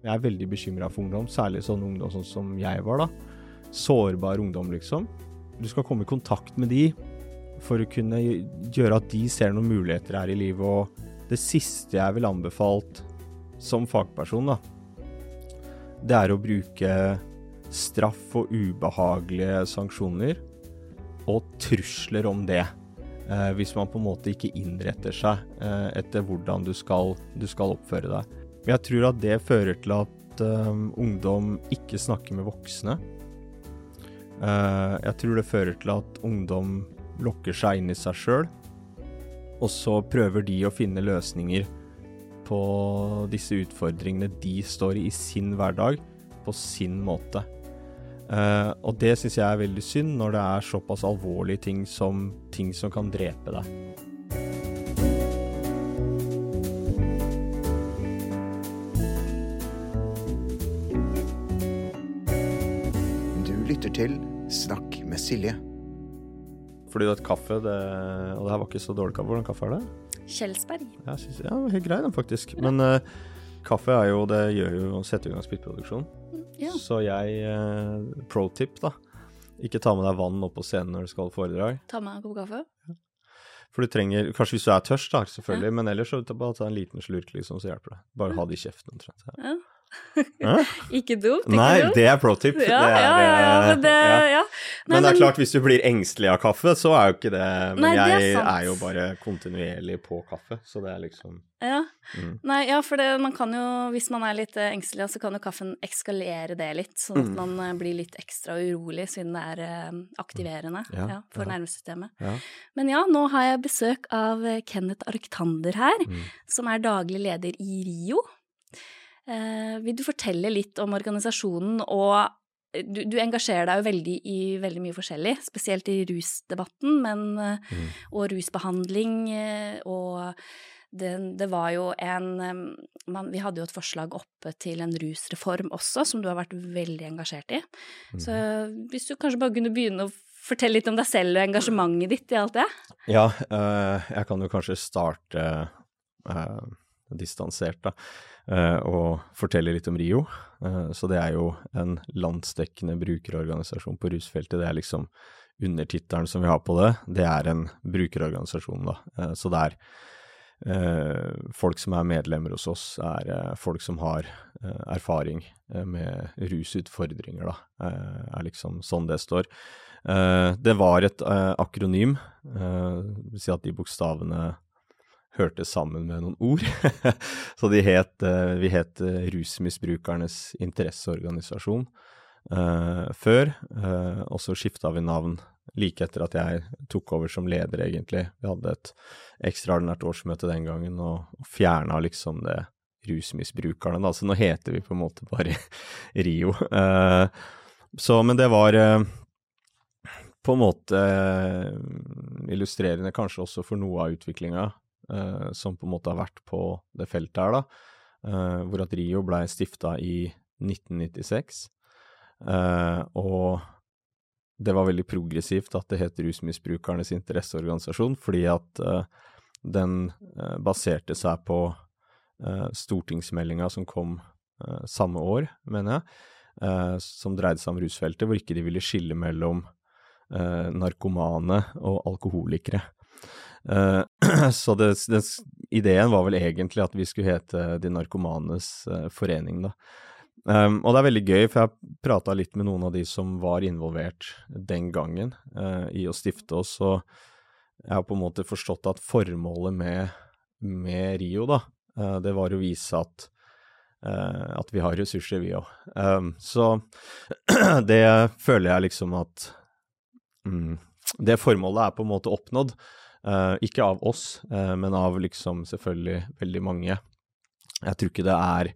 Jeg er veldig bekymra for ungdom, særlig sånn ungdom sånn som jeg var, da. Sårbar ungdom, liksom. Du skal komme i kontakt med de for å kunne gjøre at de ser noen muligheter her i livet, og det siste jeg ville anbefalt som fagperson, da, det er å bruke straff og ubehagelige sanksjoner og trusler om det. Eh, hvis man på en måte ikke innretter seg eh, etter hvordan du skal, du skal, oppføre deg. Jeg tror at det fører til at uh, ungdom ikke snakker med voksne. Uh, jeg tror det fører til at ungdom lokker seg inn i seg sjøl, og så prøver de å finne løsninger på disse utfordringene de står i i sin hverdag, på sin måte. Uh, og det syns jeg er veldig synd, når det er såpass alvorlige ting som ting som kan drepe deg. Lytter til Snakk med Silje. Fordi at kaffe, det, og det her var ikke så dårlig kaffe. Hvordan kaffe er det? Kjelsberg. Jeg synes, ja, helt grei den, faktisk. Men uh, kaffe er jo, det gjør jo setter i gang spyttproduksjon. Ja. Så jeg uh, Pro tip, da. Ikke ta med deg vann opp på scenen når du skal holde foredrag. Ta med en kopp kaffe. For du trenger Kanskje hvis du er tørst, da, selvfølgelig, men ellers så ta- bare ta en liten slurk, liksom, så hjelper det. Bare ha det i kjeften, omtrent. Ja. Ikke dumt. Ikke Nei, dumt. det er pro tip. ja, det er, ja, ja, men det. Nei, Men det er klart, hvis du blir engstelig av kaffe, så er jo ikke det Men Nei, det er jeg er jo bare kontinuerlig på kaffe, så det er liksom Ja. Mm. Nei, ja, for det, man kan jo, hvis man er litt eh, engstelig, så kan jo kaffen ekskalere det litt, sånn at Mm. man eh, blir litt ekstra urolig siden det er eh, aktiverende Ja, for ja. nervesystemet. Men ja, nå har jeg besøk av Kenneth Arctander her, Mm. som er daglig leder i RIO. Eh, vil du fortelle litt om organisasjonen og eh, du, du engasjerer deg jo veldig i veldig mye forskjellig, spesielt i rusdebatten, men, eh, Mm. og rusbehandling, eh, og det, det var jo en man, Vi hadde jo et forslag oppe til en rusreform også, som du har vært veldig engasjert i. Så Mm. hvis du kanskje bare kunne begynne å fortelle litt om deg selv og engasjementet ditt i alt det? Ja, øh, jeg kan jo kanskje starte eh, distansert, da, eh, og forteller litt om Rio. Eh, så det er jo en landsdekkende brukerorganisasjon på rusfeltet. Det er liksom undertittelen som vi har på det. Det er en brukerorganisasjon, da. Eh, så det er folk som er medlemmer hos oss, er folk som har erfaring med rusutfordringer, da. Er liksom sånn det står. Det var et akronym, si at de bokstavene hørtes sammen med noen ord. Så het, eh, vi het eh, Rusmisbrukernes interesseorganisasjon uh, før, uh, og så skifta vi navn like etter at jeg tok over som leder, egentlig. Vi hadde et ekstraordinært årsmøte den gangen og, og fjerna liksom det rusmisbrukerne, da. Så nå heter vi på en måte bare Rio. Uh, så, men det var på en måte illustrerende kanskje også for noe av utviklinga eh, som på en måte har vært på det feltet her, da. Eh, hvor at Rio blei stifta i 1996. Eh, og det var veldig progressivt at det het Rusmisbrukernes interesseorganisasjon, fordi at den baserte seg på stortingsmeldinga som kom samme år, mener jeg, som dreide seg om rusfeltet, hvor ikke de ville skille mellom narkomane og alkoholikere. Eh, så det, det, ideen var vel egentlig at vi skulle hete De narkomanes eh, forening, da. Um, og det er veldig gøy, for jeg prata litt med noen av de som var involvert den gangen uh, i å stifte oss, og jeg har på en måte forstått at formålet med, med Rio, da, uh, det var å vise at uh, at vi har ressurser, vi òg. Um, så det føler jeg liksom at um, Det formålet er på en måte oppnådd. Eh, ikke av oss, eh, men av liksom selvfølgelig veldig mange. Jeg tror ikke det er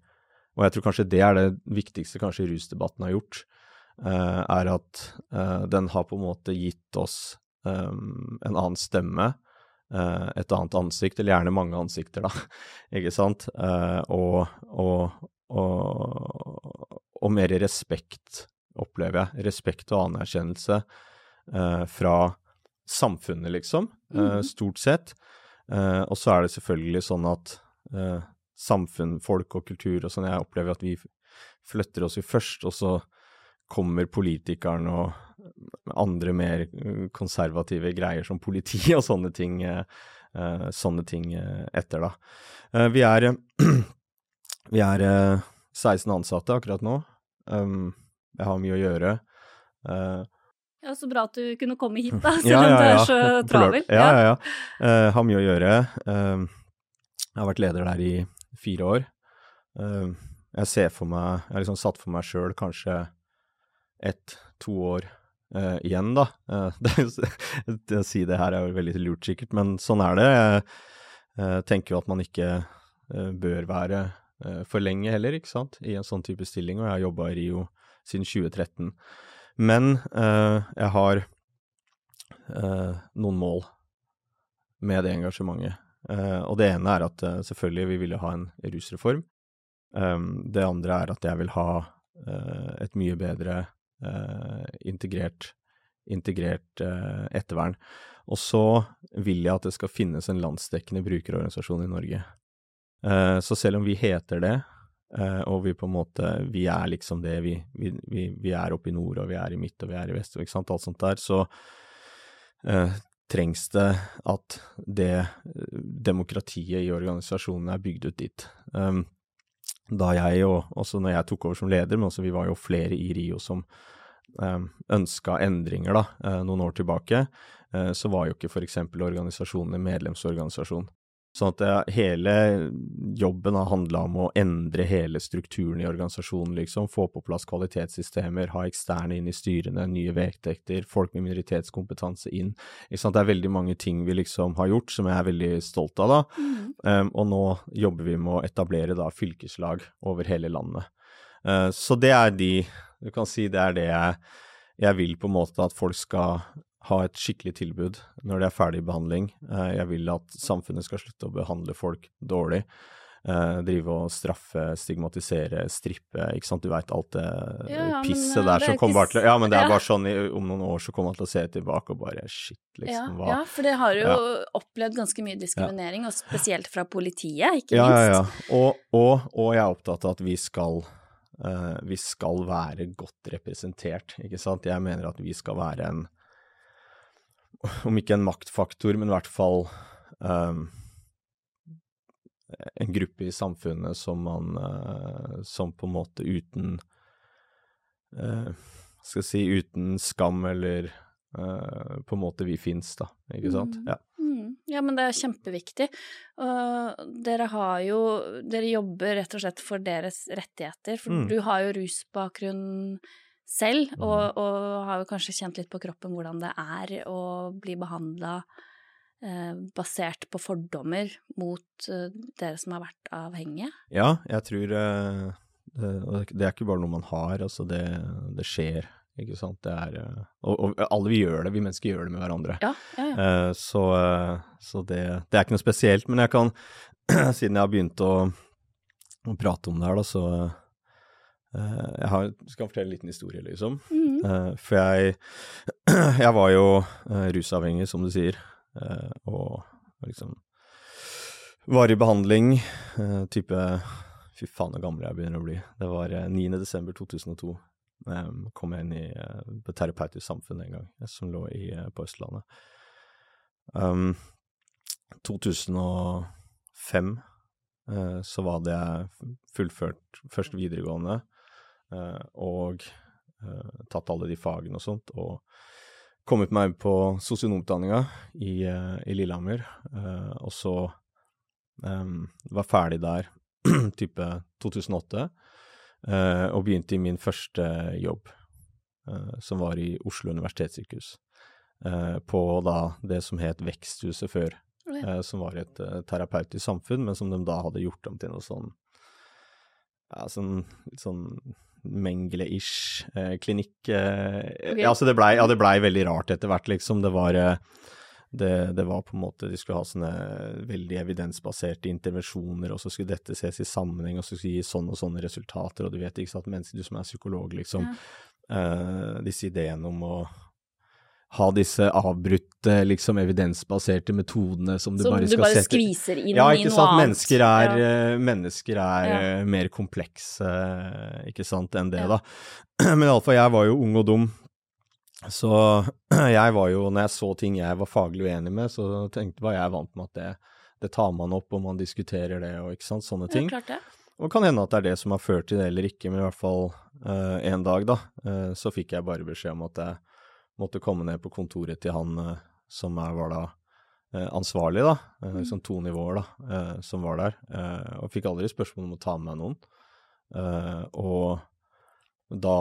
Og jeg tror kanskje det er det viktigste kanskje rusdebatten har gjort, eh, er at den har på en måte gitt oss en annen stemme, et annet ansikt, eller gjerne mange ansikter, da, ikke sant, og, og, og, og mer respekt, opplever jeg. Respekt og anerkjennelse fra samfunnet, liksom, Mm. Stort sett. Eh, og så er det selvfølgelig sånn at eh, samfunn, folk og kultur og sånn. Jeg opplever at vi flytter oss jo først, og så kommer politikerne og andre mer konservative greier som politi og sånne ting, sånne ting etter, da. Vi er, vi er 16 ansatte akkurat nå. Um, jeg har mye å gjøre. Uh, ja, Så bra at du kunne komme hit, da, selv ja, ja, ja. om du er så travel. Ja, ja, ja. Uh, har mye å gjøre. Uh, jeg har vært leder der i fire år. Uh, jeg ser for meg Jeg har liksom satt for meg sjøl kanskje ett-to år igjen, da. Uh, å si det her er jo veldig lurt, sikkert, men sånn er det. Jeg tenker jo at man ikke bør være for lenge heller, ikke sant, i en sånn type stilling, og jeg har jobba i Rio siden 2013. Men uh, jeg har uh, noen mål med det engasjementet. Uh, og det ene er at selvfølgelig vi ville ha en rusreform. Det andre er at jeg vil ha et mye bedre integrert, integrert ettervern. Og så vil jeg at det skal finnes en landsdekkende brukerorganisasjon i Norge. så selv om vi heter det, og vi på en måte Vi er liksom det. Vi, vi, vi, vi, er oppe i nord, og vi er i midt, og vi er i vest, og ikke sant, alt sånt der. Så uh, trengs det at det demokratiet i organisasjonen er bygd ut dit. Um, da jeg, og også når jeg tok over som leder, men også vi var jo flere i Rio som um, ønska endringer da, uh, noen år tilbake, så var jo ikke f.eks. en medlemsorganisasjon. Sånn at hele jobben har handla om å endre hele strukturen i organisasjonen, liksom. Få på plass kvalitetssystemer, ha eksterne inn i styrene, nye vedtekter, folk med minoritetskompetanse inn. Ikke sant? Det er veldig mange ting vi liksom har gjort som jeg er veldig stolt av, da. Mm. Um, og nå jobber vi med å etablere da fylkeslag over hele landet. Uh, så det er de Du kan si det er det jeg jeg vil på en måte at folk skal ha et skikkelig tilbud når de er ferdig i behandling. Eh, jeg vil at samfunnet skal slutte å behandle folk dårlig. Eh, drive og straffe, stigmatisere, strippe, ikke sant. Du veit alt det ja, ja, pisset eh, der som kommer bare til Ja, men det er ja. bare sånn om noen år så kommer man til å se tilbake og bare shit, liksom. Hva? Ja, for det har jo opplevd ganske mye diskriminering, og spesielt fra politiet, ikke minst. Ja, ja, ja. Og, og, og jeg er opptatt av at vi skal vi skal være godt representert, ikke sant. Jeg mener at vi skal være en om ikke en maktfaktor, men i hvert fall um, en gruppe i samfunnet som man uh, Som på en måte uten uh, Skal jeg si uten skam eller uh, På en måte vi fins, da. Ikke sant? Mm. Ja. Mm. ja, men det er kjempeviktig. Og dere har jo Dere jobber rett og slett for deres rettigheter. For mm. du har jo rusbakgrunn selv, mm. og, og, har jo kanskje kjent litt på kroppen hvordan det er å bli behandla eh, basert på fordommer mot eh, dere som har vært avhengige. Ja, jeg tror eh, det, det, er ikke bare noe man har, altså det, det skjer. Ikke sant. Det er eh, og, og, alle vi gjør det, vi mennesker gjør det med hverandre. Ja, ja, ja. Eh, så, eh, så det, det, er ikke noe spesielt. Men jeg kan, siden jeg har begynt å, å prate om det her, da, så jeg har, skal fortelle en liten historie, liksom. Mm. Uh, for jeg, jeg var jo uh, rusavhengig, som du sier, og liksom var i behandling. type Fy faen, så gammel jeg begynner å bli. Det var 9. desember 2002. Um, kom jeg inn i uh, Terapeutisk Samfunn en gang, som lå i, på Østlandet. Um, 2005 så var det jeg fullført først videregående Eh, og eh, tatt alle de fagene og sånt, og kommet meg på sosionomutdanninga i, eh, i, Lillehammer. og så um, var ferdig der type 2008, og begynte i min første jobb, som var i Oslo universitetssykehus. på da det som het Veksthuset før, som var et terapeutisk samfunn, men som de da hadde gjort om til noe sånn ja, sånn, sånn Mengele-ish eh, klinikk. Eh, okay. ja, altså det blei ja, ble veldig rart etter hvert, liksom. Det var, eh, det, det, var på en måte De skulle ha sånne veldig evidensbaserte intervensjoner, og så skulle dette ses i sammenheng, og så skulle gi sånne og sånne resultater, og du vet ikke sant, mennesker, du som er psykolog, liksom. Ja. Eh, disse ideene om å ha disse avbrutte, liksom evidensbaserte metodene som du Som bare du bare sette skviser inn Ja, i ikke noe sant. annet. Mennesker er, Ja. eh, mennesker er Ja. eh, mer komplekse, ikke sant, enn det, Ja. da. Men iallfall, jeg var jo ung og dum. Så jeg var jo, når jeg så ting jeg var faglig uenig med, så tenkte, var jeg vant med at det, det tar man opp, og man diskuterer det, og ikke sant, sånne ting. Ja, klart det. Og kan hende at det er det som har ført til det eller ikke, men i hvert fall uh, en dag, da, uh, så fikk jeg bare beskjed om at jeg måtte komme ned på kontoret til han eh, som er, var da eh, ansvarlig, da, eh, liksom to nivåer, da, som var der, og fikk aldri spørsmål om å ta med meg noen. Eh, og da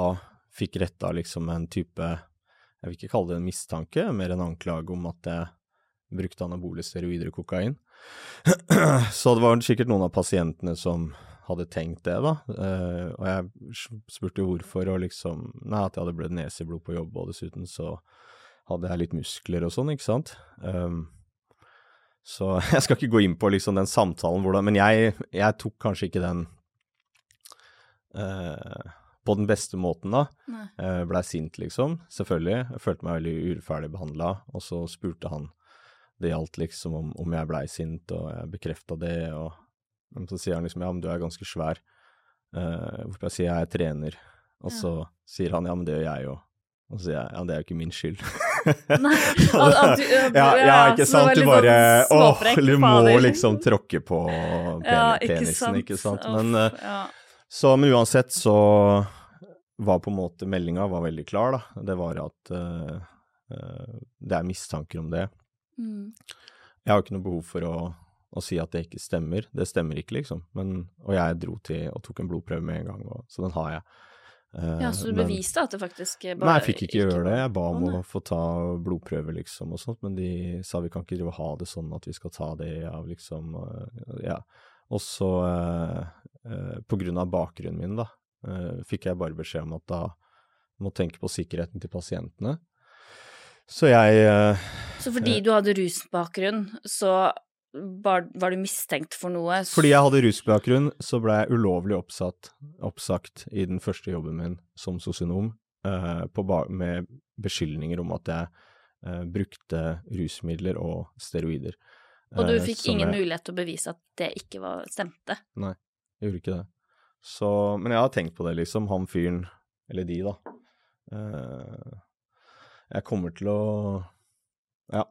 fikk retta liksom en type, jeg vil ikke kalle det en mistanke, mer en anklage om at jeg brukte anabole steroider og kokain. Så det var sikkert noen av pasientene som hadde tenkt det, da. Uh, og jeg spurte hvorfor, og liksom Nei, at jeg hadde blødd neseblod på jobb, og dessuten så hadde jeg litt muskler og sånn, ikke sant. Um, så jeg skal ikke gå inn på liksom den samtalen, hvordan Men jeg, jeg tok kanskje ikke den uh, på den beste måten, da. Uh, Blei sint, liksom. Selvfølgelig. Jeg følte meg veldig urettferdig behandla, og så spurte han Det gjaldt liksom om, om jeg blei sint, og jeg bekrefta det, og men så sier han liksom ja, men du er ganske svær. Uh, hvorfor jeg sier jeg er trener, og Ja. så sier han ja, men det gjør jeg jo. Og så sier jeg ja, det er jo ikke min skyld. Nei, at- at du- ja, ja, ikke sant. Du bare sånn åh, du må liksom tråkke på pen Ja, ikke penisen, sant. ikke sant. Men, ja. så, men uansett så var på en måte meldinga var veldig klar, da. Det var at uh, det er mistanker om det. Mm. Jeg har ikke noe behov for å, å si at det ikke stemmer. Det stemmer ikke, liksom. Men, og jeg dro til og tok en blodprøve med en gang, og, så den har jeg. Uh, ja, så du men- beviste at det faktisk bare Nei, jeg fikk ikke gjøre det. Jeg ba om Å, få ta blodprøve, liksom, og sånt, men de sa vi kan ikke drive og ha det sånn at vi skal ta det av, liksom, uh, ja. Og så, uh, på grunn av bakgrunnen min, da, fikk jeg bare beskjed om at da må tenke på sikkerheten til pasientene. Så jeg Så fordi du hadde rusbakgrunn, så var, var du mistenkt for noe? Fordi jeg hadde rusbakgrunn, så ble jeg ulovlig oppsatt, oppsagt i den første jobben min som sosionom, eh, med beskyldninger om at jeg eh, brukte rusmidler og steroider. Og du Eh, fikk ingen jeg, mulighet til å bevise at det ikke var, stemte? Jeg gjorde ikke det. Så, men jeg har tenkt på det, liksom. Han fyren, eller de, da. Eh, jeg kommer til å Ja.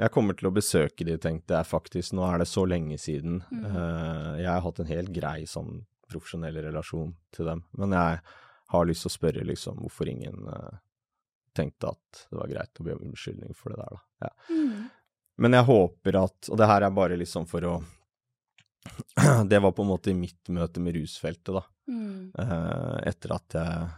Jeg kommer til å besøke de, tenkte jeg faktisk. Nå er det så lenge siden. Mm. Uh, jeg har hatt en helt grei sånn profesjonell relasjon til dem. Men jeg har lyst til å spørre liksom hvorfor ingen uh, tenkte at det var greit å be om unnskyldning for det der, da. Ja. Mm. Men jeg håper at Og det her er bare liksom for å Det var på en måte mitt møte med rusfeltet, da. Mm. Uh, etter at jeg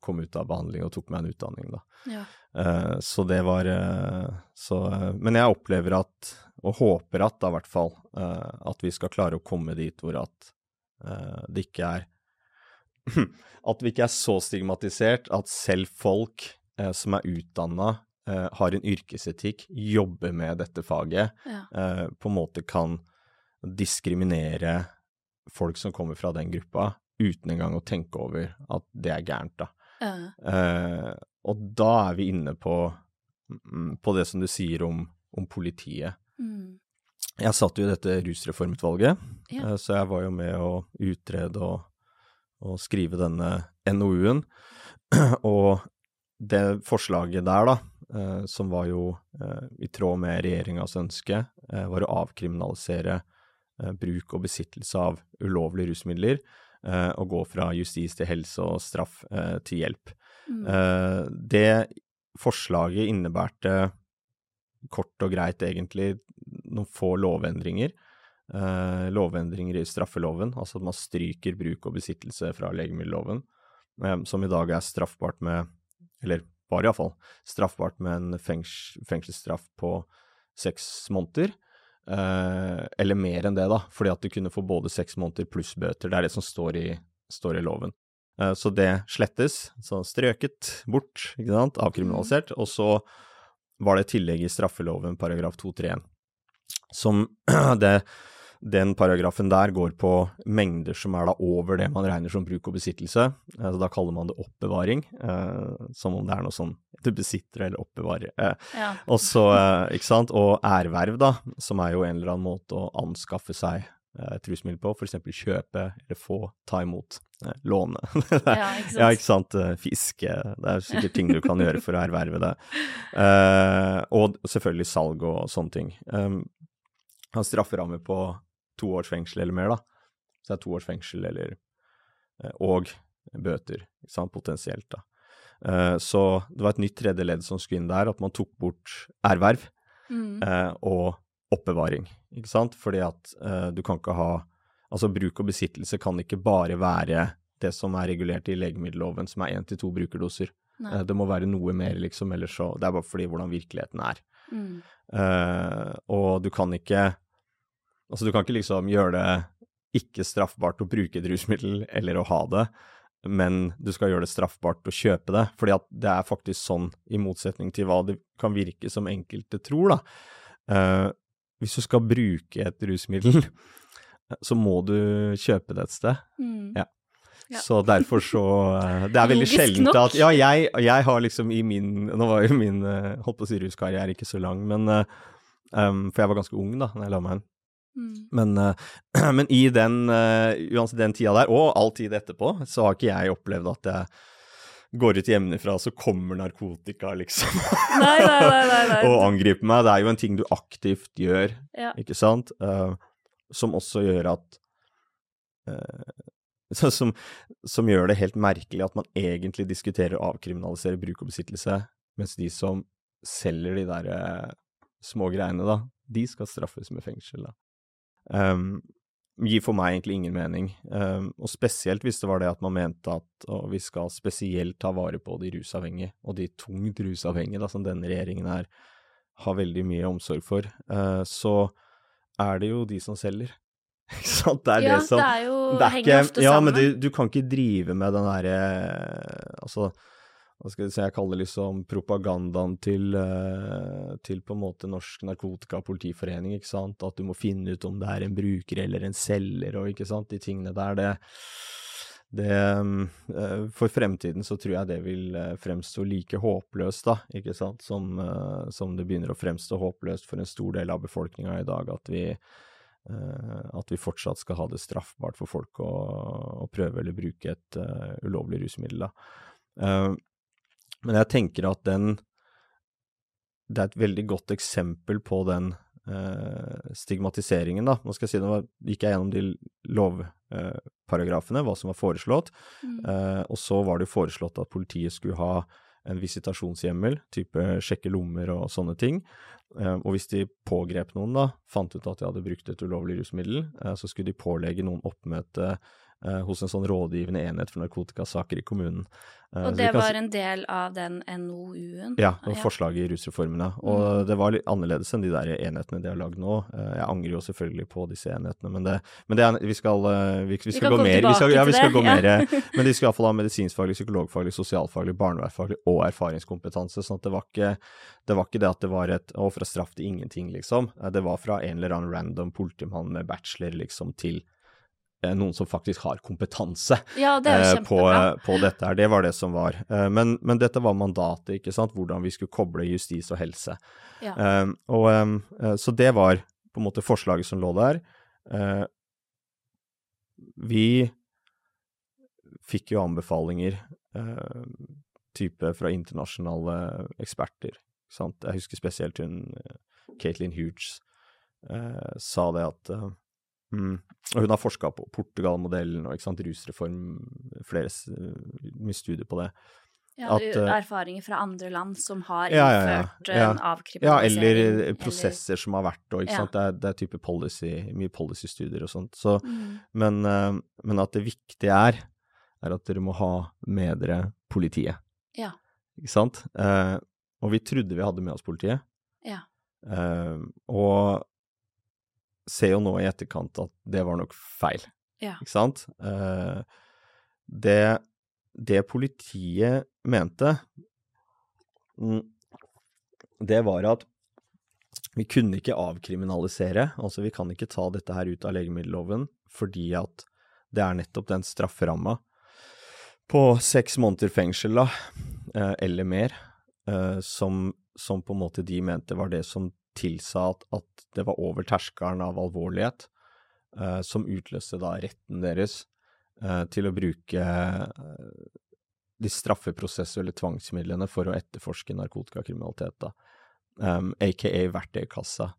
kom ut av behandling og tok meg en utdanning, da. Ja. Eh, så det var eh, så eh, Men jeg opplever at, og håper at da i hvert fall, eh, at vi skal klare å komme dit hvor at eh, det ikke er At vi ikke er så stigmatisert at selv folk eh, som er utdanna, eh, har en yrkesetikk, jobber med dette faget, Ja. eh, på en måte kan diskriminere folk som kommer fra den gruppa, uten engang å tenke over at det er gærent, da. Ja. Eh, og da er vi inne på, mm, på det som du sier om, om politiet. Mm. Jeg satt jo i dette rusreformutvalget, eh, så jeg var jo med å utrede og, og skrive denne NOU-en. og det forslaget der, da, eh, som var jo eh, i tråd med regjeringas ønske, eh, var å avkriminalisere bruk og besittelse av ulovlige rusmidler, eh, og gå fra justis til helse og straff eh, til hjelp. Mm. Eh, det forslaget innebærte kort og greit egentlig noen få lovendringer. Eh, lovendringer i straffeloven, altså at man stryker bruk og besittelse fra legemiddelloven, som i dag er straffbart med, eller var iallfall straffbart med en fengs fengselsstraff på seks måneder. Eh, eller mer enn det, da, fordi at du kunne få både seks måneder pluss bøter. Det er det som står i, står i loven. Eh, Så det slettes, så strøket bort, ikke sant, avkriminalisert, og så var det tillegg i straffeloven paragraf 231, som det den paragrafen der går på mengder som er da over det man regner som bruk og besittelse. Eh, da kaller man det oppbevaring, eh, som om det er noe sånn du besitter eller oppbevarer. Eh, Ja. og så, eh, ikke sant, og erverv, da, som er jo en eller annen måte å anskaffe seg eh, trusmiddel rusmiddel på, f.eks. kjøpe eller få, ta imot, eh, låne. Er- Ja, ikke ja, ikke sant. Eh, Fiske. Det er sikkert ting du kan gjøre for å erverve det. Eh, og selvfølgelig salg og sånne ting. Um, han strafferammer på to års fengsel eller mer, da. Så det er to års fengsel eller eh, Og bøter, ikke sant, potensielt, da. Eh, så det var et nytt tredje ledd som skulle inn der, at man tok bort erverv Mm. eh, og oppbevaring, ikke sant? Fordi at du kan ikke ha Altså bruk og besittelse kan ikke bare være det som er regulert i legemiddelloven, som er én til to brukerdoser. Nei. Det må være noe mer, liksom, ellers så Det er bare fordi hvordan virkeligheten er. Mm. Uh, og du kan ikke Altså, du kan ikke liksom gjøre det ikke straffbart å bruke et rusmiddel eller å ha det, men du skal gjøre det straffbart å kjøpe det. Fordi at det er faktisk sånn, i motsetning til hva det kan virke som enkelte tror, da. Uh, hvis du skal bruke et rusmiddel, så må du kjøpe det et sted. Mm. Ja. Ja. Så derfor så eh, Det er veldig sjelden at Ja, jeg, jeg har liksom i min Nå var jo min eh, holdt på å si ruskarriere ikke så lang, men um, For jeg var ganske ung da når jeg la meg inn. Mm. Men, eh, men i den, eh, uansett den tida der, og all tid etterpå, så har ikke jeg opplevd at jeg går ut hjemmefra, så kommer narkotika, liksom, Nei, nei, nei. nei, nei. og angriper meg. Det er jo en ting du aktivt gjør, Ja. ikke sant? uh, som også gjør at uh, som, som gjør det helt merkelig at man egentlig diskuterer å avkriminalisere bruk og besittelse, mens de som selger de der uh, små greiene, da, de skal straffes med fengsel, da. Um, gir for meg egentlig ingen mening, um, og spesielt hvis det var det at man mente at å, vi skal spesielt ta vare på de rusavhengige, og de tungt rusavhengige, da, som denne regjeringen her har veldig mye omsorg for, Uh, så er det jo de som selger. Ikke sant? Det er ja, det som det er jo det er henger ikke, ofte ja, men du, du kan ikke drive med den derre Altså, hva skal jeg si, jeg kaller liksom propagandaen til, eh, til på en måte Norsk Narkotikapolitiforening, ikke sant, at du må finne ut om det er en bruker eller en selger, og ikke sant, de tingene der, det, det eh, For fremtiden så tror jeg det vil eh, fremstå like håpløst, da, ikke sant, som, som det begynner å fremstå håpløst for en stor del av befolkninga i dag, at vi at vi fortsatt skal ha det straffbart for folk å, å prøve eller bruke et uh, ulovlig rusmiddel. Da. Eh, men jeg tenker at den Det er et veldig godt eksempel på den eh, stigmatiseringen, da. Nå skal jeg si, nå gikk jeg gjennom de lovparagrafene, hva som var foreslått. Mm. Eh, og så var det jo foreslått at politiet skulle ha en visitasjonshjemmel, type sjekke lommer og sånne ting. Eh, og hvis de pågrep noen da, fant ut at de hadde brukt et ulovlig rusmiddel, eh, så skulle de pålegge noen oppmøte eh, hos en sånn rådgivende enhet for narkotikasaker i kommunen. Og det var en del av den NOU-en? ja, og forslaget i rusreformene. ja. Og det var litt annerledes enn de der enhetene de har lagd nå. Jeg angrer jo selvfølgelig på disse enhetene, men det, men det er, vi skal, vi, vi skal vi, gå mer vi skal, Ja, vi skal det, gå mer Men de skal iallfall ha medisinskfaglig, psykologfaglig, sosialfaglig, barnevernsfaglig og erfaringskompetanse. sånn at det var ikke det var ikke det at det var et å, fra straff til ingenting, liksom. Eh, Det var fra en eller annen random politimann med bachelor, liksom, til eh, noen som faktisk har kompetanse Ja, eh, på, på dette her. Det var det som var. Men, men dette var mandatet, ikke sant, hvordan vi skulle koble justis og helse. Ja. Og, eh, så det var på en måte forslaget som lå der. Vi fikk jo anbefalinger type fra internasjonale eksperter. Sant? Jeg husker spesielt hun eh, Caitlin Hughes eh, sa det at eh, mm, Hun har forska på Portugal-modellen og sant, rusreform, flere mye studier på det. Ja, at, eh, erfaringer fra andre land som har Ja, ja, ja. innført eh, Ja. en Ja, eller prosesser som har vært, og Ja. Det er, det er type policy, mye policy-studier og sånt. Så, Mm. men, eh, men at det viktige er, er at dere må ha med dere politiet. Ja. Ikke sant? Eh, og vi trodde vi hadde med oss politiet. Ja. Uh, og ser jo nå i etterkant at det var nok feil. Ja. Ikke sant? Uh, det, det politiet mente, mm, det var at vi kunne ikke avkriminalisere, altså vi kan ikke ta dette her ut av legemiddelloven fordi at det er nettopp den strafferamma på seks måneder fengsel, da, eh, eller mer, eh, som, som, på en måte de mente var det som tilsa at, at det var over terskelen av alvorlighet, eh, som utløste da retten deres til å bruke de straffeprosessuelle tvangsmidlene for å etterforske narkotikakriminalitet. da um, aka verktøykassa.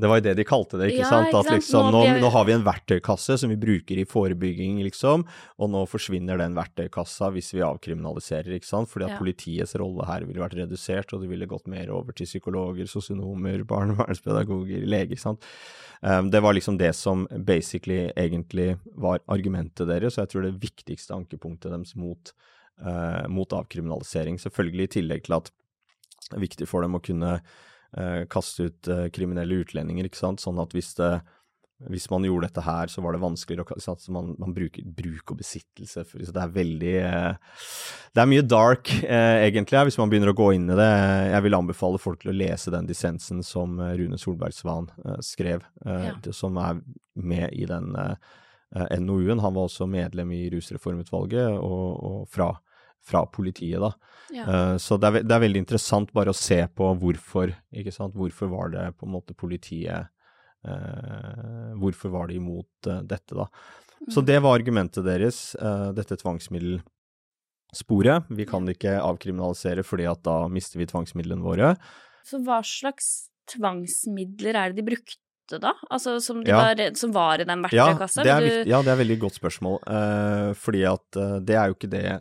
Det var jo det de kalte det, ikke Ja, sant? At liksom, Nå nå, har vi en verktøykasse som vi bruker i forebygging, liksom, og nå forsvinner den verktøykassa hvis vi avkriminaliserer, ikke sant? Fordi at Ja. politiets rolle her ville vært redusert, og det ville gått mer over til psykologer, sosionomer, barnevernspedagoger, leger, ikke sant? Um, det var liksom det som basically egentlig var argumentet deres, og jeg tror det viktigste ankepunktet deres mot, uh, mot avkriminalisering. Selvfølgelig i tillegg til at viktig for dem å kunne eh, kaste ut eh, kriminelle utlendinger, ikke sant, sånn at hvis det hvis man gjorde dette her, så var det vanskeligere å sånn man, man bruker bruk og besittelse. For, så det er veldig eh, Det er mye dark, eh, egentlig, hvis man begynner å gå inn i det. Jeg vil anbefale folk til å lese den dissensen som eh, Rune Solberg Svan eh, skrev, eh, Ja. som er med i den eh, eh, NOU-en. Han var også medlem i Rusreformutvalget, og, og fra, fra politiet, da. Ja. Uh, Så det er, det er veldig interessant bare å se på hvorfor, ikke sant. Hvorfor var det på en måte politiet uh, Hvorfor var de imot uh, dette, da. Så Mm. det var argumentet deres, dette tvangsmiddelsporet. Vi kan ikke avkriminalisere fordi at da mister vi tvangsmidlene våre. Så hva slags tvangsmidler er det de brukte da? Altså som, de Ja. var, som var i den Ja, verktøykassa? er, du- ja, det er et veldig godt spørsmål. Uh, fordi at uh, det er jo ikke det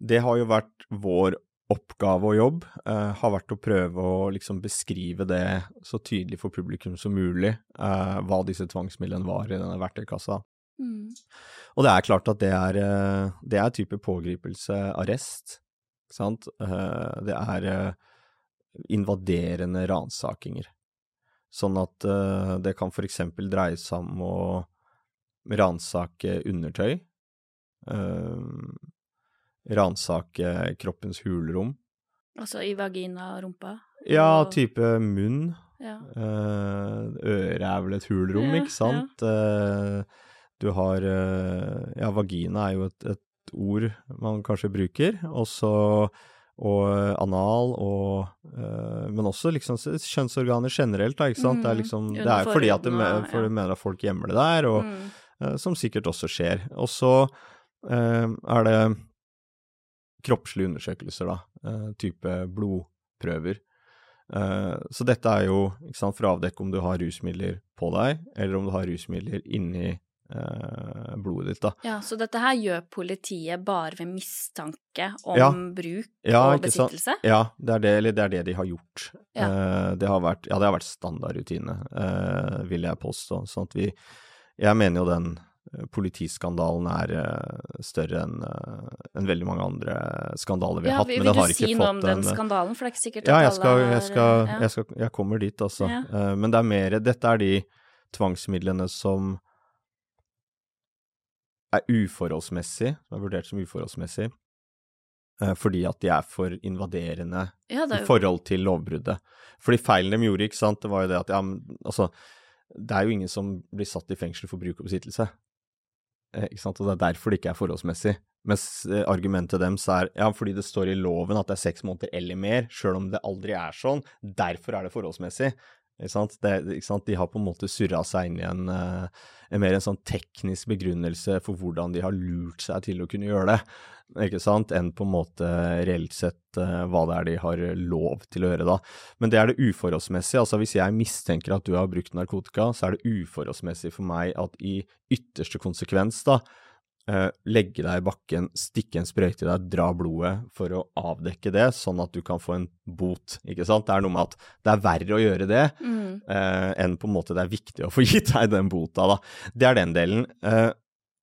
Det har jo vært vår oppgave og jobb, uh, har vært å prøve å liksom beskrive det så tydelig for publikum som mulig, uh, hva disse tvangsmidlene var i denne verktøykassa. Mm. Og det er klart at det er, uh, det er type pågripelse, arrest, ikke sant. Det er invaderende ransakinger. Sånn at det kan for eksempel dreie seg om å ransake undertøy. eh, Ransake kroppens hulrom. Altså i vagina og rumpa? Ja, type munn. Ja. Eh, Øret er vel et hulrom, Ja, ikke sant? Ja. Du har eh, Ja, vagina er jo et, et ord man kanskje bruker. Også og anal og eh, Men også liksom kjønnsorganer generelt, da, ikke sant. Det er Mm, liksom Det er fordi at du, for mener at folk gjemmer det der, og Mm. eh, som sikkert også skjer. Og så eh, er det kroppslige undersøkelser, da, eh, type blodprøver. Eh, så dette er jo sant, for å avdekke om du har rusmidler på deg, eller om du har rusmidler inni eh, blodet ditt. da. Ja, så dette her gjør politiet bare ved mistanke om Ja. bruk Ja, og sant? besittelse? Ja, det er det, eller det er det de har gjort. Ja. Det har vært, ja, det har vært standardrutine, vil jeg påstå. Sånn at vi Jeg mener jo den politiskandalen er eh, større enn en veldig mange andre skandaler vi har Ja, hatt, men den har ikke fått Vil du si noe om den en eh, skandalen, for det er ikke sikkert Ja, at jeg skal, alle jeg skal, ja. jeg skal Jeg kommer dit, altså. Ja. Eh, men det er mer Dette er de tvangsmidlene som er uforholdsmessig, som er vurdert som uforholdsmessig, eh, fordi at de er for invaderende Ja, i er jo forhold til lovbruddet. Fordi feilen de gjorde, ikke sant, det var jo det at ja, men altså Det er jo ingen som blir satt i fengsel for bruk og besittelse. Eh, ikke sant, og det er derfor det ikke er forholdsmessig. Mens eh, argumentet deres er ja, fordi det står i loven at det er seks måneder eller mer, sjøl om det aldri er sånn. Derfor er det forholdsmessig. Ikke sant? Det, ikke sant? De har på en måte surra seg inn i en, eh, en mer en sånn teknisk begrunnelse for hvordan de har lurt seg til å kunne gjøre det, ikke sant, enn på en måte reelt sett eh, hva det er de har lov til å gjøre da. Men det er det uforholdsmessige. Altså hvis jeg mistenker at du har brukt narkotika, så er det uforholdsmessig for meg at i ytterste konsekvens da, legge deg i bakken, stikke en sprøyte i deg, dra blodet for å avdekke det, sånn at du kan få en bot, ikke sant? Det er noe med at det er verre å gjøre det mm. eh, enn på en måte det er viktig å få gitt deg den bota, da. Det er den delen. Eh,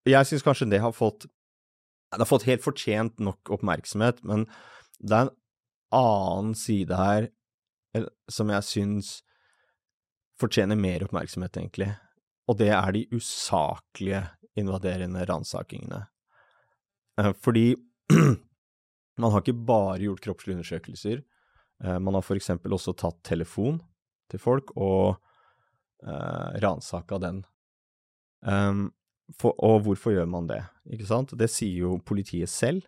jeg syns kanskje det har fått Det har fått helt fortjent nok oppmerksomhet, men det er en annen side her som jeg syns fortjener mer oppmerksomhet, egentlig. Og det er de usaklige invaderende ransakingene. Eh, fordi man har ikke bare gjort kroppslige undersøkelser. Eh, man har eksempel også tatt telefon. til folk og uh, ransaka den. Um, for, og hvorfor gjør man det, ikke sant? Det sier jo politiet selv.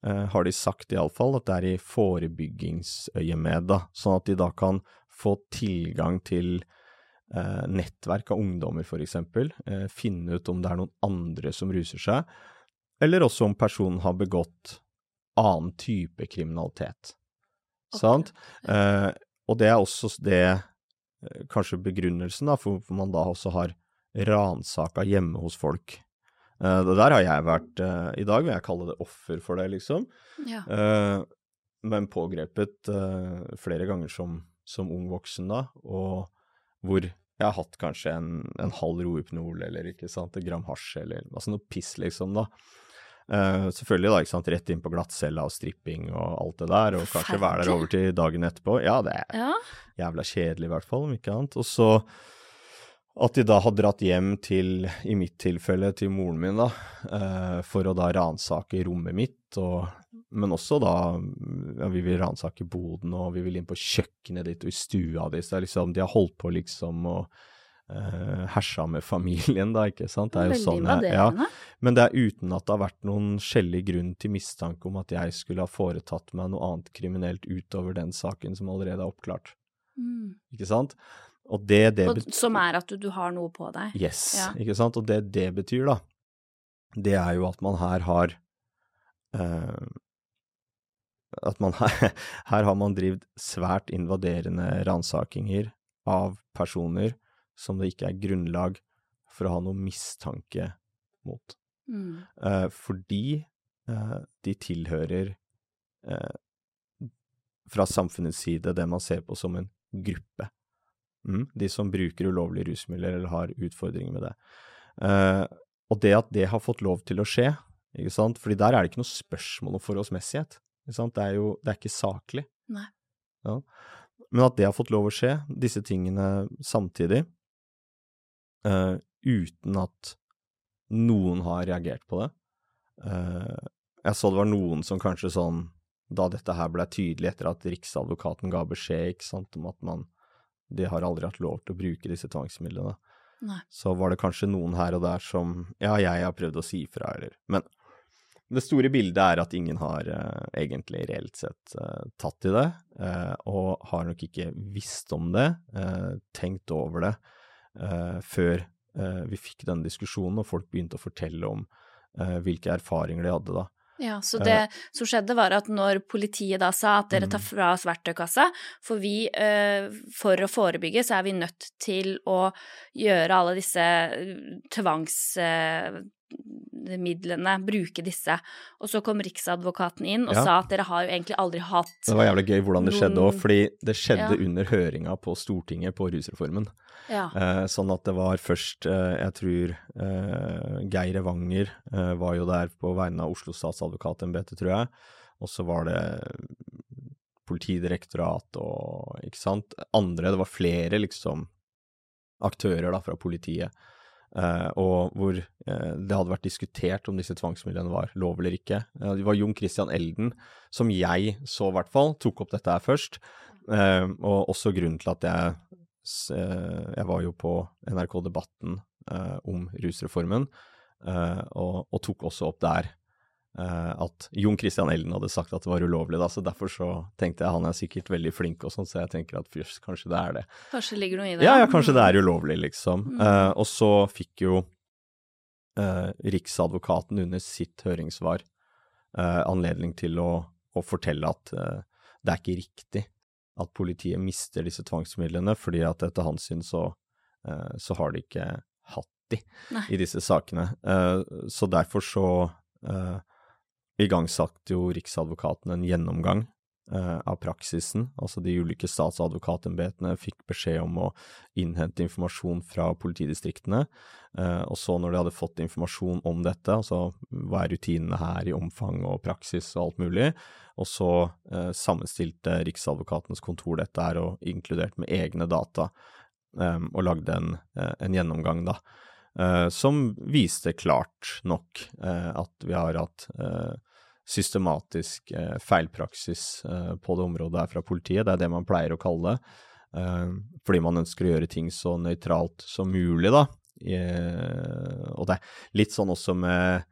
Uh, har de sagt iallfall, at det er i forebyggingsøyemed, da, sånn at de da kan få tilgang til uh, nettverk av ungdommer, f.eks. Eh, finne ut om det er noen andre som ruser seg, eller også om personen har begått annen type kriminalitet. Okay. Sant? Eh, og det er også det, kanskje begrunnelsen, da, for, hvorfor man da også har ransaka hjemme hos folk. Uh, der har jeg vært uh, I dag vil jeg kalle det offer for det, liksom. Ja. Uh, men pågrepet flere ganger som, som, ung voksen, da, og hvor jeg har hatt kanskje en, en halv rohypnol eller ikke sant, et gram hasj eller altså noe piss, liksom, da. selvfølgelig, da, ikke sant, rett inn på glattcella og stripping og alt det der, og kanskje være der over til dagen etterpå. Ja, det er ja. jævla kjedelig i hvert fall, om ikke annet. Og så at de da har dratt hjem til, i mitt tilfelle, til moren min, da, eh, for å da ransake rommet mitt, og, men også da ja, Vi vil ransake boden, og vi vil inn på kjøkkenet ditt og i stua di. Så liksom, de har holdt på liksom og uh, hersa med familien, da, ikke sant. Det er jo sånn jeg, ja, Men det er uten at det har vært noen skjellig grunn til mistanke om at jeg skulle ha foretatt meg noe annet kriminelt utover den saken som allerede er oppklart. Mm. Ikke sant? Og det det betyr Som er at du, du, har noe på deg? Yes, ja. ikke sant. Og det det betyr, da, det er jo at man her har uh, At man her, her har man drevet svært invaderende ransakinger av personer som det ikke er grunnlag for å ha noe mistanke mot. Mm. Uh, fordi uh, de tilhører fra samfunnets side det man ser på som en gruppe. Mm, de som bruker ulovlige rusmidler eller har utfordringer med det. Uh, og det at det har fått lov til å skje, ikke sant, fordi der er det ikke noe spørsmål om forholdsmessighet. Ikke sant? Det er jo det er ikke saklig. Nei. Ja. Men at det har fått lov å skje, disse tingene samtidig, uh, uten at noen har reagert på det. Uh, jeg så det var noen som kanskje sånn, da dette her ble tydelig etter at Riksadvokaten ga beskjed ikke sant, om at man de har aldri hatt lov til å bruke disse tvangsmidlene. Nei. Så var det kanskje noen her og der som Ja, jeg har prøvd å si ifra, eller Men det store bildet er at ingen har uh, egentlig reelt sett uh, tatt i det, uh, og har nok ikke visst om det, tenkt over det, før vi fikk denne diskusjonen og folk begynte å fortelle om hvilke erfaringer de hadde da. Ja, så det som skjedde var at når politiet da sa at dere tar mm. fra oss verktøykassa, for vi, eh, for å forebygge, så er vi nødt til å gjøre alle disse tvangs midlene, bruke disse. Og så kom Riksadvokaten inn og ja. sa at dere har jo egentlig aldri hatt Det var jævlig gøy hvordan det skjedde òg, fordi det skjedde ja. under høringa på Stortinget på rusreformen. Ja. Eh, sånn at det var først, eh, jeg tror eh, Geir Evanger eh, var jo der på vegne av Oslo statsadvokatembete, tror jeg. Og så var det Politidirektorat og ikke sant, andre, det var flere liksom aktører da fra politiet og hvor uh, det hadde vært diskutert om disse tvangsmidlene var lov eller ikke. Uh, det var Jon Christian Elden, som jeg så i hvert fall, tok opp dette her først. og også grunnen til at jeg Jeg var jo på NRK Debatten om rusreformen, og, og, tok også opp der at Jon Christian Elden hadde sagt at det var ulovlig, da, så derfor så tenkte jeg han er sikkert veldig flink og sånn, så jeg tenker at først, kanskje det er det. Kanskje det ligger noe i det? Ja, ja, kanskje det er ulovlig, liksom. Mm. Uh, og så fikk jo uh, Riksadvokaten under sitt høringssvar anledning til å, å fortelle at det er ikke riktig at politiet mister disse tvangsmidlene, fordi at etter hans syn så, så har de ikke hatt de Nei. i disse sakene. så derfor så igangsatte jo Riksadvokaten en gjennomgang eh, av praksisen. Altså de ulike statsadvokatembetene fikk beskjed om å innhente informasjon fra politidistriktene. Eh, og så når de hadde fått informasjon om dette, altså hva er rutinene her i omfang og praksis og alt mulig, og så eh, sammenstilte Riksadvokatens kontor dette her og inkludert med egne data, eh, og lagde en, eh, en gjennomgang, da. Eh, som viste klart nok at vi har hatt systematisk feilpraksis på det området her fra politiet. Det er det man pleier å kalle det. Eh, fordi man ønsker å gjøre ting så nøytralt som mulig, da. I, og det er litt sånn også med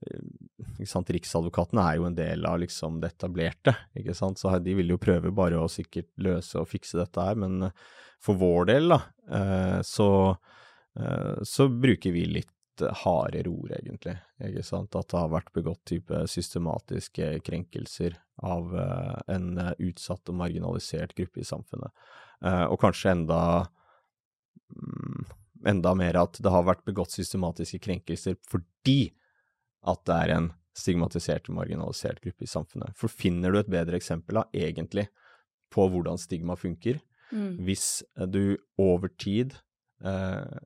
ikke sant, Riksadvokaten er jo en del av liksom det etablerte, ikke sant. Så de vil jo prøve bare å sikkert løse og fikse dette her, men for vår del, da, så, så bruker vi litt hardere ord, egentlig. ikke sant? At det har vært begått type systematiske krenkelser av en utsatt og marginalisert gruppe i samfunnet. Og kanskje enda mm, enda mer at det har vært begått systematiske krenkelser fordi at det er en stigmatisert og marginalisert gruppe i samfunnet. For finner du et bedre eksempel da, egentlig på hvordan stigma funker, mm. hvis du over tid eh,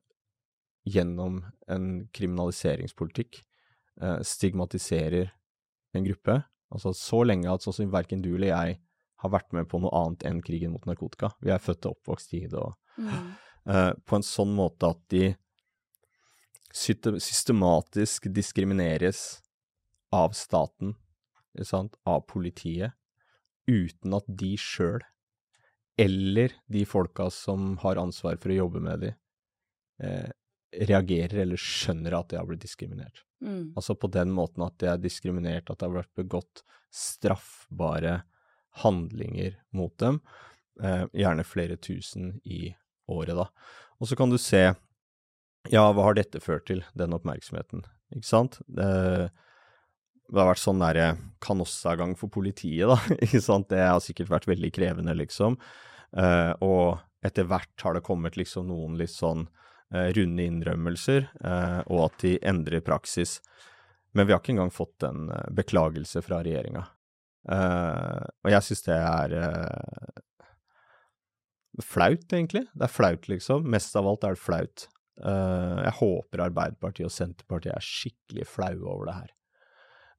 gjennom en kriminaliseringspolitikk eh, stigmatiserer en gruppe, altså så lenge at sånn som verken du eller jeg har vært med på noe annet enn krigen mot narkotika. Vi er født og oppvokst i det og mm. eh, på en sånn måte at de systematisk diskrimineres av staten, av politiet, uten at de sjøl, eller de folka som har ansvar for å jobbe med de, eh, reagerer eller skjønner at de har blitt diskriminert. Mm. Altså på den måten at de er diskriminert, at det har vært begått straffbare handlinger mot dem, eh, gjerne flere tusen i året, da. Og så kan du se ja, hva har dette ført til, den oppmerksomheten, ikke sant? Det, det har vært sånn derre kanossagang for politiet, da, ikke sant? Det har sikkert vært veldig krevende, liksom. Eh, og etter hvert har det kommet liksom noen litt sånn runde innrømmelser, uh, og at de endrer praksis. Men vi har ikke engang fått en beklagelse fra regjeringa. og jeg syns det er flaut, egentlig. Det er flaut, liksom. Mest av alt er det flaut. Uh, jeg håper Arbeiderpartiet og Senterpartiet er skikkelig flaue over det her.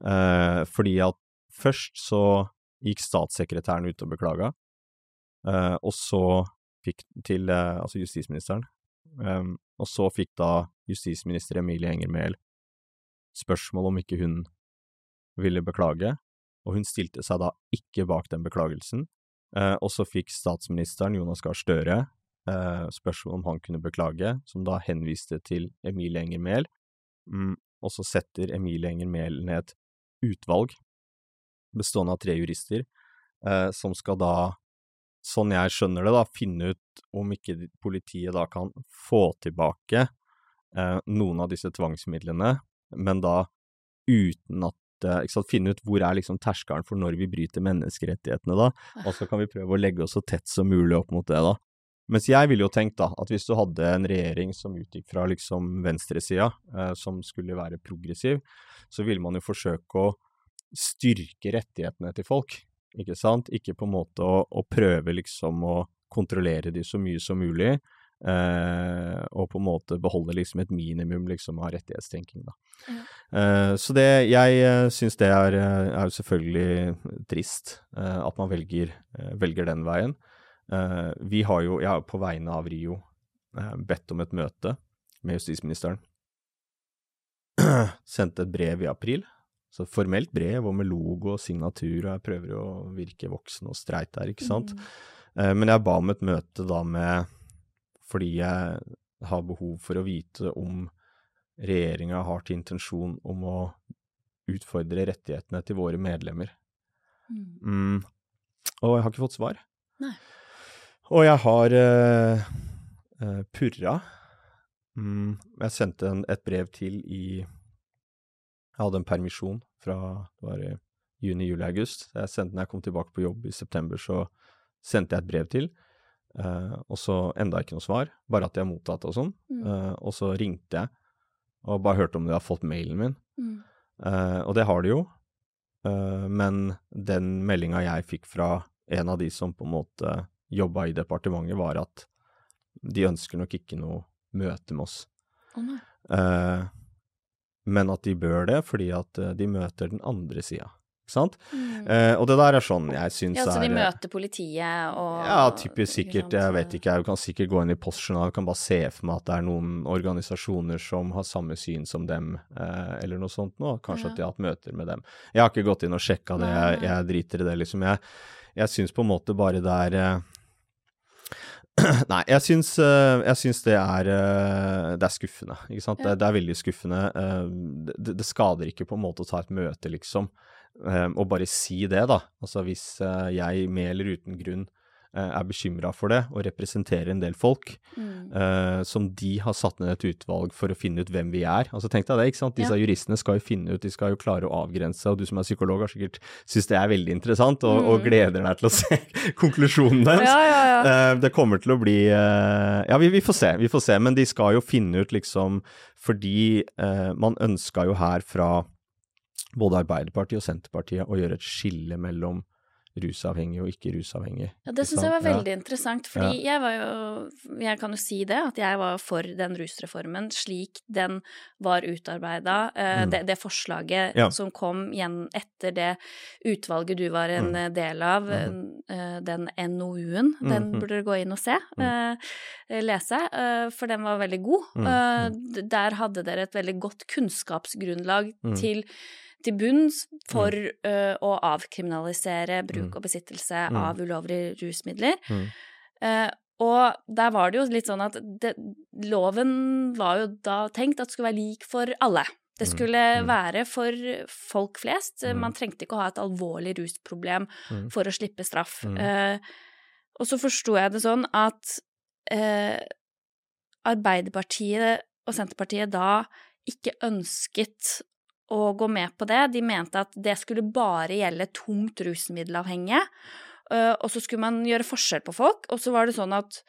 Uh, fordi at først så gikk statssekretæren ut og beklaga, uh, og så fikk til altså justisministeren. Um, og så fikk da justisminister Emilie Enger Mehl spørsmål om ikke hun ville beklage, og hun stilte seg da ikke bak den beklagelsen. og så fikk statsministeren Jonas Gahr Støre uh, spørsmål om han kunne beklage, som da henviste til Emilie Enger Mehl. um, og så setter Emilie Enger Mehl ned et utvalg bestående av tre jurister, uh, som skal da, sånn jeg skjønner det, da, finne ut om ikke politiet da kan få tilbake eh, noen av disse tvangsmidlene, men da uten at ikke sant, Finne ut hvor er liksom terskelen for når vi bryter menneskerettighetene, da. Og så kan vi prøve å legge oss så tett som mulig opp mot det, da. Mens jeg ville jo tenkt da, at hvis du hadde en regjering som utgikk fra liksom venstresida, eh, som skulle være progressiv, så ville man jo forsøke å styrke rettighetene til folk, ikke sant? Ikke på en måte å, å prøve liksom å kontrollere de så mye som mulig, eh, og på en måte beholde liksom et minimum liksom av rettighetstenking. Ja. Eh, så det, jeg uh, syns det er, eh, er selvfølgelig trist eh, at man velger, velger den veien. Vi har jo, jeg har på vegne av Rio bedt om et møte med justisministeren. Sendte et brev i april, så formelt brev og med logo og signatur, og jeg prøver å virke voksen og streit der, ikke sant. Mm. Uh, men jeg ba om et møte da med Fordi jeg har behov for å vite om regjeringa har til intensjon om å utfordre rettighetene til våre medlemmer. Mm. Mm. Og jeg har ikke fått svar. Nei. Og jeg har uh, uh, purra. Mm, jeg sendte en, et brev til i Jeg hadde en permisjon fra det var i juni, juli, august. Jeg sendte, når jeg kom tilbake på jobb i september, så sendte jeg et brev til. Uh, og så enda ikke noe svar, bare at de har mottatt og sånn. Mm. og så ringte jeg og bare hørte om de har fått mailen min. Mm. og det har de jo. men den meldinga jeg fikk fra en av de som på en måte jobba i departementet, var at de ønsker nok ikke noe møte med oss. Oh, eh, men at de bør det, fordi at de møter den andre sida. Mm. Eh, og det der er sånn jeg syns er Ja, Så de møter politiet og Ja, typisk sikkert. Jeg vet ikke, jeg kan sikkert gå inn i postjournal, kan bare se for meg at det er noen organisasjoner som har samme syn som dem, eh, eller noe sånt nå. Kanskje ja. at de har hatt møter med dem. Jeg har ikke gått inn og sjekka det, jeg, jeg, driter i det, liksom. Jeg, jeg syns på en måte bare det er eh, Nei, jeg syns, eh, jeg syns det, er, eh, det er skuffende. Ikke sant? Ja. Det, det er veldig skuffende. Eh, Det, det skader ikke på en måte å ta et møte, liksom, eh, og bare si det, da. Altså hvis eh, jeg med eller uten grunn eh, er bekymra for det, og representerer en del folk, Mm. eh, som de har satt ned et utvalg for å finne ut hvem vi er. Altså Tenk deg det, ikke sant. Disse Ja. juristene skal jo finne ut, de skal jo klare å avgrense, og du som er psykolog har sikkert syntes det er veldig interessant, og, og Mm. gleder deg til å se konklusjonen deres. Ja, ja. Eh, det kommer til å bli eh, Ja, vi, vi får se, vi får se. Men de skal jo finne ut, liksom Fordi man ønska jo her fra både Arbeiderpartiet og Senterpartiet å gjøre et skille mellom rusavhengig og ikke rusavhengig. Ja, det syns jeg var veldig Ja. interessant, fordi jeg var jo Jeg kan jo si det, at jeg var for den rusreformen slik den var utarbeida. Eh, Mm. det, det forslaget Ja. som kom igjen etter det utvalget du var en Mm. del av, eh, den NOU-en, den Mhm. burde dere gå inn og se. Mm. eh, lese, for den var veldig god. Mm, Eh, der hadde dere et veldig godt kunnskapsgrunnlag Mm. til til bunns for eh, å avkriminalisere bruk Mm. og besittelse Mm. av ulovlige rusmidler. Mm. Eh, og der var det jo litt sånn at det, loven var jo da tenkt at det skulle være lik for alle. Det Mm. skulle Mm. være for folk flest. Mm. Man trengte ikke å ha et alvorlig rusproblem Mm. for å slippe straff. Mm. Eh, og så forsto jeg det sånn at eh, Arbeiderpartiet og Senterpartiet da ikke ønsket å gå med på det. De mente at det skulle bare gjelde tungt rusmiddelavhengige. Eh, og så skulle man gjøre forskjell på folk. Og så var det sånn at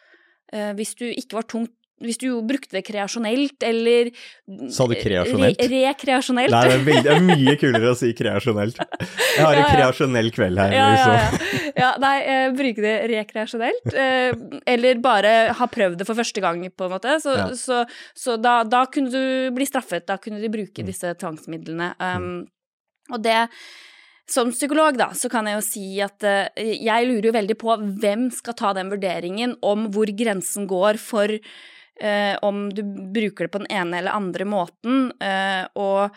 eh, hvis du ikke var tungt hvis du brukte det kreasjonelt, eller Sa du kreasjonelt? Re rekreasjonelt. Nei, det er, veldig, det er mye kulere å si kreasjonelt. Jeg har en Ja, ja. kreasjonell kveld her. Ja, ja, liksom. ja. nei, eh, bruke det rekreasjonelt. Eh, eller bare ha prøvd det for første gang, på en måte. Så, så, så da, da kunne du bli straffet. Da kunne de bruke Mm. disse tvangsmidlene. Um, Og det Som psykolog, da, så kan jeg jo si at eh, jeg lurer jo veldig på hvem skal ta den vurderingen om hvor grensen går for eh, om du bruker det på den ene eller andre måten, eh, og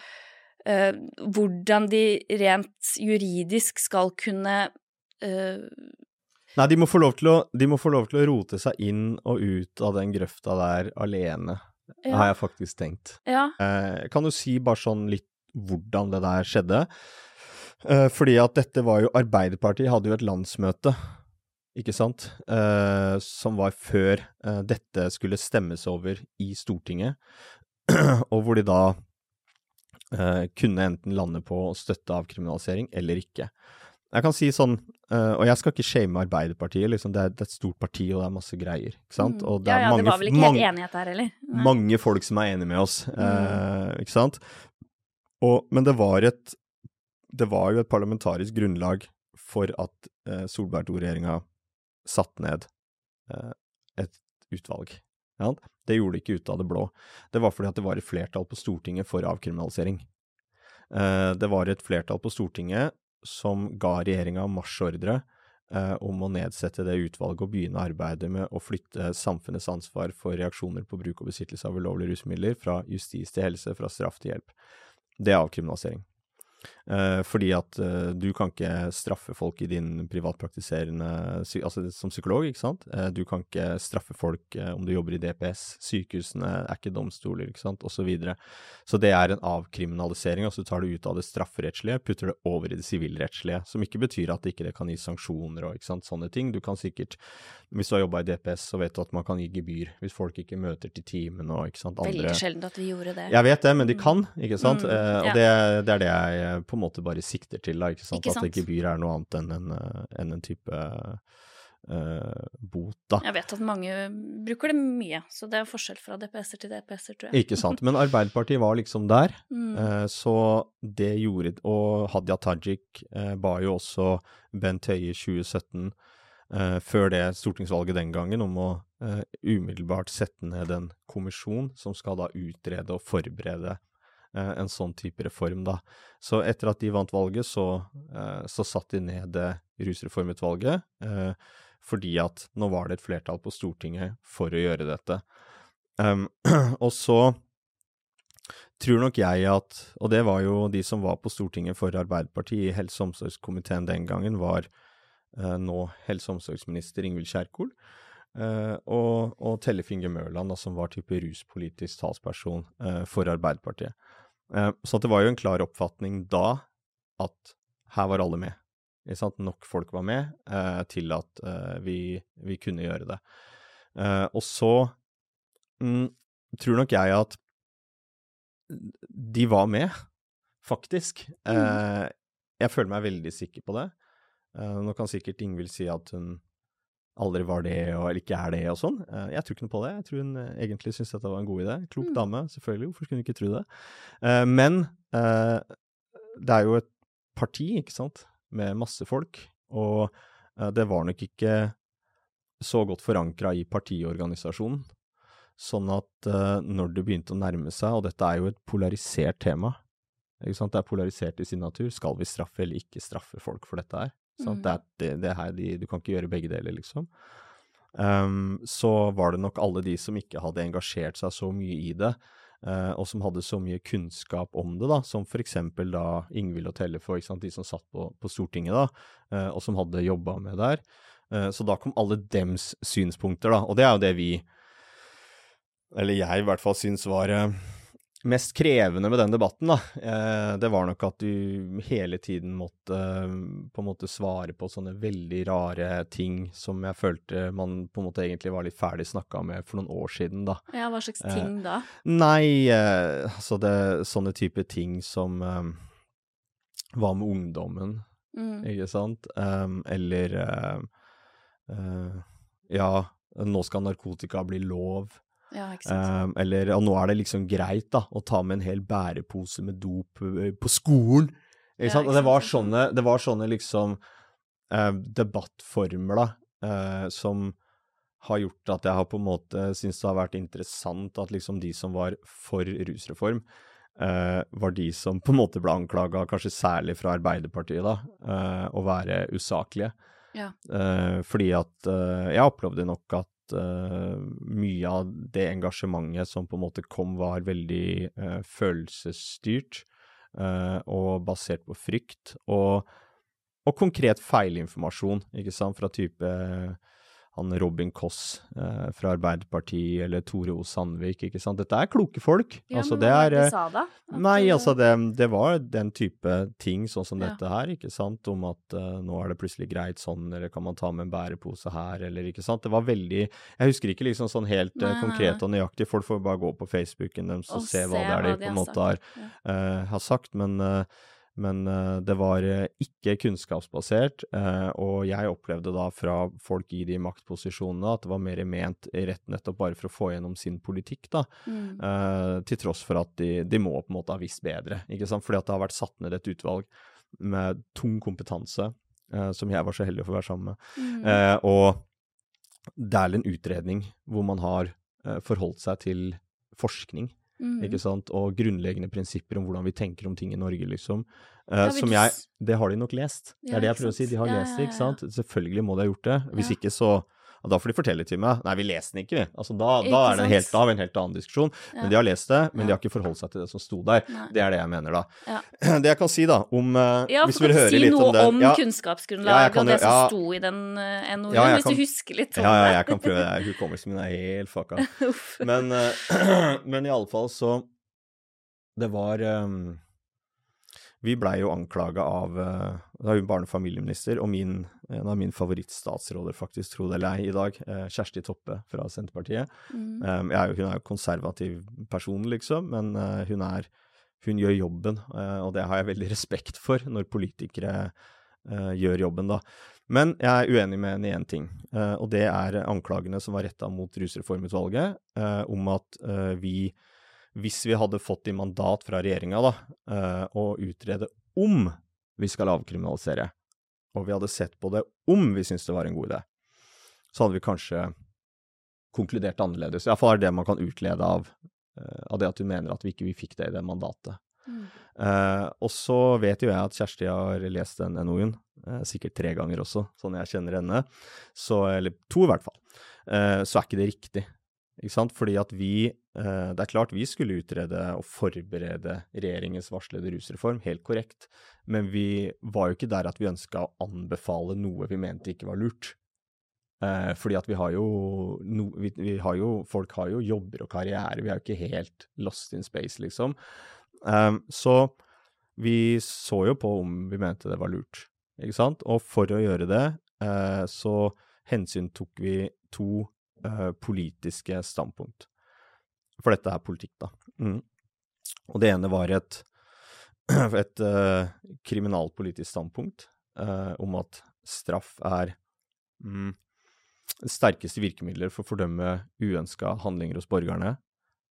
eh, hvordan de rent juridisk skal kunne eh, Nei, de må, få lov til å, de må få lov til å rote seg inn og ut av den grøfta der alene, har jeg faktisk tenkt. Ja. Eh, kan du si bare sånn litt hvordan det der skjedde? Eh, fordi at dette var jo Arbeiderpartiet hadde jo et landsmøte, ikke sant, eh, som var før eh, dette skulle stemmes over i Stortinget, og hvor de da eh, kunne enten lande på støtte avkriminalisering eller ikke. Jeg kan si sånn, eh, og jeg skal ikke shame Arbeiderpartiet, liksom, det, er, det er et stort parti og det er masse greier, ikke sant? Og det er ja, ja, mange, det var vel ikke mange, helt enighet der heller. Mange folk som er enige med oss, Mm. eh, ikke sant? Og, men det var, et, det var jo et parlamentarisk grunnlag for at eh, Solberg II-regjeringa satte ned eh, et utvalg. Ja? Det gjorde de ikke ut av det blå. Det var fordi det var et flertall på Stortinget for avkriminalisering. Eh, det var et flertall på Stortinget som ga regjeringa marsjordre eh, om å nedsette det utvalget og begynne arbeidet med å flytte samfunnets ansvar for reaksjoner på bruk og besittelse av ulovlige rusmidler fra justis til helse, fra straff til hjelp. Det er avkriminalisering. Eh, fordi at eh, du kan ikke straffe folk i din privatpraktiserende Altså som psykolog, ikke sant. Eh, du kan ikke straffe folk om du jobber i DPS. Sykehusene er ikke domstoler, ikke sant, osv. Så, videre. så det er en avkriminalisering. Altså du tar det ut av det strafferettslige, putter det over i det sivilrettslige. Som ikke betyr at det ikke kan gi sanksjoner og ikke sant, sånne ting. Du kan sikkert, hvis du har jobba i DPS, så vet du at man kan gi gebyr hvis folk ikke møter til timen og ikke sant. Andre Veldig sjelden at vi gjorde det. jeg vet det, men de kan, ikke sant? Mm, ja. og det, det er det jeg på en måte bare sikter til, da, ikke sant? Ikke sant. At gebyr er noe annet enn en, eh, enn en type Uh, bot, da. Jeg vet at mange bruker det mye, så det er forskjell fra DPS-er til DPS-er, tror jeg. Ikke sant. Men Arbeiderpartiet var liksom der, Mm. uh, så det gjorde Og Hadia Tajik uh, ba jo også Bent Høie i 2017, eh, før det stortingsvalget den gangen, om å umiddelbart sette ned en kommisjon som skal da utrede og forberede en sånn type reform, da. Så etter at de vant valget, så, eh, så satte de ned det rusreformutvalget, eh, fordi at nå var det et flertall på Stortinget for å gjøre dette. Um, og så tror nok jeg at, og det var jo de som var på Stortinget for Arbeiderpartiet i helse- og omsorgskomiteen den gangen, var eh, nå helse- og omsorgsminister Ingvild Kjerkol. Uh, og, og Tellef Mørland, da, som var type ruspolitisk talsperson uh, for Arbeiderpartiet. Eh, så det var jo en klar oppfatning da at her var alle med. Nok folk var med eh, til at eh, vi, vi, kunne gjøre det. Eh, og så mm, tror nok jeg at de var med, faktisk. Mm. jeg føler meg veldig sikker på det. nå kan sikkert Ingvild si at hun aldri var det, og, eller ikke er det, og sånn. Uh, jeg tror ikke noe på det. Jeg tror hun uh, egentlig syntes dette var en god idé. Klok mm. dame, selvfølgelig. Hvorfor skulle hun ikke tro det? Uh, men det er jo et parti, ikke sant, med masse folk, og det var nok ikke så godt forankra i partiorganisasjonen. Sånn at når det begynte å nærme seg, og dette er jo et polarisert tema, ikke sant? det er polarisert i sin natur, skal vi straffe eller ikke straffe folk for dette her? Mm. Det, det, det her, de, du kan ikke gjøre begge deler, liksom. Um, så var det nok alle de som ikke hadde engasjert seg så mye i det, uh, og som hadde så mye kunnskap om det, da, som for eksempel da Ingvild og Tellefo, de som satt på, på Stortinget da, uh, og som hadde jobba med der. Uh, så da kom alle dems synspunkter, da, og det er jo det vi, eller jeg i hvert fall, syns var mest krevende med den debatten, da, eh, det var nok at du hele tiden måtte eh, på en måte svare på sånne veldig rare ting som jeg følte man på en måte egentlig var litt ferdig snakka med for noen år siden, da. Ja, hva slags ting da? Eh, nei, eh, altså det sånne type ting som Hva med ungdommen, mm. ikke sant? Eller Ja, nå skal narkotika bli lov. Ja, ikke sant. Um, eller og nå er det liksom greit da, å ta med en hel bærepose med dop uh, på skolen. Ikke ja, sant? Og det var sånne, det var sånne liksom uh, debattformer da, uh, som har gjort at jeg har på en måte syntes det har vært interessant at liksom de som var for rusreform, var de som på en måte ble anklaga, kanskje særlig fra Arbeiderpartiet, da, å være usaklige. Ja. fordi at jeg opplevde nok at uh, mye av det engasjementet som på en måte kom, var veldig uh, følelsesstyrt uh, og basert på frykt. Og, og konkret feilinformasjon, ikke sant, fra type han Robin Koss eh, fra Arbeiderpartiet eller Tore O. Sandvik, ikke sant. Dette er kloke folk. Ja, altså, men det de sa da? Nei, nei, altså det, det, var den type ting sånn som ja. dette her, ikke sant. Om at uh, nå er det plutselig greit sånn, eller kan man ta med en bærepose her, eller ikke sant. Det var veldig Jeg husker ikke liksom sånn helt uh, konkret og nøyaktig. Folk får bare gå på Facebooken deres og, og se hva det er de, på en måte har, uh, har sagt, men men uh, det var uh, ikke kunnskapsbasert, uh, og jeg opplevde da fra folk i de maktposisjonene at det var mer ment rett nettopp bare for å få gjennom sin politikk, da, mm. til tross for at de, de, må på en måte ha visst bedre, ikke sant, fordi at det har vært satt ned et utvalg med tung kompetanse, som jeg var så heldig å få være sammen med, mm. og det er en utredning hvor man har forholdt seg til forskning Mm. Ikke sant? Og grunnleggende prinsipper om hvordan vi tenker om ting i Norge, liksom. Uh, ja, som jeg Det har de nok lest. Det er det jeg prøver å si. De har lest det, ikke sant. Selvfølgelig må de ha gjort det. Hvis ikke, så da får de fortelle til meg. Nei, vi leser den ikke, vi. Altså, da, da, er det en helt, da har vi en helt annen diskusjon. Ja. Men de har lest det, men ja. de har ikke forholdt seg til det som sto der. Nei. Det er det jeg mener, da. Ja. Det jeg kan si, da, om uh, Ja, for kan du si noe om kunnskapsgrunnlaget og det som sto i den uh, eh, NOU-en, hvis kan, du husker litt om det? Ja, ja, jeg kan prøve det. Hukommelsen min er helt fucka. men, uh, men i alle fall så Det var um, vi blei jo anklaga av uh, da hun barne- og familieminister, og min, en av mine favorittstatsråder, faktisk, tro det eller ei, i dag, uh, Kjersti Toppe fra Senterpartiet. Mm. Um, er jo, hun er jo konservativ person, liksom, men uh, hun er Hun gjør jobben, og det har jeg veldig respekt for når politikere gjør jobben, da. Men jeg er uenig med henne i én ting, og det er anklagene som var retta mot Rusreformutvalget, om at vi hvis vi hadde fått i mandat fra regjeringa uh, å utrede om vi skal avkriminalisere, og vi hadde sett på det om vi syntes det var en god idé, så hadde vi kanskje konkludert annerledes. Iallfall er det man kan utlede av, uh, av, det at du mener at vi ikke vi fikk det i det mandatet. Mm. Uh, og så vet jo jeg at Kjersti har lest den NOU-en, uh, sikkert tre ganger også, sånn jeg kjenner henne, så, eller to i hvert fall. Så er ikke det riktig. Ikke sant? Fordi at vi eh, Det er klart vi skulle utrede og forberede regjeringens varslede rusreform, helt korrekt, men vi var jo ikke der at vi ønska å anbefale noe vi mente ikke var lurt. Eh, fordi at vi har jo, vi, har jo Folk har jo jobber og karriere, vi er jo ikke helt lost in space, liksom. Um, så vi så jo på om vi mente det var lurt, ikke sant? Og for å gjøre det, eh, så hensyntok vi to eh, politiske standpunkt. For dette er politikk, da. Mm. Og det ene var et, et uh, kriminalpolitisk standpunkt uh, om at straff er mm, sterkeste virkemidler for å fordømme uønska handlinger hos borgerne.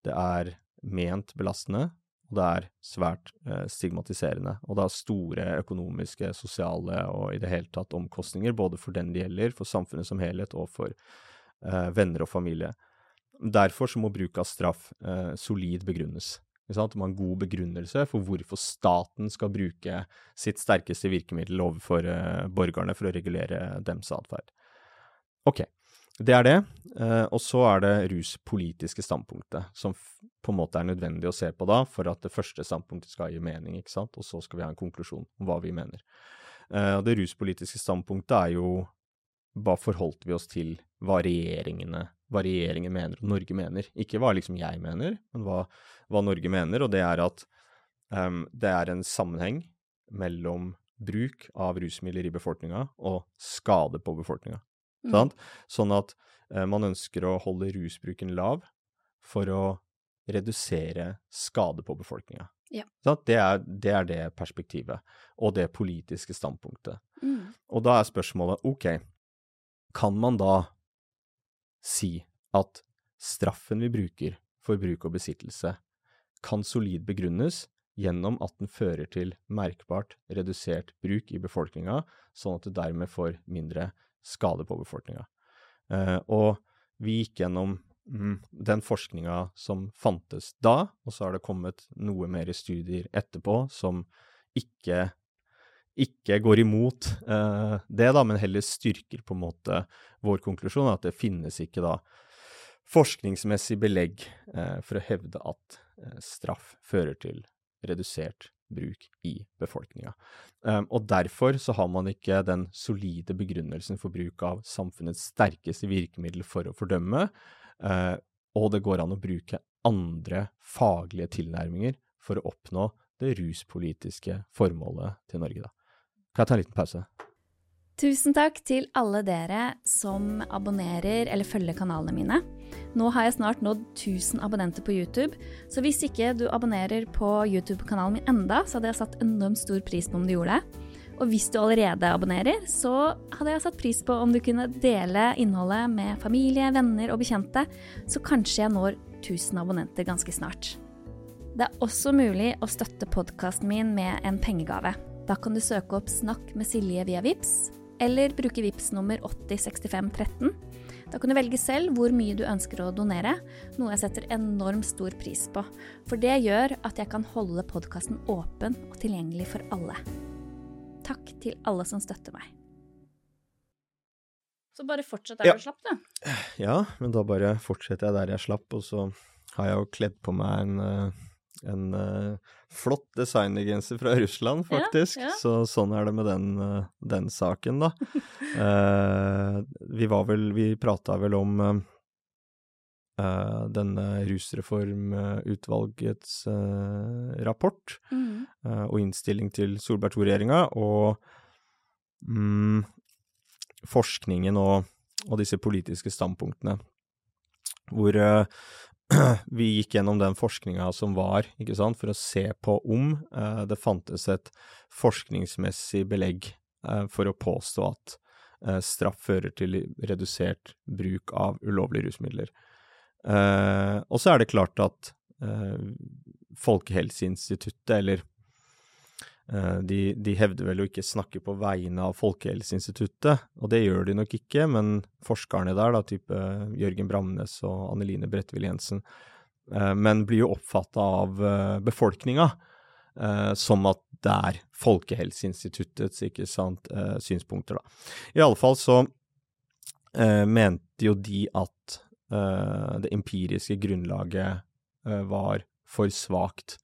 Det er ment belastende, og det er svært stigmatiserende. Og det har store økonomiske, sosiale og i det hele tatt omkostninger, både for den det gjelder, for samfunnet som helhet og for venner og familie. Derfor så må bruk av straff solid begrunnes. Det må ha en god begrunnelse for hvorfor staten skal bruke sitt sterkeste virkemiddel overfor eh, borgerne for å regulere dems atferd. Ok, det er det. Uh, og så er det ruspolitiske standpunktet, som på en måte er nødvendig å se på da, for at det første standpunktet skal gi mening, ikke sant, og så skal vi ha en konklusjon om hva vi mener. Uh, det ruspolitiske standpunktet er jo hva forholdt vi oss til hva regjeringene hva regjeringen mener og Norge mener. Ikke hva liksom jeg mener, men hva, hva Norge mener. Og det er at um, det er en sammenheng mellom bruk av rusmidler i befolkninga og skade på befolkninga. Mm. Sånn at uh, man ønsker å holde rusbruken lav for å redusere skade på befolkninga. Ja. Det, er, det, er, det perspektivet, og det politiske standpunktet. Mm. Og da er spørsmålet OK, kan man da si at straffen vi bruker for bruk og besittelse, kan solid begrunnes gjennom at den fører til merkbart redusert bruk i befolkninga, sånn at det dermed får mindre skade på befolkninga. Eh, og vi gikk gjennom mm, den forskninga som fantes da, og så har det kommet noe mer studier etterpå som ikke ikke går imot eh, det, da, men heller styrker på en måte vår konklusjon, at det finnes ikke da forskningsmessig belegg eh, for å hevde at eh, straff fører til redusert bruk i befolkninga. Um, og derfor så har man ikke den solide begrunnelsen for bruk av samfunnets sterkeste virkemiddel for å fordømme, uh, og det går an å bruke andre faglige tilnærminger for å oppnå det ruspolitiske formålet til Norge, da. Kan jeg ta en liten pause? Tusen takk til alle dere som abonnerer eller følger kanalene mine. Nå har jeg snart nådd 1000 abonnenter på YouTube, så hvis ikke du abonnerer på YouTube-kanalen min enda, så hadde jeg satt enormt stor pris på om du gjorde det. Og hvis du allerede abonnerer, så hadde jeg satt pris på om du kunne dele innholdet med familie, venner og bekjente, så kanskje jeg når 1000 abonnenter ganske snart. Det er også mulig å støtte podkasten min med en pengegave. Da kan du søke opp Snakk med Silje via VIPS, eller bruke VIPS nummer 806513. Da kan du velge selv hvor mye du ønsker å donere, noe jeg setter enormt stor pris på. For det gjør at jeg kan holde podkasten åpen og tilgjengelig for alle. Takk til alle som støtter meg. Så bare fortsett der ja. du slapp, du. Ja, men da bare fortsetter jeg der jeg slapp, og så har jeg jo kledd på meg en uh en uh, flott designergenser fra Russland, faktisk. Ja, ja. Så sånn er det med den, uh, den saken, da. uh, vi var vel Vi prata vel om denne rusreformutvalgets rapport mm. og innstilling til Solberg II-regjeringa, og mm, forskningen og, og, disse politiske standpunktene, hvor vi gikk gjennom den forskninga som var, ikke sant, for å se på om eh, det fantes et forskningsmessig belegg eh, for å påstå at eh, straff fører til redusert bruk av ulovlige rusmidler. Eh, og så er det klart at eh, Folkehelseinstituttet, eller de, de, hevder vel å ikke snakke på vegne av Folkehelseinstituttet, og det gjør de nok ikke, men forskerne der, da, type Jørgen Bramnes og Anneline Bredtvill Jensen, eh, men blir jo oppfatta av eh, befolkninga som at det er Folkehelseinstituttets ikke sant, synspunkter, da. I alle fall så mente jo de at det empiriske grunnlaget var for svakt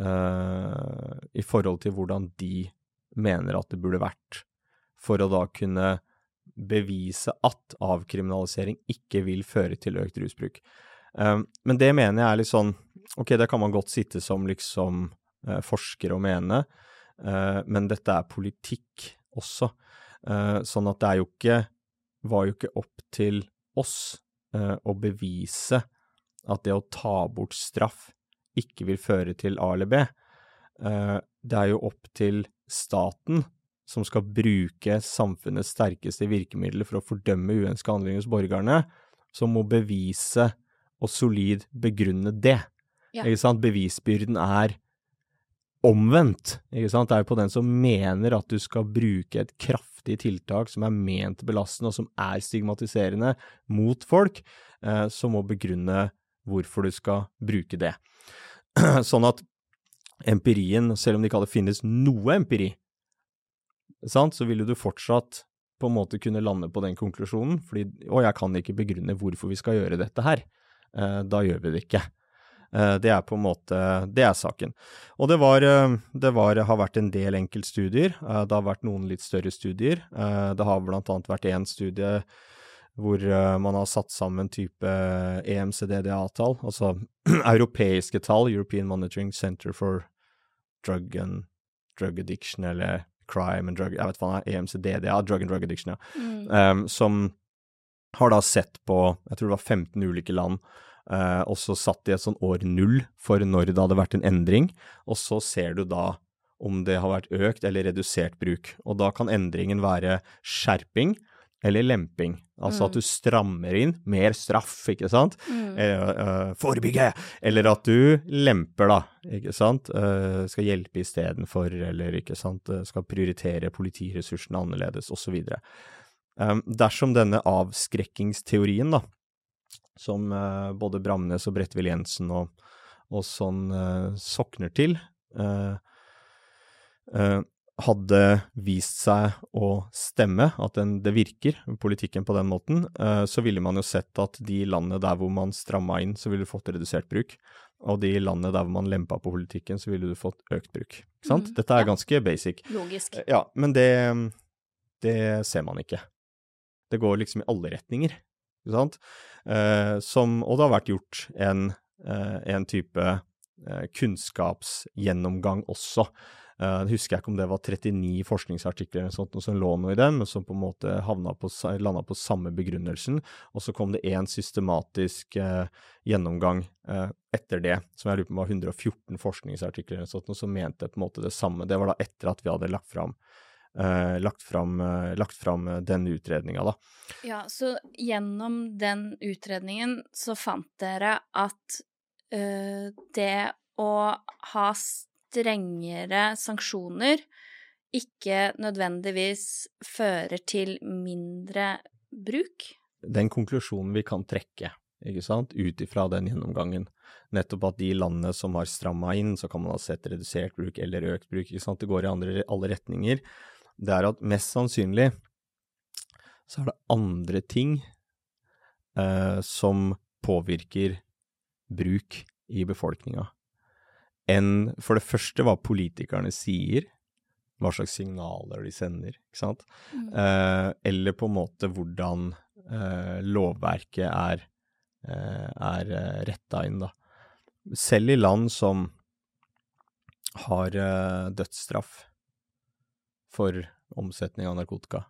uh, i forhold til hvordan de mener at det burde vært, for å da kunne bevise at avkriminalisering ikke vil føre til økt rusbruk. Um, men det mener jeg er litt sånn Ok, det kan man godt sitte som liksom uh, forsker og mene, uh, men dette er politikk også. Uh, sånn at det er jo ikke Var jo ikke opp til oss å bevise at det å ta bort straff ikke vil føre til A eller B. det er jo opp til staten som skal bruke samfunnets sterkeste virkemidler for å fordømme uønska handlinger hos borgerne, som må bevise og solid begrunne det. Ja. Ikke sant? Bevisbyrden er omvendt. Ikke sant? Det er jo på den som mener at du skal bruke et kraftig tiltak som er ment belastende, og som er stigmatiserende mot folk, eh, som må begrunne hvorfor du skal bruke det. sånn at empirien, selv om det ikke hadde finnes noe empiri, sant, så ville du fortsatt på en måte kunne lande på den konklusjonen, fordi å, jeg kan ikke begrunne hvorfor vi skal gjøre dette her. Eh, da gjør vi det ikke. Eh, det er på en måte Det er saken. Og det, var, eh, det var, har vært en del enkeltstudier. Det har vært noen litt større studier. Det har blant annet vært én studie hvor eh, man har satt sammen type EMCDDA-tall, altså europeiske tall, European Monitoring Center for Drug and Drug Addiction, eller crime and drug Jeg vet hva det er, EMCDDA, drug and drug addiction, ja. Mm. Um, som har da sett på Jeg tror det var 15 ulike land. Uh, og så satt de et sånn år null for når det hadde vært en endring, og så ser du da om det har vært økt eller redusert bruk. Og da kan endringen være skjerping eller lemping. Altså mm. at du strammer inn, mer straff, ikke sant. Mm. Eh, eh, forebygge! Eller at du lemper, da, ikke sant. Eh, skal hjelpe istedenfor, eller ikke sant. Uh, skal prioritere politiressursene annerledes, osv. Um, dersom denne avskrekkingsteorien, da, som uh, både Bramnes og Bredtvet Jensen og, og sånn sokner til, hadde vist seg å stemme, at den, det virker, politikken på den måten, uh, så ville man jo sett at de landene der hvor man stramma inn, så ville du fått redusert bruk. Og de landene der hvor man lempa på politikken, så ville du fått økt bruk. Ikke sant? Mm, Dette er ja. ganske basic. Logisk. Ja, men det, det ser man ikke. Det går liksom i alle retninger, ikke sant. Uh, som, og det har vært gjort en, en type kunnskapsgjennomgang også. Uh, husker jeg ikke om det var 39 forskningsartikler eller sånt, som lå noe i den, men som på en måte på, landa på samme begrunnelsen. Og så kom det én systematisk uh, gjennomgang uh, etter det, som jeg lurer på var 114 forskningsartikler eller sånt, som mente på en måte det samme. Det var da etter at vi hadde lagt fram Uh, lagt fram, uh, lagt fram uh, den utredninga, da. Ja, så gjennom den utredningen så fant dere at det å ha strengere sanksjoner ikke nødvendigvis fører til mindre bruk? Den konklusjonen vi kan trekke, ikke ut ifra den gjennomgangen, nettopp at de landene som har stramma inn, så kan man ha sett redusert bruk eller økt bruk, ikke sant, det går i andre, alle retninger, det er at mest sannsynlig så er det andre ting eh, som påvirker bruk i befolkninga enn for det første hva politikerne sier, hva slags signaler de sender, ikke sant, mm. eh, eller på en måte hvordan eh, lovverket er, eh, er eh, retta inn, da. Selv i land som har eh, dødsstraff for omsetning av narkotika,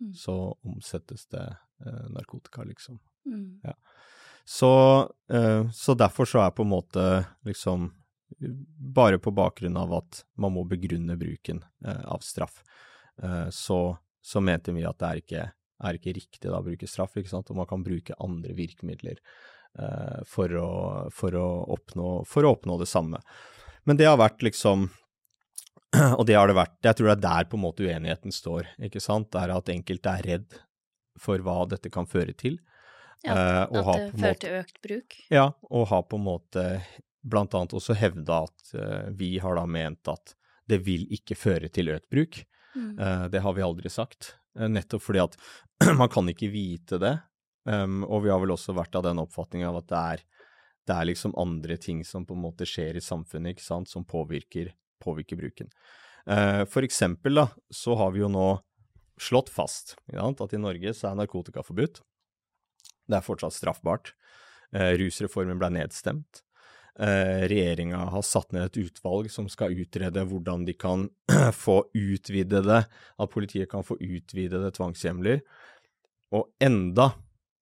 mm. så omsettes det eh, narkotika, liksom. Mm. Ja. Så, så derfor så er på en måte liksom bare på bakgrunn av at man må begrunne bruken eh, av straff, eh, så, så, mente vi at det er ikke, er ikke riktig da, å bruke straff, ikke sant? og man kan bruke andre virkemidler eh, for, å, for, å oppnå, for, å, oppnå, det samme. Men det har vært liksom og det har det vært, jeg tror det er der på en måte uenigheten står, ikke sant, det er at enkelte er redd for hva dette kan føre til. Ja, at det fører til økt bruk? Ja, og ha på en måte blant annet også hevda at uh, vi har da ment at det vil ikke føre til økt bruk. Mm. Uh, det har vi aldri sagt, uh, nettopp fordi at man kan ikke vite det. Og vi har vel også vært av den oppfatning av at det er, det er liksom andre ting som på en måte skjer i samfunnet, ikke sant, som påvirker, påvirker bruken. for eksempel da, så har vi jo nå slått fast at i Norge så er narkotika forbudt. Det er fortsatt straffbart. Eh, rusreformen ble nedstemt. Eh, Regjeringa har satt ned et utvalg som skal utrede hvordan de kan få utvidede At politiet kan få utvidede tvangshjemler. Og enda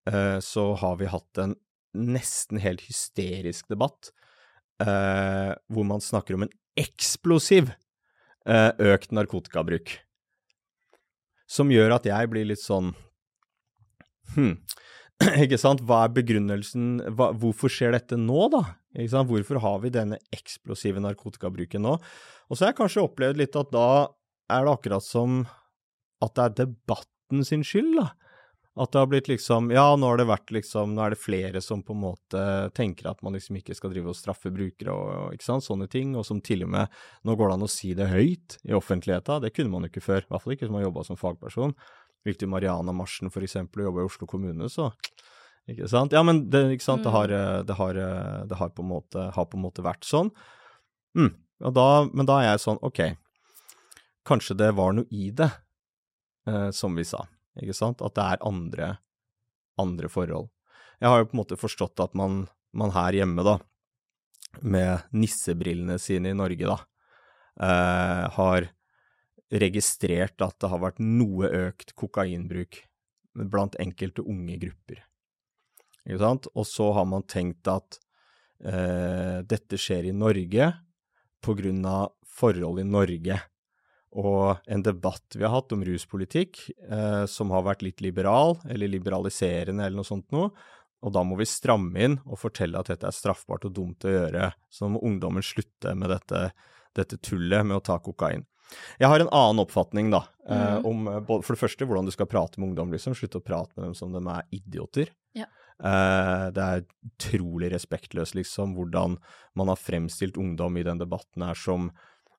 eh, så har vi hatt en nesten helt hysterisk debatt eh, hvor man snakker om en eksplosiv eh, økt narkotikabruk. Som gjør at jeg blir litt sånn Hm, ikke sant, hva er begrunnelsen, hva, hvorfor skjer dette nå, da? Hvorfor har vi denne eksplosive narkotikabruken nå? Og så har jeg kanskje opplevd litt at da er det akkurat som at det er debatten sin skyld, da. At det har blitt liksom Ja, nå har det vært liksom Nå er det flere som på en måte tenker at man liksom ikke skal drive og straffe brukere og ikke sant, sånne ting, og som til og med Nå går det an å si det høyt i offentligheta, det kunne man jo ikke før. I hvert fall ikke som har jobba som fagperson. Gikk du Mariana-marsjen for eksempel og jobba i Oslo kommune, så Ikke sant. Ja, men det, ikke sant, det, har, det, har, det har, på en måte, har på en måte vært sånn. Mm. Da, men da er jeg sånn, OK, kanskje det var noe i det, eh, som vi sa ikke sant? At det er andre, andre forhold. Jeg har jo på en måte forstått at man, man her hjemme, da, med nissebrillene sine i Norge, da, eh, har registrert at det har vært noe økt kokainbruk blant enkelte unge grupper. Ikke sant? Og så har man tenkt at eh, dette skjer i Norge på grunn av forhold i Norge og en debatt vi har hatt om ruspolitikk eh, som har vært litt liberal, eller liberaliserende eller noe sånt noe, og da må vi stramme inn og fortelle at dette er straffbart og dumt å gjøre. Så må ungdommen slutte med dette, dette tullet med å ta kokain. Jeg har en annen oppfatning, da, eh, mm. om eh, for det første hvordan du skal prate med ungdom, liksom. Slutte å prate med dem som de er idioter. Ja. Eh, det er utrolig respektløst, liksom, hvordan man har fremstilt ungdom i den debatten her som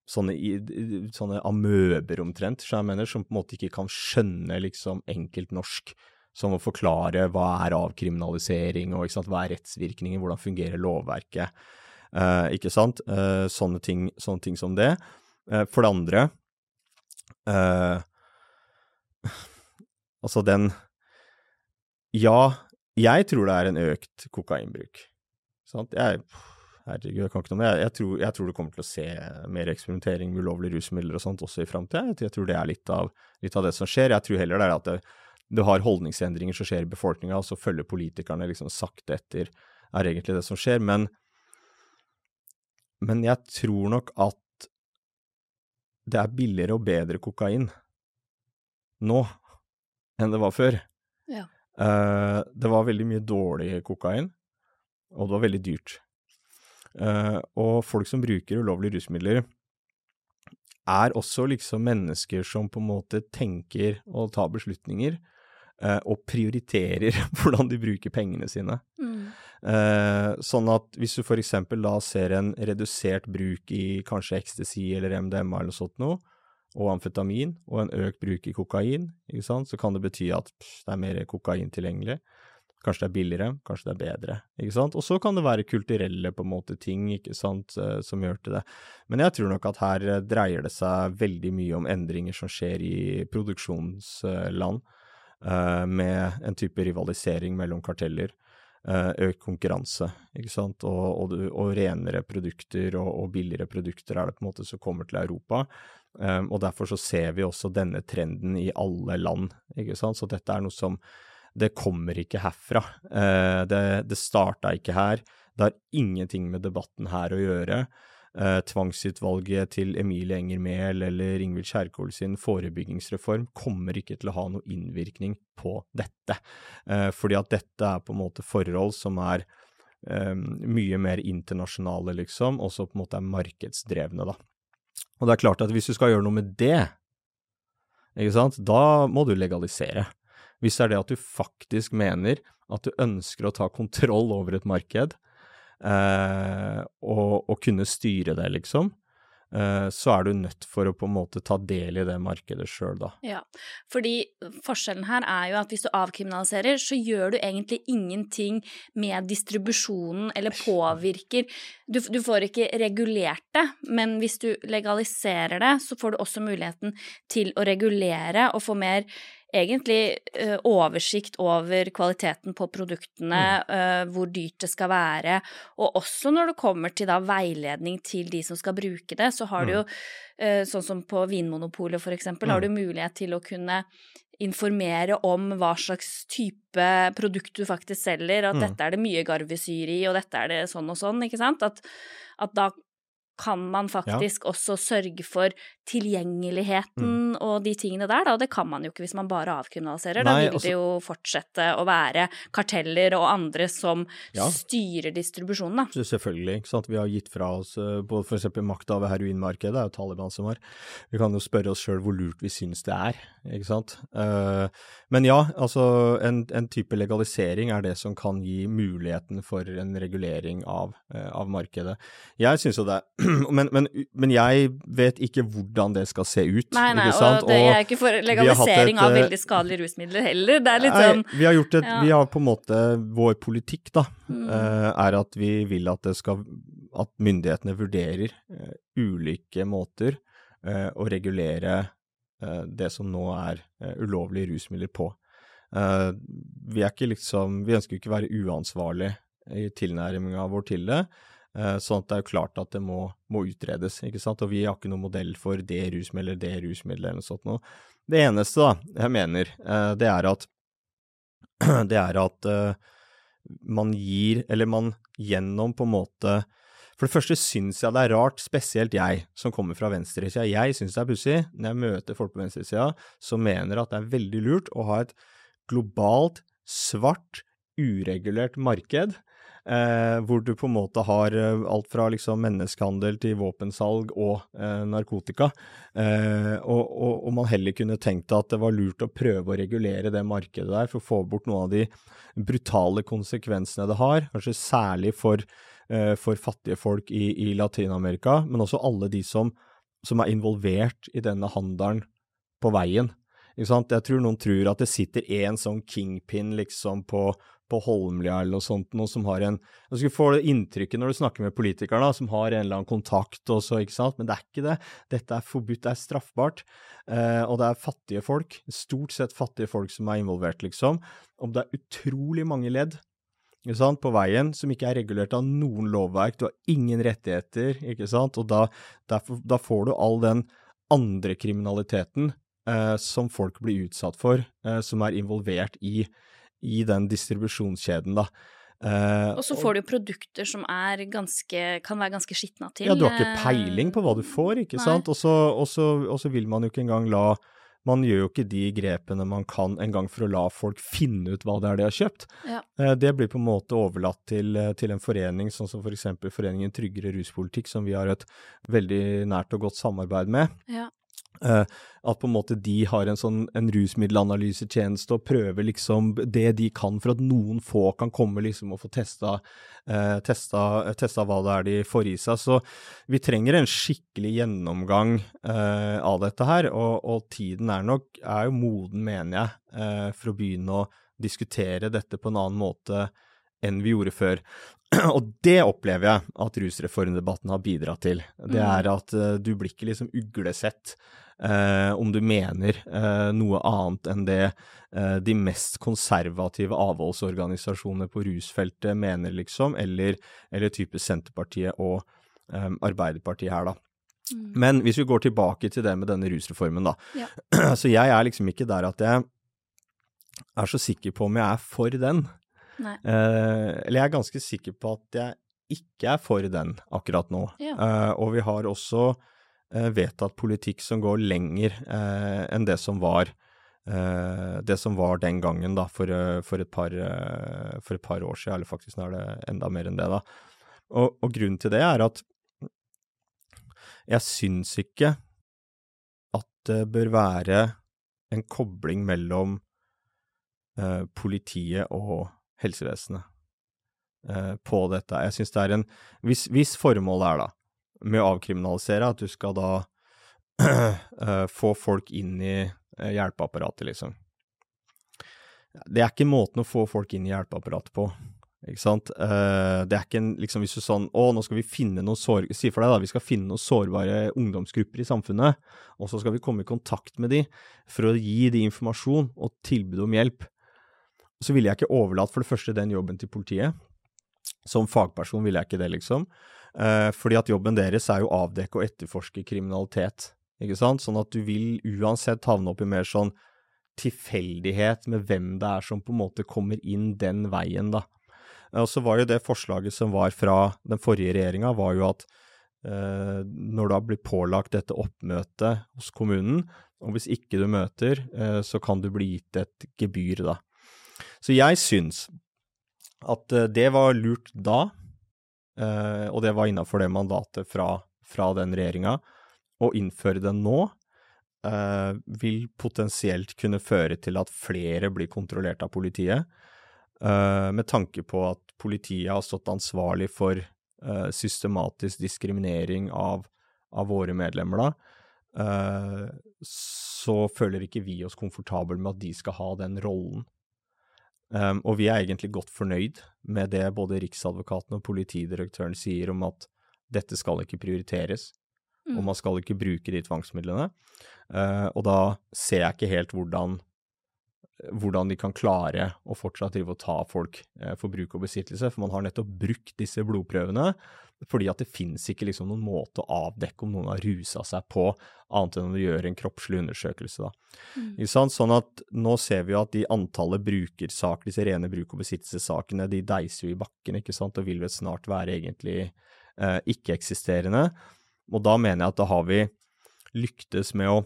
sånne, sånne amøber omtrent, som jeg mener, som på en måte ikke kan skjønne liksom enkelt norsk. Som å forklare hva er avkriminalisering, og sant, hva er rettsvirkningen, hvordan fungerer lovverket. Eh, ikke sant? Eh, sånne, ting, sånne, ting, som det. Eh, for det andre eh, Altså den Ja, jeg tror det er en økt kokainbruk. Sant? Jeg herregud, jeg kan ikke noe om det. jeg, jeg tror du kommer til å se mer eksperimentering med ulovlige rusmidler og sånt også i framtida. Jeg, tror det er litt av, litt av, det som skjer. Jeg tror heller det er at det, du har holdningsendringer som skjer i befolkninga, og så følger politikerne liksom sakte etter, er egentlig det som skjer. Men, men jeg tror nok at det er billigere og bedre kokain nå enn det var før. Ja. Uh, det var veldig mye dårlig kokain, og det var veldig dyrt. Uh, og folk som bruker ulovlige rusmidler, er også liksom mennesker som på en måte tenker og tar beslutninger, uh, og prioriterer hvordan de bruker pengene sine. Mm. Sånn at hvis du for eksempel da ser en redusert bruk i kanskje ecstasy eller MDMA eller noe sånt noe, og amfetamin, og en økt bruk i kokain, så kan det bety at pff, det er mer kokain tilgjengelig. Kanskje det er billigere, kanskje det er bedre, ikke sant. Og så kan det være kulturelle på en måte ting, ikke sant, eh, som gjør til det. Men jeg tror nok at her eh, dreier det seg veldig mye om endringer som skjer i produksjonsland, uh, med en type rivalisering mellom karteller. Økt konkurranse, ikke sant, og, og, og renere produkter og, og, billigere produkter er det på en måte som kommer til Europa. Um, og derfor så ser vi også denne trenden i alle land, ikke sant. Så dette er noe som det kommer ikke herfra. Uh, det, det starta ikke her. Det har ingenting med debatten her å gjøre. Uh, tvangsutvalget til Emilie Enger Mehl eller Ingvild Kjerkol sin forebyggingsreform kommer ikke til å ha noe innvirkning på dette. Uh, fordi at dette er på en måte forhold som er um, mye mer internasjonale, liksom, og som på en måte er markedsdrevne, da. Og det er klart at hvis du skal gjøre noe med det, ikke sant, da må du legalisere. Hvis det er det at du faktisk mener at du ønsker å ta kontroll over et marked, eh, og, og, kunne styre det, liksom, så er du nødt for å på en måte ta del i det markedet sjøl, da. Ja, fordi forskjellen her er jo at hvis du avkriminaliserer, så gjør du egentlig ingenting med distribusjonen eller påvirker du, du får ikke regulert det, men hvis du legaliserer det, så får du også muligheten til å regulere og få mer egentlig uh, oversikt over kvaliteten på produktene, mm. uh, hvor dyrt det skal være, og også når det kommer til da veiledning til de som skal bruke det, så har mm. du jo, uh, sånn som på Vinmonopolet for eksempel, mm. har du mulighet til å kunne informere om hva slags type produkt du faktisk selger, at mm. dette er det mye garvesyre i, og dette er det sånn og sånn, ikke sant? At, at da kan man faktisk ja. også sørge for tilgjengeligheten mm. og de tingene der, da. Og det kan man jo ikke hvis man bare avkriminaliserer. Nei, da vil også... det jo fortsette å være karteller og andre som ja. styrer distribusjonen, da. Selvfølgelig, ikke sant. Vi har gitt fra oss både for eksempel makta over heroinmarkedet, det er jo Taliban som har. Vi kan jo spørre oss sjøl hvor lurt vi syns det er, ikke sant. Uh, men ja, altså en, en, type legalisering er det som kan gi muligheten for en regulering av, uh, av markedet. Jeg syns jo det er men, men, men, jeg vet ikke hvordan det skal se ut. Nei, nei, og, det, er ikke for legalisering et, av veldig skadelige rusmidler heller. Det er litt sånn Vi har gjort et, ja. vi har på en måte Vår politikk, da, mm. uh, er at vi vil at det skal At myndighetene vurderer uh, ulike måter å regulere det som nå er ulovlige rusmidler på. vi er ikke liksom Vi ønsker ikke å være uansvarlig i tilnærminga vår til det. Eh, sånn at det er jo klart at det må, må, utredes, ikke sant. Og vi har ikke noen modell for det rusmiddelet, det rusmiddelet eller noe sånt noe. Det eneste da, jeg mener, eh, det er at det er at eh, man gir, eller man gjennom på en måte For det første syns jeg det er rart, spesielt jeg som kommer fra venstresida. Jeg syns det er pussig når jeg møter folk på venstresida som mener at det er veldig lurt å ha et globalt, svart, uregulert marked Eh, hvor du på en måte har eh, alt fra liksom menneskehandel til våpensalg og eh, narkotika. Eh, og, og, og, man heller kunne tenkt at det var lurt å prøve å regulere det markedet der for å få bort noen av de brutale konsekvensene det har, kanskje særlig for, eh, for fattige folk i, i Latin-Amerika, men også alle de som, som er involvert i denne handelen på veien. Jeg tror noen tror at det sitter én sånn kingpin liksom på, på Holmlia eller noe sånt, noe som har en Du skulle få det inntrykket når du snakker med politikere, da, som har en eller annen kontakt og så, ikke sant, men det er ikke det. Dette er forbudt, det er straffbart. Eh, og det er fattige folk, stort sett fattige folk som er involvert, liksom. Om det er utrolig mange ledd ikke sant, på veien som ikke er regulert av noen lovverk, du har ingen rettigheter, ikke sant, og da, derfor, da får du all den andre kriminaliteten eh, som folk blir utsatt for, eh, som er involvert i i den distribusjonskjeden, da. Uh, og så får du jo produkter som ganske, kan være ganske skitna til. Ja, du har ikke peiling på hva du får, ikke Nei. sant. Og så vil man jo ikke engang la man gjør jo ikke de grepene man kan engang for å la folk finne ut hva det er de har kjøpt. Ja. Uh, det blir på en måte overlatt til, eh, til en forening, sånn som f.eks. For Foreningen Tryggere ruspolitikk, som vi har et veldig nært og godt samarbeid med. Ja. Uh, at på en måte de har en sånn en rusmiddelanalysetjeneste og prøver liksom det de kan for at noen få kan komme liksom og få testa, uh, testa, testa hva det er de får i seg. Så vi trenger en skikkelig gjennomgang av dette her, og, og, tiden er nok er jo moden, mener jeg, for å begynne å diskutere dette på en annen måte enn vi gjorde før. Og det opplever jeg at rusreformdebatten har bidratt til. Det mm. er at du blir ikke liksom uglesett eh, om du mener eh, noe annet enn det eh, de mest konservative avholdsorganisasjonene på rusfeltet mener, liksom, eller, eller type Senterpartiet og eh, Arbeiderpartiet her, da. Mm. Men hvis vi går tilbake til det med denne rusreformen, da. Ja. Så jeg er liksom ikke der at jeg er så sikker på om jeg er for den. Eh, eller jeg er ganske sikker på at jeg ikke er for den akkurat nå. Ja. Eh, og vi har også vedtatt politikk som går lenger eh, enn det som var eh, det som var den gangen, da, for, for, et par, for, et par, år siden, eller faktisk nå er det enda mer enn det, da. Og, og grunnen til det er at jeg syns ikke at det bør være en kobling mellom eh, politiet og helsevesenet eh, på dette. Jeg syns det er en hvis, hvis formålet er da med å avkriminalisere at du skal da eh, få folk inn i eh, hjelpeapparatet, liksom. Det er ikke måten å få folk inn i hjelpeapparatet på. Ikke sant? Eh, det er ikke en, liksom hvis du sånn Å, nå skal vi finne noen sår... Si for deg, da. Vi skal finne noen sårbare ungdomsgrupper i samfunnet, og så skal vi komme i kontakt med de for å gi de informasjon og tilbud om hjelp. Så ville jeg ikke overlatt for det første den jobben til politiet. Som fagperson ville jeg ikke det, liksom. Eh, fordi at jobben deres er jo å avdekke og etterforske kriminalitet. Ikke sant? Sånn at du vil uansett havne opp i mer sånn tilfeldighet med hvem det er som på en måte kommer inn den veien, da. Og så var jo det forslaget som var fra den forrige regjeringa, var jo at eh, når du har blitt pålagt dette oppmøtet hos kommunen, og hvis ikke du møter, eh, så kan du bli gitt et gebyr, da. Så jeg syns at eh, det var lurt da, eh, og det var innafor det mandatet fra, fra den regjeringa. Å innføre det nå eh, vil potensielt kunne føre til at flere blir kontrollert av politiet. Uh, med tanke på at politiet har stått ansvarlig for uh, systematisk diskriminering av, av, våre medlemmer, da, uh, så føler ikke vi oss komfortable med at de skal ha den rollen. Um, og vi er egentlig godt fornøyd med det både Riksadvokaten og politidirektøren sier om at dette skal ikke prioriteres, mm. og man skal ikke bruke de tvangsmidlene. og da ser jeg ikke helt hvordan hvordan de kan klare å fortsatt drive og ta folk eh, for bruk og besittelse. For man har nettopp brukt disse blodprøvene fordi at det finnes ikke liksom noen måte å avdekke om noen har rusa seg på, annet enn å gjøre en kroppslig undersøkelse. Mm. Sånn at nå ser vi at de antallet brukersaker, disse rene bruk- og besittelsessakene, de deiser jo i bakken, ikke sant, og vil vel snart være egentlig eh, ikke-eksisterende. Og da mener jeg at da har vi lyktes med å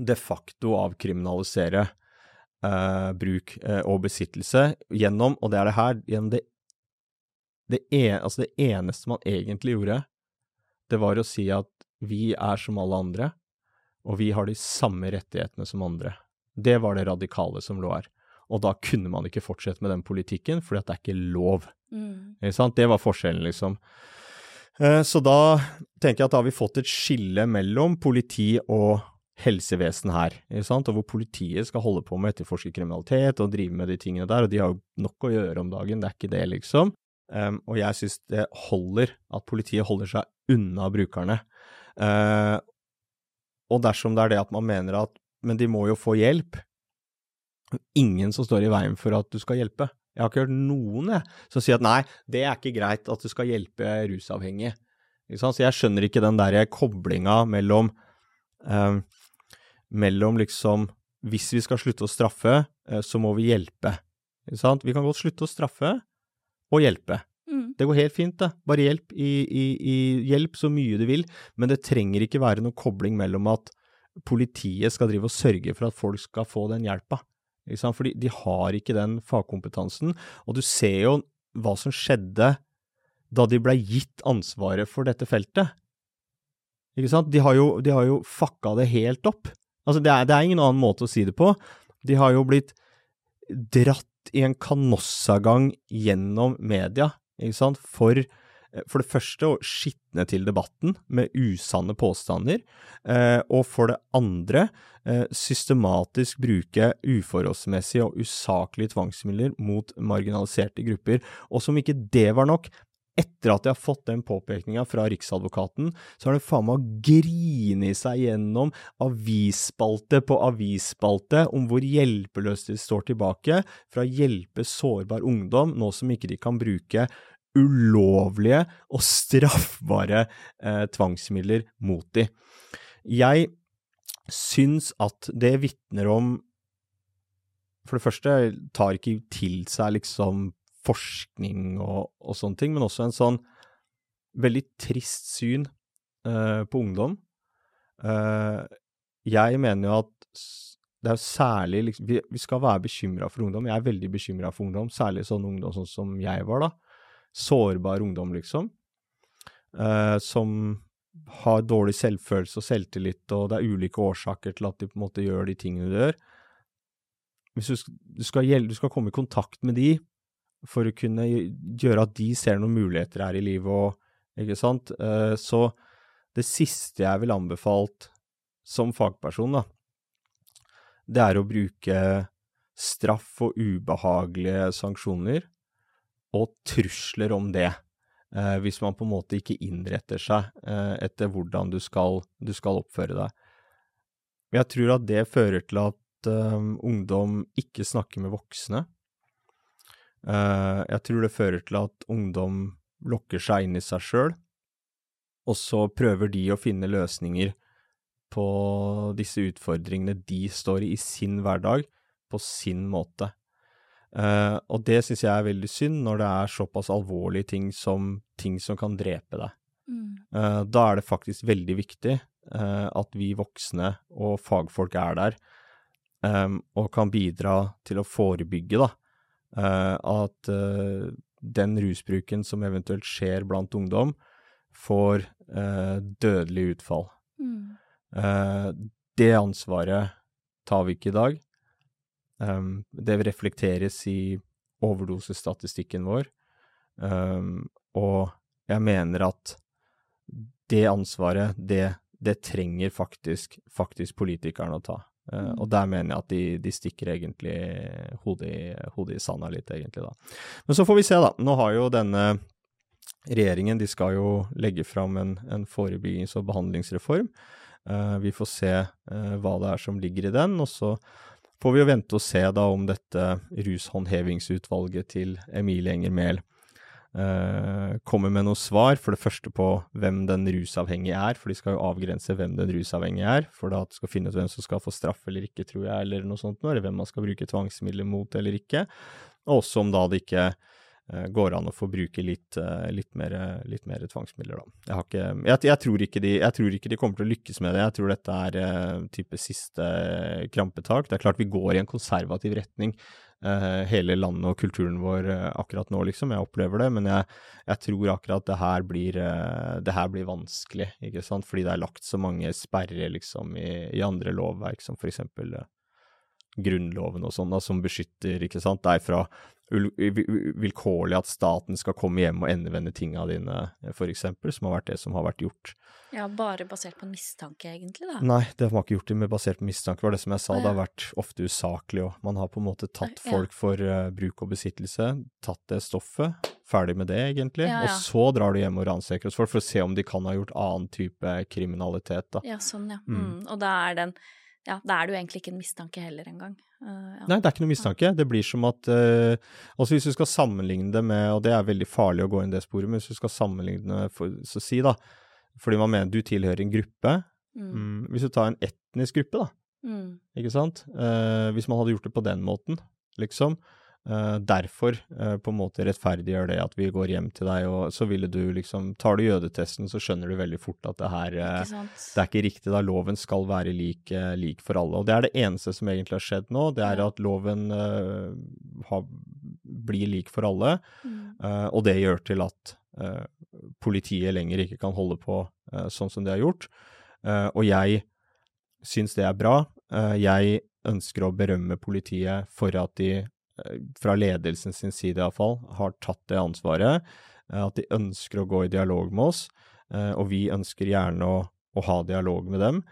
de facto avkriminalisere uh, bruk eh, og besittelse gjennom, og det er det her, gjennom det, det, en, altså det eneste man egentlig gjorde, det var å si at vi er som alle andre, og vi har de samme rettighetene som andre. Det var det radikale som lå her. Og da kunne man ikke fortsette med den politikken, fordi at det er ikke lov. Mm. Ikke det var forskjellen, liksom. Eh, så da tenker jeg at da har vi fått et skille mellom politi og helsevesen her, og hvor politiet skal holde på med å etterforske kriminalitet og drive med de tingene der, og de har jo nok å gjøre om dagen, det er ikke det, liksom. Um, og jeg synes det holder at politiet holder seg unna brukerne. Uh, og dersom det er det at man mener at men de må jo få hjelp, ingen som står i veien for at du skal hjelpe. Jeg har ikke hørt noen jeg, som sier at nei, det er ikke greit at du skal hjelpe rusavhengige. Så jeg skjønner ikke den der koblinga mellom um, mellom liksom Hvis vi skal slutte å straffe, eh, så må vi hjelpe. Ikke sant? Vi kan godt slutte å straffe og hjelpe. Mm. Det går helt fint, det. Bare hjelp, i, i, i, hjelp så mye du vil, men det trenger ikke være noen kobling mellom at politiet skal drive og sørge for at folk skal få den hjelpa. Fordi de har ikke den fagkompetansen. Og du ser jo hva som skjedde da de blei gitt ansvaret for dette feltet. Ikke sant? De har jo, de har jo fucka det helt opp. Altså, det er, det er, ingen annen måte å si det på. De har jo blitt dratt i en kanossagang gjennom media, ikke sant, for for det første å skitne til debatten med usanne påstander, eh, og for det andre eh, systematisk bruke uforholdsmessige og usaklige tvangsmidler mot marginaliserte grupper. Og som ikke det var nok, etter at de har fått den påpekninga fra Riksadvokaten, så har de faen meg grini seg gjennom avisspalte på avisspalte om hvor hjelpeløst de står tilbake fra å hjelpe sårbar ungdom, nå som ikke de kan bruke ulovlige og straffbare eh, tvangsmidler mot de. Jeg syns at det vitner om For det første tar ikke til seg liksom forskning og, og, sånne ting, men også en sånn veldig trist syn uh, på ungdom. Uh, jeg mener jo at det er jo særlig liksom, vi, vi, skal være bekymra for ungdom. Jeg er veldig bekymra for ungdom, særlig sånn ungdom sånn som jeg var, da. Sårbar ungdom, liksom. Uh, som har dårlig selvfølelse og selvtillit, og det er ulike årsaker til at de på en måte gjør de tingene de gjør. Hvis du, du, skal, du skal komme i kontakt med de, for å kunne gjøre at de ser noen muligheter her i livet og ikke sant. Eh, så det siste jeg ville anbefalt som fagperson, da, det er å bruke straff og ubehagelige sanksjoner og trusler om det. Eh, hvis man på en måte ikke innretter seg eh, etter hvordan du skal, du skal, oppføre deg. Jeg tror at det fører til at eh, ungdom ikke snakker med voksne. Eh, jeg tror det fører til at ungdom lokker seg inn i seg sjøl, og så prøver de å finne løsninger på disse utfordringene de står i i sin hverdag, på sin måte. Uh, og det syns jeg er veldig synd, når det er såpass alvorlige ting som ting som kan drepe deg. Mm. Uh, da er det faktisk veldig viktig at vi voksne og fagfolk er der og kan bidra til å forebygge, da. At den rusbruken som eventuelt skjer blant ungdom, får dødelig utfall. Mm. det ansvaret tar vi ikke i dag. Um, det reflekteres i overdosestatistikken vår, um, og jeg mener at det ansvaret, det, det trenger faktisk, faktisk politikerne å ta. Uh, og der mener jeg at de, de stikker egentlig hodet i, hodet i sanda litt, egentlig, da. Men så får vi se, da. Nå har jo denne regjeringen, de skal jo legge fram en, en forebyggings- og behandlingsreform. Uh, vi får se uh, hva det er som ligger i den, og så får vi jo vente og se da om dette rushåndhevingsutvalget til Emilie Enger Mehl eh, kommer med noe svar. For det første på hvem den rusavhengige er, for de skal jo avgrense hvem den rusavhengige er. For da skal finne ut hvem som skal få straff eller ikke, tror jeg, eller noe sånt, eller hvem man skal bruke tvangsmidler mot eller ikke. Og også om da det ikke går an å få bruke litt, eh, litt, mer, litt mer, tvangsmidler, da. Jeg, ikke, jeg, jeg, tror de, jeg, tror ikke de, kommer til å lykkes med det. Jeg tror dette er uh, type siste krampetak. Det er klart vi går i en konservativ retning, hele landet og kulturen vår akkurat nå, liksom. Jeg opplever det, men jeg, tror akkurat det her, blir, det her blir vanskelig, ikke sant. Fordi det er lagt så mange sperrer, liksom, i, i andre lovverk, som for eksempel Grunnloven og sånn, som beskytter ikke sant, deg fra vilkårlig at staten skal komme hjem og endevende tinga dine, eksempel, som har vært det som har vært gjort. Ja, bare basert på en mistanke, egentlig, da? Nei, det har man ikke gjort det med basert på mistanke, var det som jeg sa, det har vært ofte usaklig, òg. man har på en måte tatt folk for uh, bruk og besittelse, tatt det stoffet, ferdig med det, egentlig, ja, ja. og så drar du hjem og ransaker hos folk for å se om de kan ha gjort annen type kriminalitet, da. Ja, sånn, ja. Mm. Mm. Og da er den ja, da er det jo egentlig ikke en mistanke heller engang. Uh, ja. Nei, det er ikke noe mistanke. Det blir som at uh, Altså hvis du skal sammenligne det med, og det er veldig farlig å gå inn det sporet, men hvis du skal sammenligne det, for, så si da, fordi man mener du tilhører en gruppe mm. Mm, Hvis du tar en etnisk gruppe, da, mm. ikke sant, uh, hvis man hadde gjort det på den måten, liksom, derfor uh, på en måte rettferdiggjør det at vi går hjem til deg, og så ville du liksom Tar du jødetesten, så skjønner du veldig fort at det her uh, Det er ikke riktig, da. Loven skal være lik, lik, for alle. Og det er det eneste som egentlig har skjedd nå, det er ja. at loven har, blir lik for alle, mm. og det gjør til at politiet lenger ikke kan holde på sånn som de har gjort. og jeg syns det er bra. jeg ønsker å berømme politiet for at de fra ledelsen sin side iallfall, har tatt det ansvaret. Eh, at de ønsker å gå i dialog med oss, eh, og vi ønsker gjerne å, å ha dialog med dem.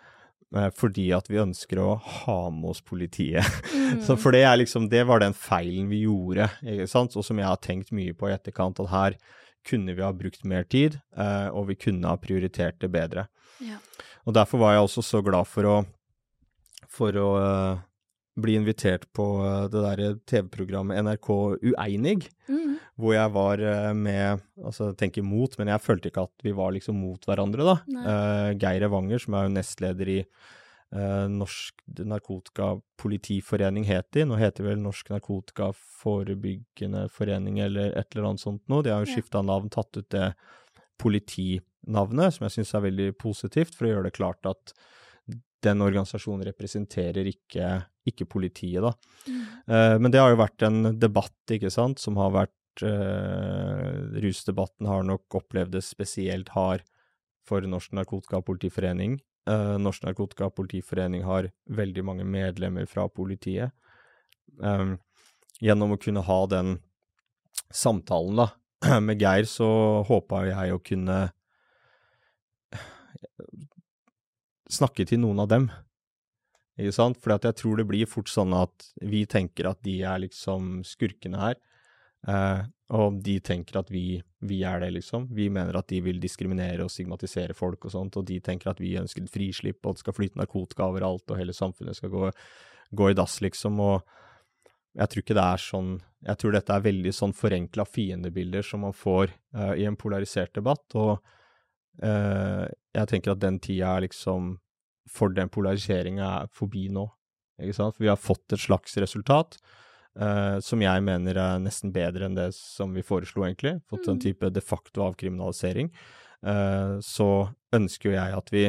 Eh, fordi at vi ønsker å ha med oss politiet. Mm. Så for det, er liksom, det var den feilen vi gjorde, ikke sant? og som jeg har tenkt mye på i etterkant. At her kunne vi ha brukt mer tid, og vi kunne ha prioritert det bedre. Ja. Og derfor var jeg også så glad for å, for å bli invitert på eh, det derre TV-programmet NRK Ueinig, mm. hvor jeg var eh, med Altså, tenker mot, men jeg følte ikke at vi var liksom mot hverandre, da. Uh, Geir Evanger, som er jo nestleder i uh, Norsk Narkotikapolitiforening, het de. Nå heter det vel Norsk Narkotikaforebyggende Forening eller et eller annet sånt noe. De har jo skifta navn, tatt ut det politinavnet, som jeg syns er veldig positivt, for å gjøre det klart at den organisasjonen representerer ikke, ikke politiet, da. Mm. Uh, men det har jo vært en debatt, ikke sant, som har vært uh, Rusdebatten har nok opplevd det spesielt hard for Norsk Narkotikapolitiforening. Uh, Norsk Narkotikapolitiforening har veldig mange medlemmer fra politiet. Um, gjennom å kunne ha den samtalen, da, med Geir, så håpa jeg å kunne snakke til noen av dem. Ikke sant? For jeg tror det blir fort sånn at vi tenker at de er liksom skurkene her. Eh, og de tenker at vi, vi, er det, liksom. Vi mener at de vil diskriminere og stigmatisere folk og sånt, og de tenker at vi ønsker et frislipp, og det skal flyte narkotika overalt, og hele samfunnet skal gå, gå i dass, liksom. Og jeg tror ikke det er sånn Jeg tror dette er veldig sånn forenkla fiendebilder som man får eh, i en polarisert debatt, og jeg tenker at den tida er liksom For den polariseringa er forbi nå, ikke sant? For vi har fått et slags resultat uh, som jeg mener er nesten bedre enn det som vi foreslo, egentlig. Fått en mm. type de facto avkriminalisering. så ønsker jo jeg at vi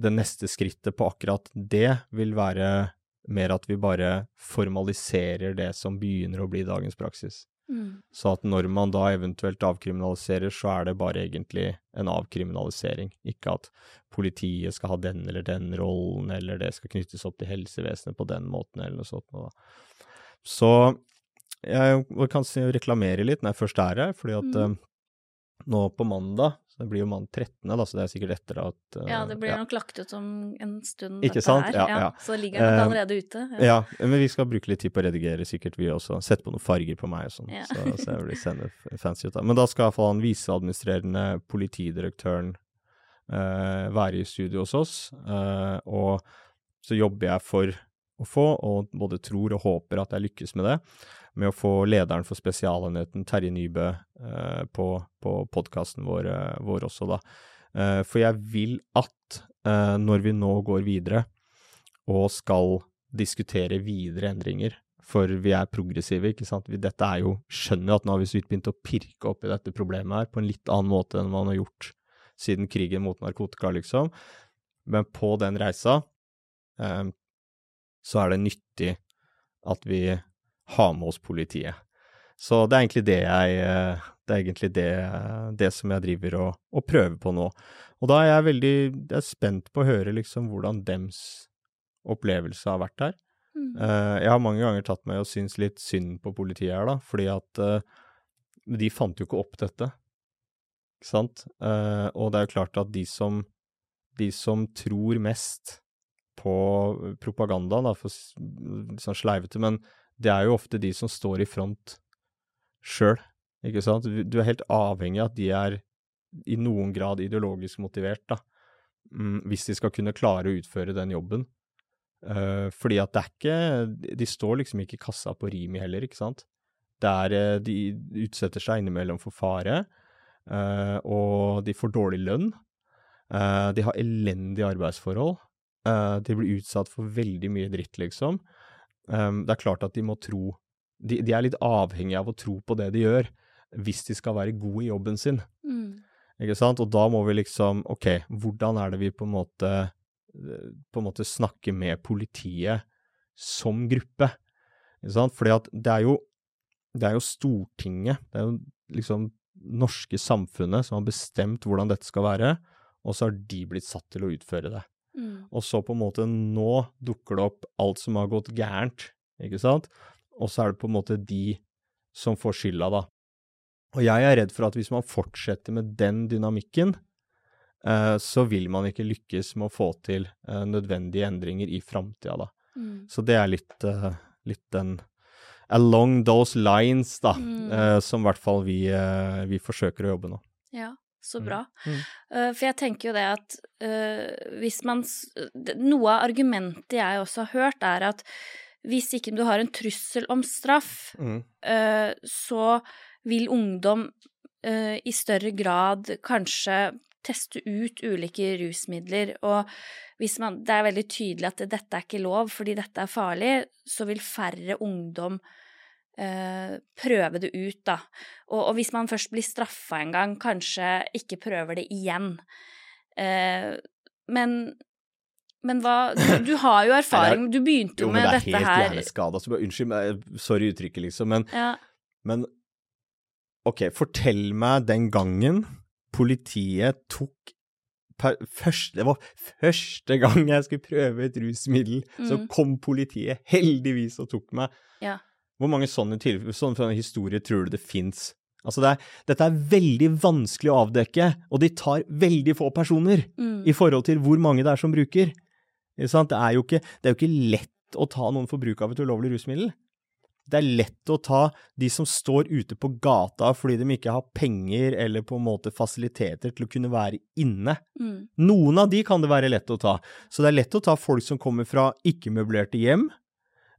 Det neste skrittet på akkurat det vil være mer at vi bare formaliserer det som begynner å bli dagens praksis. Mm. Så at når man da eventuelt avkriminaliserer, så er det bare egentlig en avkriminalisering. Ikke at politiet skal ha den eller den rollen, eller det skal knyttes opp til helsevesenet på den måten, eller noe sånt. Så jeg kan reklamere litt når jeg først er her, fordi at mm. uh, nå på mandag så det blir jo mann 13., da, så det er sikkert etter at uh, Ja, det blir ja. nok lagt ut om en stund. Ikke sant? Ja, ja. Så ligger den uh, allerede ute. Ja. men vi skal bruke litt tid på å redigere, sikkert vi også. Sette på noen farger på meg og sånn, så, så jeg blir sende fancy ut av Men da skal iallfall han viseadministrerende politidirektøren uh, være i studio hos oss, og så jobber jeg for å få, og både tror og håper at jeg lykkes med det med å få lederen for Spesialenheten, Terje Nybø, eh, på, på podkasten vår, eh, vår, også, da. Eh, for jeg vil at når vi nå går videre og skal diskutere videre endringer, for vi er progressive, ikke sant. Dette er jo Skjønner at nå har vi så vidt begynt å pirke opp i dette problemet her på en litt annen måte enn man har gjort siden krigen mot narkotika, liksom. Men på den reisa eh, så er det nyttig at vi ha med oss politiet. Så det er egentlig det jeg eh, Det er egentlig det, det som jeg driver og, og, prøver på nå. Og da er jeg veldig jeg er spent på å høre liksom hvordan dems opplevelse har vært der. Mm. Uh, jeg har mange ganger tatt meg og syns litt synd på politiet her, da, fordi at uh, de fant jo ikke opp dette. Ikke sant? Uh, og det er jo klart at de som, de som tror mest på propaganda, da, for sånn sleivete, men det er jo ofte de som står i front sjøl, ikke sant. Du er helt avhengig av at de er i noen grad ideologisk motivert, da, mm, hvis de skal kunne klare å utføre den jobben. Uh, fordi at det er ikke De står liksom ikke i kassa på Rimi heller, ikke sant. Det er uh, De utsetter seg innimellom for fare, uh, og de får dårlig lønn. de har elendige arbeidsforhold. de blir utsatt for veldig mye dritt, liksom. Um, det er klart at de må tro de, de, er litt avhengige av å tro på det de gjør, hvis de skal være gode i jobben sin. Mm. Ikke sant? Og da må vi liksom Ok, hvordan er det vi på en måte på en måte snakker med politiet som gruppe? Ikke sant? Fordi at det er jo det er jo Stortinget, det er jo liksom norske samfunnet som har bestemt hvordan dette skal være, og så har de blitt satt til å utføre det. Mm. Og så på en måte nå dukker det opp alt som har gått gærent, ikke sant? Og så er det på en måte de som får skylda, da. Og jeg er redd for at hvis man fortsetter med den dynamikken, eh, så vil man ikke lykkes med å få til eh, nødvendige endringer i framtida, da. Mm. Så det er litt, eh, litt den along those lines, da, mm. Eh, som i hvert fall vi, eh, vi forsøker å jobbe nå. Ja. Så mm. bra. Mm. Uh, for jeg tenker jo det at uh, hvis man Noe av argumentet jeg også har hørt, er at hvis ikke du har en trussel om straff, mm. uh, så vil ungdom i større grad kanskje teste ut ulike rusmidler, og hvis man Det er veldig tydelig at dette er ikke lov fordi dette er farlig, så vil færre ungdom Uh, prøve det ut, da. Og, og, hvis man først blir straffa en gang, kanskje ikke prøver det igjen. Eh, men, men hva du, du, har jo erfaring, du begynte jo, jo med dette her Jo, men det er helt hjerneskada, så bare unnskyld meg, sorry uttrykket, liksom, men, ja. men OK, fortell meg den gangen politiet tok Først, det var første gang jeg skulle prøve et rusmiddel, mm. så kom politiet heldigvis og tok meg. Ja. Hvor mange sånne, sånne historier tror du det fins Altså det er, dette er veldig vanskelig å avdekke, og de tar veldig få personer Mm. i forhold til hvor mange det er som bruker. Det er jo ikke, det er jo ikke lett å ta noen for bruk av et ulovlig rusmiddel. Det er lett å ta de som står ute på gata fordi de ikke har penger eller på en måte fasiliteter til å kunne være inne. Mm. Noen av de kan det være lett å ta. Så det er lett å ta folk som kommer fra ikke-møblerte hjem,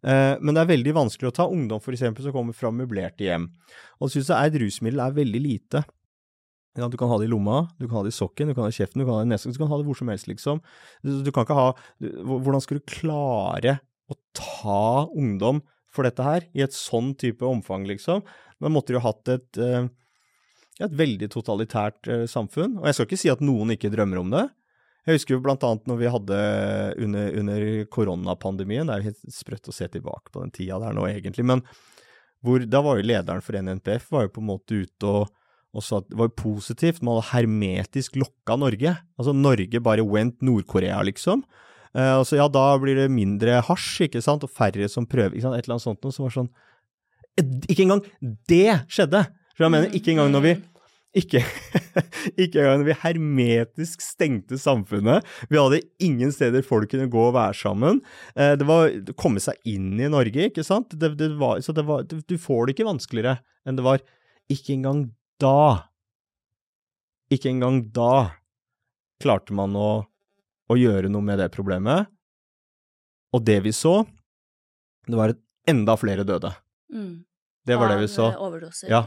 men det er veldig vanskelig å ta ungdom for eksempel som kommer fra møblerte hjem. Og synes jeg et rusmiddel er veldig lite. Ja, du kan ha det i lomma, du kan ha det i sokken, du kan ha det i kjeften, du kan ha det i nesen, du kan ha det hvor som helst, liksom. Du, du kan ikke ha Hvordan skal du klare å ta ungdom for dette her, i et sånn type omfang, liksom? Da måtte de jo hatt et eh, et veldig totalitært eh, samfunn. Og jeg skal ikke si at noen ikke drømmer om det. Jeg husker jo blant annet når vi hadde under, under koronapandemien, det er jo helt sprøtt å se tilbake på den tida der nå egentlig, men hvor da var jo lederen for NNPF var jo på en måte ute og, og sa at det var positivt, man hadde hermetisk lokka Norge. Altså Norge bare went Nord-Korea, liksom. Eh, altså ja, da blir det mindre hasj, ikke sant, og færre som prøver, ikke sant, et eller annet sånt noe som var sånn Ikke engang det skjedde! For jeg mener, ikke engang når vi ikke, ikke engang vi hermetisk stengte samfunnet. Vi hadde ingen steder folk kunne gå og være sammen. Eh, det var å komme seg inn i Norge, ikke sant. Det, det var, så det var, du, får det ikke vanskeligere enn det var. Ikke engang da, ikke engang da klarte man å, å gjøre noe med det problemet. Og det vi så, det var at enda flere døde. Mm. Det var det vi så. eh, Overdoser Ja,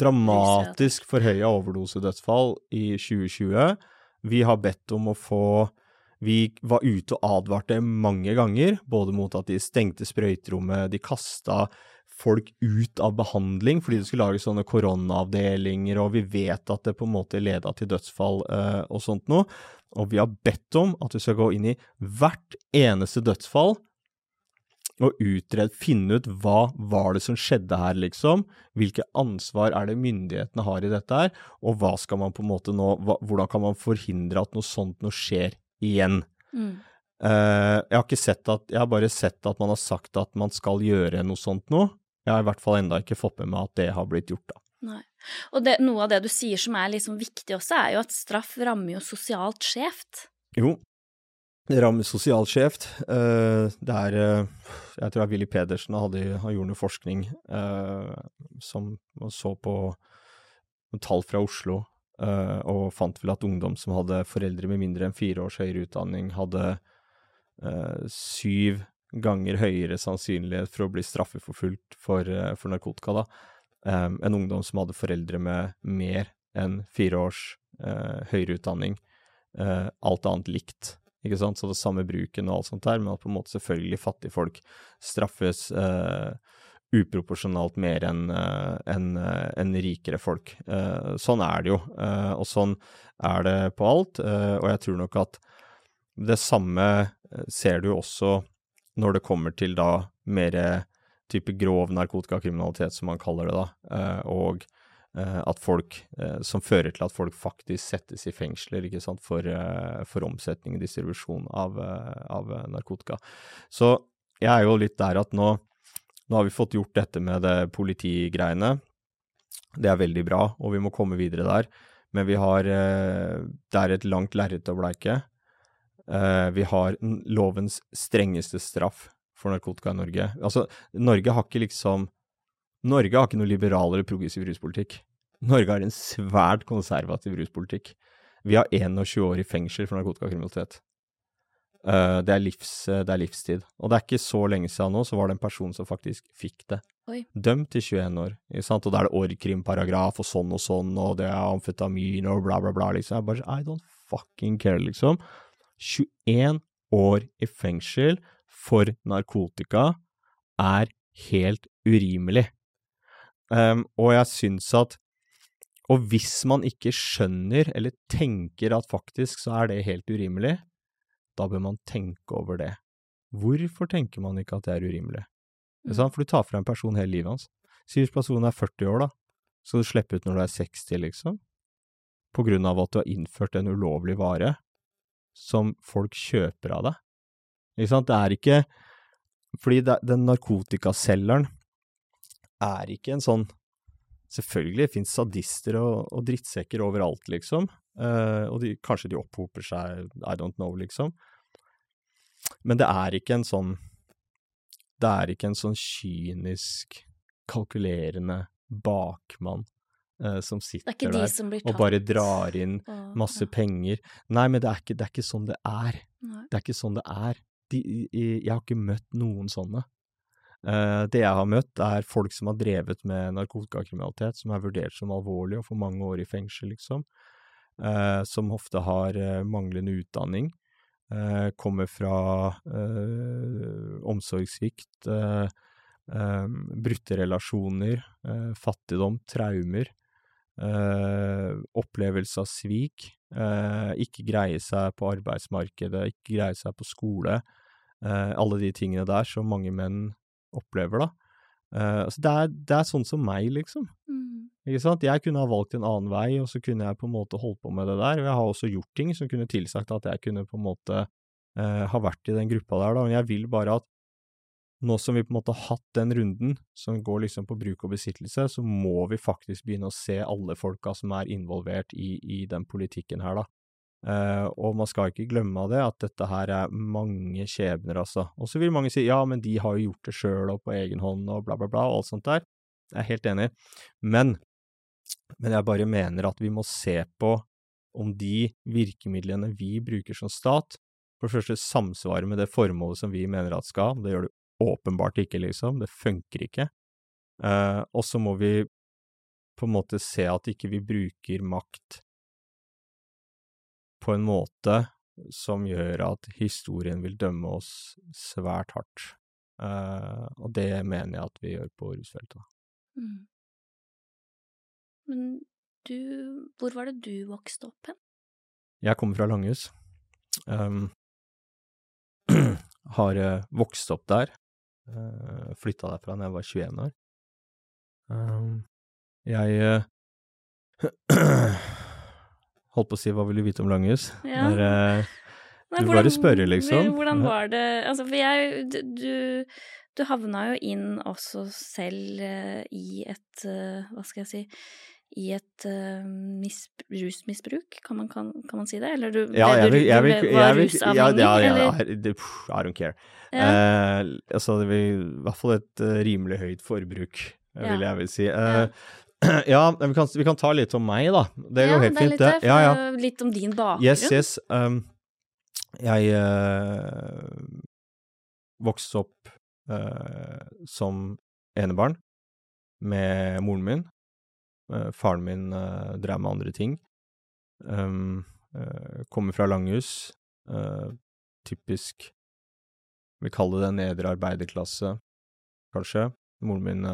dramatisk forhøya overdosedødsfall i 2020. Vi har bedt om å få Vi var ute og advarte mange ganger, både mot at de stengte sprøyterommet, de kasta folk ut av behandling fordi det skulle lage sånne koronaavdelinger, og vi vet at det på en måte leda til dødsfall eh, og sånt noe. Og vi har bedt om at vi skal gå inn i hvert eneste dødsfall og utrede, finne ut hva var det som skjedde her, liksom. Hvilke ansvar er det myndighetene har i dette her, og hva skal man på en måte nå, hva, hvordan kan man forhindre at noe sånt noe skjer igjen? Mm. Uh, jeg har ikke sett at, jeg har bare sett at man har sagt at man skal gjøre noe sånt nå. Jeg har i hvert fall enda ikke fått med meg at det har blitt gjort, da. Nei. Og det, noe av det du sier som er liksom viktig også, er jo at straff rammer jo sosialt skjevt. Jo, sosialt skjevt. Eh, det er eh, Jeg tror det er Willy Pedersen hadde, har gjort noe forskning eh, som så på tall fra Oslo, og fant vel at ungdom som hadde foreldre med mindre enn fire års høyere utdanning, hadde syv ganger høyere sannsynlighet for å bli straffeforfulgt for, for narkotika da, enn ungdom som hadde foreldre med mer enn fire års høyere utdanning. alt annet likt. Ikke sant? Så det samme bruken og alt sånt der, men at på en måte selvfølgelig fattige folk straffes eh, uproporsjonalt mer enn en, enn, eh, rikere folk. Eh, sånn er det jo, eh, og sånn er det på alt. eh, og jeg tror nok at det samme eh, ser du også når det kommer til da mer type grov narkotikakriminalitet, som man kaller det da, eh, og eh, at folk, eh, som fører til at folk faktisk settes i fengsler ikke sant, for, eh, for omsetning og distribusjon av, eh, av eh, narkotika. Så jeg er jo litt der at nå, nå har vi fått gjort dette med det politigreiene. Det er veldig bra, og vi må komme videre der. Men vi har eh, Det er et langt lerret å bleike. Eh, vi har lovens strengeste straff for narkotika i Norge. Altså, Norge har ikke liksom Norge har ikke noe liberal eller progressiv ruspolitikk. Norge har en svært konservativ ruspolitikk. Vi har 21 år i fengsel for narkotikakriminalitet. Eh, det, er livs, eh, det er livstid. Og det er ikke så lenge siden nå, så var det en person som faktisk fikk det. Oi. Dømt til 21 år. Sant? Og da er det org.krim-paragraf og sånn og sånn, og det er amfetamin og bla, bla, bla. liksom. Jeg bare I don't fucking care, liksom. 21 år i fengsel for narkotika er helt urimelig. Um, og jeg syns at Og hvis man ikke skjønner eller tenker at faktisk så er det helt urimelig, da bør man tenke over det. Hvorfor tenker man ikke at det er urimelig? Sant? For du tar fra en person hele livet hans. Si hvis personen er 40 år, da. Skal du slippe ut når du er 60, liksom? På grunn av at du har innført en ulovlig vare som folk kjøper av deg. Ikke sant? Det er ikke Fordi det, den narkotikaselgeren er ikke en sånn Selvfølgelig fins sadister og, og, drittsekker overalt, liksom. Uh, og de, kanskje de opphoper seg, I don't know, liksom. Men det er ikke en sånn Det er ikke en sånn kynisk, kalkulerende bakmann uh, som sitter de der som og bare drar inn masse penger. Nei, men det er, ikke, det er ikke sånn det er. Nei. Det er ikke sånn det er. De, jeg har ikke møtt noen sånne. Uh, det jeg har møtt, er folk som har drevet med narkotikakriminalitet, som er vurdert som alvorlig og får mange år i fengsel, liksom. Uh, som ofte har uh, manglende utdanning. kommer fra omsorgssvikt, brutte relasjoner, fattigdom, traumer. opplevelse av svik. ikke greie seg på arbeidsmarkedet, ikke greie seg på skole. alle de tingene der som mange menn opplever, da. Uh, altså det, er, det, er, sånn som meg, liksom. Mm. Ikke sant? Jeg kunne ha valgt en annen vei, og så kunne jeg på en måte holdt på med det der. Og jeg har også gjort ting som kunne tilsagt at jeg kunne på en måte uh, ha vært i den gruppa der, da. Men jeg vil bare at nå som vi på en måte har hatt den runden, som går liksom på bruk og besittelse, så må vi faktisk begynne å se alle folka som er involvert i, i den politikken her, da. Uh, og man skal ikke glemme av det, at dette her er mange skjebner, altså. Og så vil mange si ja, men de har jo gjort det sjøl og på egen hånd og bla, bla, bla, og alt sånt der. Jeg er helt enig. Men, men jeg bare mener at vi må se på om de virkemidlene vi bruker som stat, for det første samsvarer med det formålet som vi mener at skal. Det gjør det åpenbart ikke, liksom. Det funker ikke. Uh, og så må vi på en måte se at ikke vi bruker makt på en måte som gjør at historien vil dømme oss svært hardt. Uh, og det mener jeg at vi gjør på rusfeltet. Mm. Men du Hvor var det du vokste opp hen? Jeg kommer fra Langhus. Um, har uh, vokst opp der. Uh, Flytta derfra da jeg var 21 år. Um, jeg Holdt på å si hva vil du vite om Langhus? Ja. Der, eh, du hvordan, bare spørre, liksom. Hvordan var det Altså, for jeg Du, du havna jo inn også selv uh, i et uh, Hva skal jeg si i et uh, rusmisbruk, kan man, kan, kan man, si det? Eller du, ja, jeg vil, jeg vil, du var rusavhengig? Ja, ja, ja, I don't care. Ja. Uh, altså, det vil i hvert fall et uh, rimelig høyt forbruk, vil jeg vil si. Uh, Ja, vi kan, vi kan, ta litt om meg, da. Det går ja, helt fint, det. Ja, ja. Litt om din bakgrunn. Yes, yes. Um, jeg uh, vokste opp uh, som enebarn med moren min. Uh, faren min drev med andre ting. Um, kommer fra Langhus. typisk Vi kaller det nedre arbeiderklasse, kanskje. Moren min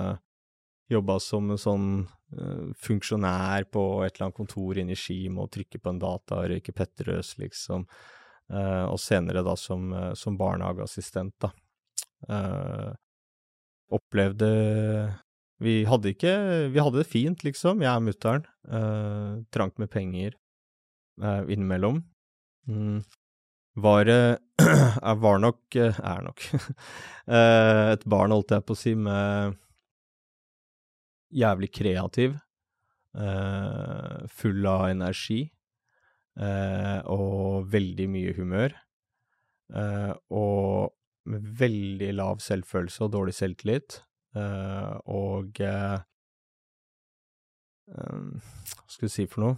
jobba som en sånn uh, funksjonær på et eller annet kontor inne i Ski med å trykke på en data og røyke Petterøes, liksom. Uh, og senere da som, uh, som barnehageassistent, da. opplevde Vi hadde ikke Vi hadde det fint, liksom, jeg er mutter'n. trangt med penger innimellom. Mm. Var var nok Er nok et barn, holdt jeg på å si, med jævlig kreativ, uh, full av energi uh, og veldig mye humør. Uh, og med veldig lav selvfølelse og dårlig selvtillit. og Hva skal vi si for noe?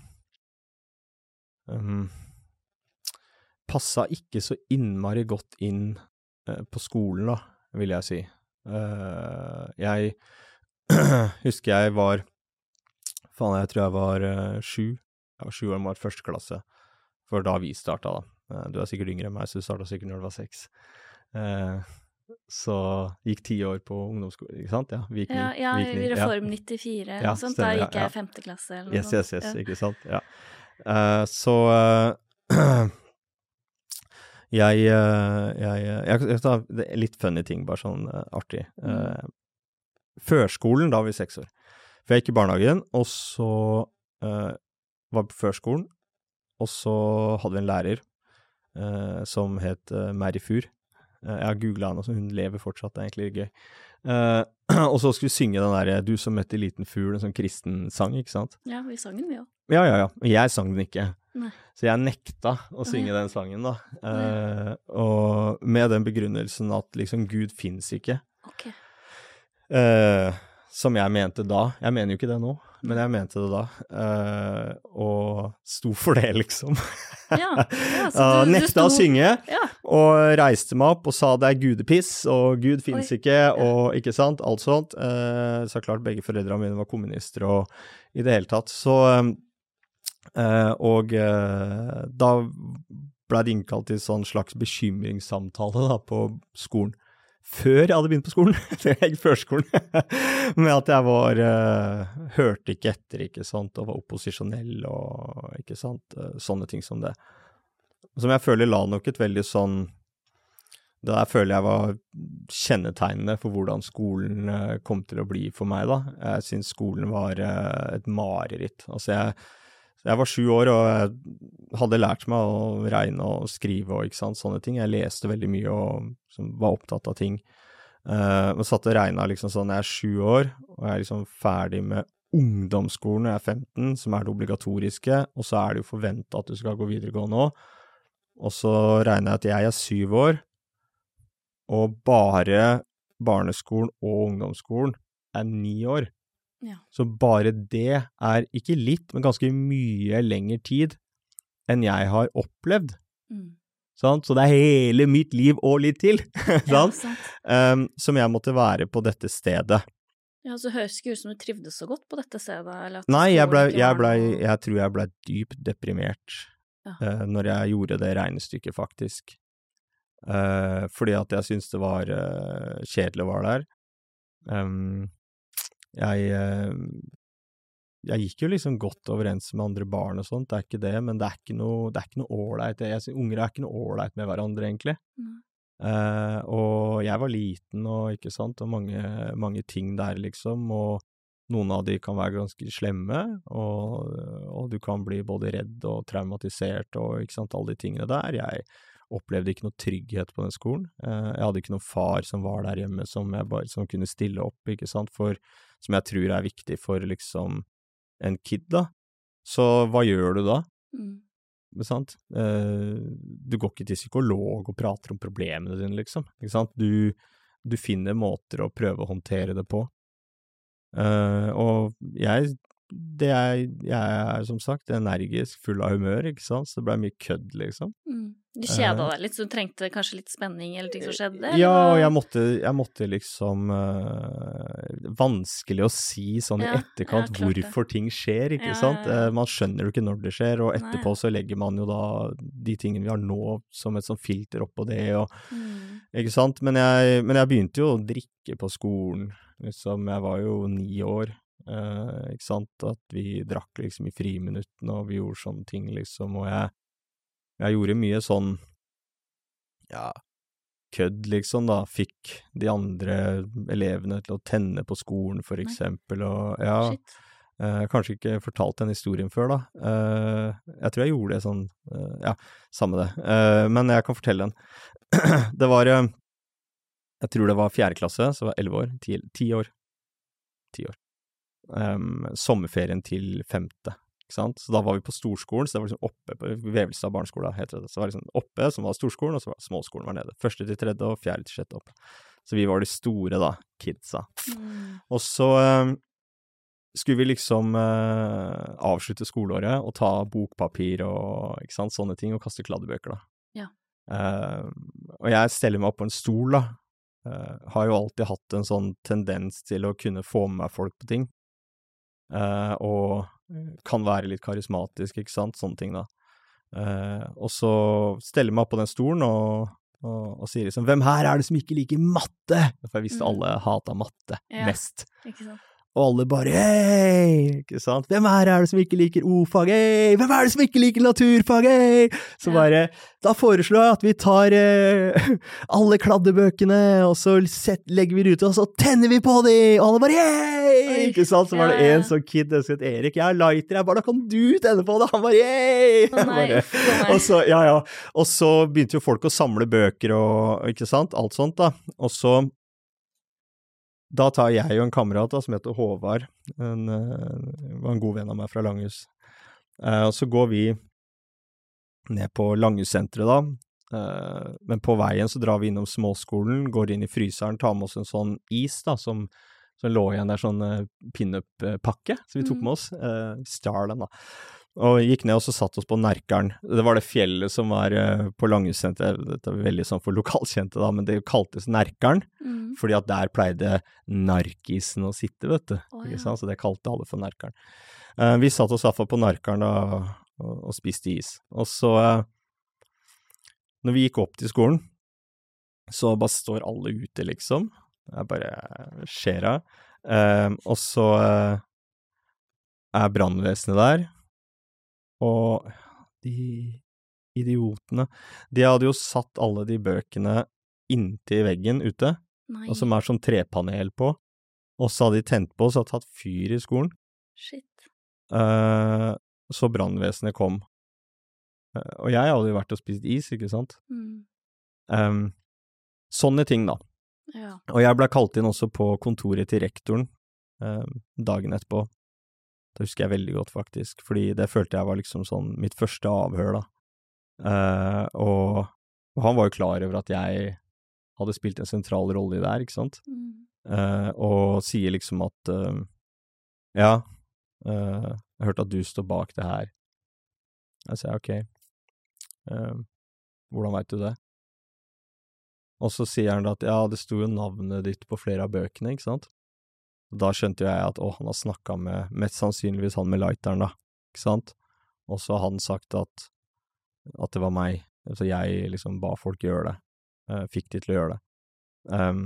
Um, passa ikke så innmari godt inn på skolen, da, vil jeg si. jeg husker jeg var Faen, jeg tror jeg var uh, sju. Jeg var sju år, var første klasse. For da vi starta, da. Uh, du er sikkert yngre enn meg, så du starta sikkert når du var seks. Uh, så gikk ti år på ungdomsskole, ikke sant? Ja, Vikning. Ja, ja vikning, Reform ja. 94 ja, sånt. Da gikk jeg femte klasse eller noe yes, Yes, yes, ja. ikke sant. Ja. så jeg, jeg, jeg, jeg, tar litt funny ting, bare sånn artig. Mm førskolen, da var vi seks år. For jeg gikk i barnehagen, og så uh, var på førskolen, og så hadde vi en lærer uh, som het uh, Mary Fur. jeg har googla henne, så hun lever fortsatt, det er egentlig gøy. og så skulle vi synge den derre 'Du som møtte liten fugl', en sånn kristen sang, ikke sant? Ja, vi sang den, vi òg. Ja, ja, ja. Jeg sang den ikke. Nei. Så jeg nekta å synge den sangen, da. Og med den begrunnelsen at liksom Gud fins ikke. Ok. Eh, som jeg mente da. Jeg mener jo ikke det nå, men jeg mente det da. Uh, og sto for det, liksom. Ja, ja, Uh, nekta å synge, Ja. og reiste meg opp og sa det er gudepiss, og Gud fins ikke, og ikke sant, alt sånt. Uh, så klart begge foreldrene mine var kommunister, og i det hele tatt. Så Og da ble det innkalt til sånn slags bekymringssamtale da, på skolen. Før jeg hadde begynt på skolen, jeg gikk førskolen, med at jeg var eh, Hørte ikke etter, ikke sant, og var opposisjonell og ikke sant, eh, sånne ting som det. Som jeg føler la nok et veldig sånn Det der føler jeg var kjennetegnende for hvordan skolen eh, kom til å bli for meg, da. Jeg syns skolen var et mareritt. Altså, jeg, jeg var sju år og jeg hadde lært meg å regne og skrive og ikke sant, sånne ting. Jeg leste veldig mye og liksom, var opptatt av ting. Uh, men satt og regna liksom sånn, jeg er sju år, og jeg er liksom ferdig med ungdomsskolen når jeg er 15, som er det obligatoriske, og så er det jo forventa at du skal gå videregående òg. Og så regner jeg at jeg er syv år, og bare barneskolen og ungdomsskolen er ni år. Ja. Så bare det er ikke litt, men ganske mye lengre tid enn jeg har opplevd. Mm. Sant? Så det er hele mitt liv og litt til, Ja, sant? Um, som jeg måtte være på dette stedet. Ja, så høres ikke ut som du trivdes så godt på dette stedet, eller at Nei, jeg, ble, jeg, ble, jeg tror jeg ble dypt deprimert Ja. uh, når jeg gjorde det regnestykket, faktisk. Uh, fordi at jeg syntes det var uh, kjedelig å være der. Um, jeg eh, jeg gikk jo liksom godt overens med andre barn og sånt, det er ikke det, men det er ikke noe det er ikke noe ålreit. Unger er ikke noe ålreit med hverandre, egentlig. Mm. Uh, og jeg var liten og ikke sant, og mange, mange ting der, liksom, og noen av de kan være ganske slemme, og, og du kan bli både redd og traumatisert og ikke sant, alle de tingene der. Jeg opplevde ikke noe trygghet på den skolen. Uh, jeg hadde ikke noen far som var der hjemme som, bare, som kunne stille opp, ikke sant, for, som jeg tror er viktig for liksom en kid, da. Så hva gjør du da? Mm. sant? Eh, du går ikke til psykolog og prater om problemene dine, liksom. Ikke sant? Du, du finner måter å prøve å håndtere det på. Eh, og jeg, det er, jeg er som sagt energisk, full av humør, ikke sant, så det ble mye kødd, liksom. Mm. Du kjeda deg litt, så du trengte kanskje litt spenning eller ting som skjedde? eller Eh, Ja, og jeg måtte, jeg måtte liksom uh, Vanskelig å si sånn i Ja, etterkant ja, hvorfor det. ting skjer, ikke Ja, sant. Eh, man skjønner jo ikke når det skjer, og Nei. etterpå så legger man jo da de tingene vi har nå som et sånn filter oppå det, og Mm. ikke sant. Men jeg, men jeg begynte jo å drikke på skolen, liksom. Jeg var jo ni år. Eh, ikke sant, at vi drakk liksom i friminuttene, og vi gjorde sånne ting, liksom, og jeg, jeg gjorde mye sånn ja, kødd, liksom, da. Fikk de andre elevene til å tenne på skolen, for eksempel, og ja. Shit. Eh, kanskje ikke fortalt den historien før, da. Eh, jeg tror jeg gjorde det sånn eh, Ja, samme det. Eh, men jeg kan fortelle den. det var eh, Jeg tror det var fjerde klasse, så var jeg elleve år. Ti år. Ti år. Em, sommerferien til femte. Ikke sant? Så da var vi på storskolen, så det var liksom oppe på Vevelstad barneskole, heter det. Så det var liksom oppe, som var storskolen, og så var småskolen var nede. Første til tredje og fjerde til sjette opp. Så vi var de store, da, kidsa. Mm. Og så um, skulle vi liksom uh, avslutte skoleåret og ta bokpapir og ikke sant, sånne ting, og kaste kladdebøker, da. Ja. Uh, og jeg steller meg opp på en stol, da. Uh, har jo alltid hatt en sånn tendens til å kunne få med meg folk på ting. Eh, og kan være litt karismatisk, ikke sant, sånne ting, da. Eh, og så steller jeg meg opp på den stolen og, og, og sier liksom 'Hvem her er det som ikke liker matte?' For jeg visste Mm. alle hata matte Ja. mest. Ikke sant. Og alle bare hei, ikke sant. Hvem her er det som ikke liker o-fag, hei? Hvem er det som ikke liker naturfag, hei? Så bare, da foreslår jeg at vi tar eh, alle kladdebøkene, og så set, legger vi det ut, og så tenner vi på de, og alle bare hei! Ikke sant? Så var det en sånn kid, jeg husker Erik, jeg er lighter, jeg bare, da kan du tenne på det, han bare hei! Bare- og så, ja, ja. Og så begynte jo folk å samle bøker og ikke sant, alt sånt, da. Og så da tar jeg og en kamerat da, som heter Håvard, en, eh, var en god venn av meg fra Langhus, eh, og så går vi ned på Langhussenteret da, eh, men på veien så drar vi innom småskolen, går inn i fryseren, tar med oss en sånn is da, som, som lå igjen der, sånn pinup-pakke, som vi tok Mm. med oss, mm. stjal den da. Og gikk ned og så satt oss på Nerkeren. Det var det fjellet som var uh, på Langhus-senteret, dette er veldig sånn for lokalkjente da, men det kaltes Nerkeren. Mm. Fordi at der pleide narkisen å sitte, vet du. Ikke ja. sant? Så det kalte alle for Nerkeren. Uh, vi satt oss i hvert fall på Nerkeren og, og spiste is. Og så, uh, når vi gikk opp til skolen, så bare står alle ute, liksom. Jeg bare skjer'a. Eh, og så eh, er brannvesenet der, og de idiotene De hadde jo satt alle de bøkene inntil veggen ute Nei, og som er sånn trepanel på. Og så hadde de tent på, så hadde tatt fyr i skolen. shit. Eh, så brannvesenet kom. Eh, og jeg hadde jo vært og spist is, ikke sant. Mm. Em, sånne ting, da. Ja. Og jeg ble kalt inn også på kontoret til rektoren em, dagen etterpå. Det husker jeg veldig godt, faktisk, fordi det følte jeg var liksom sånn mitt første avhør, da. Uh, og, og han var jo klar over at jeg hadde spilt en sentral rolle i det her, ikke sant. Mm. uh, og sier liksom at uh, ja, jeg hørte at du står bak det her. Jeg sier ok, hvordan veit du det? Og så sier han da at ja, det sto jo navnet ditt på flere av bøkene, ikke sant? Og da skjønte jo jeg at å, han har snakka med mest sannsynligvis han med lighteren, da, ikke sant? Og så har han sagt at, at det var meg, så jeg liksom ba folk gjøre det, eh, fikk de til å gjøre det. Um,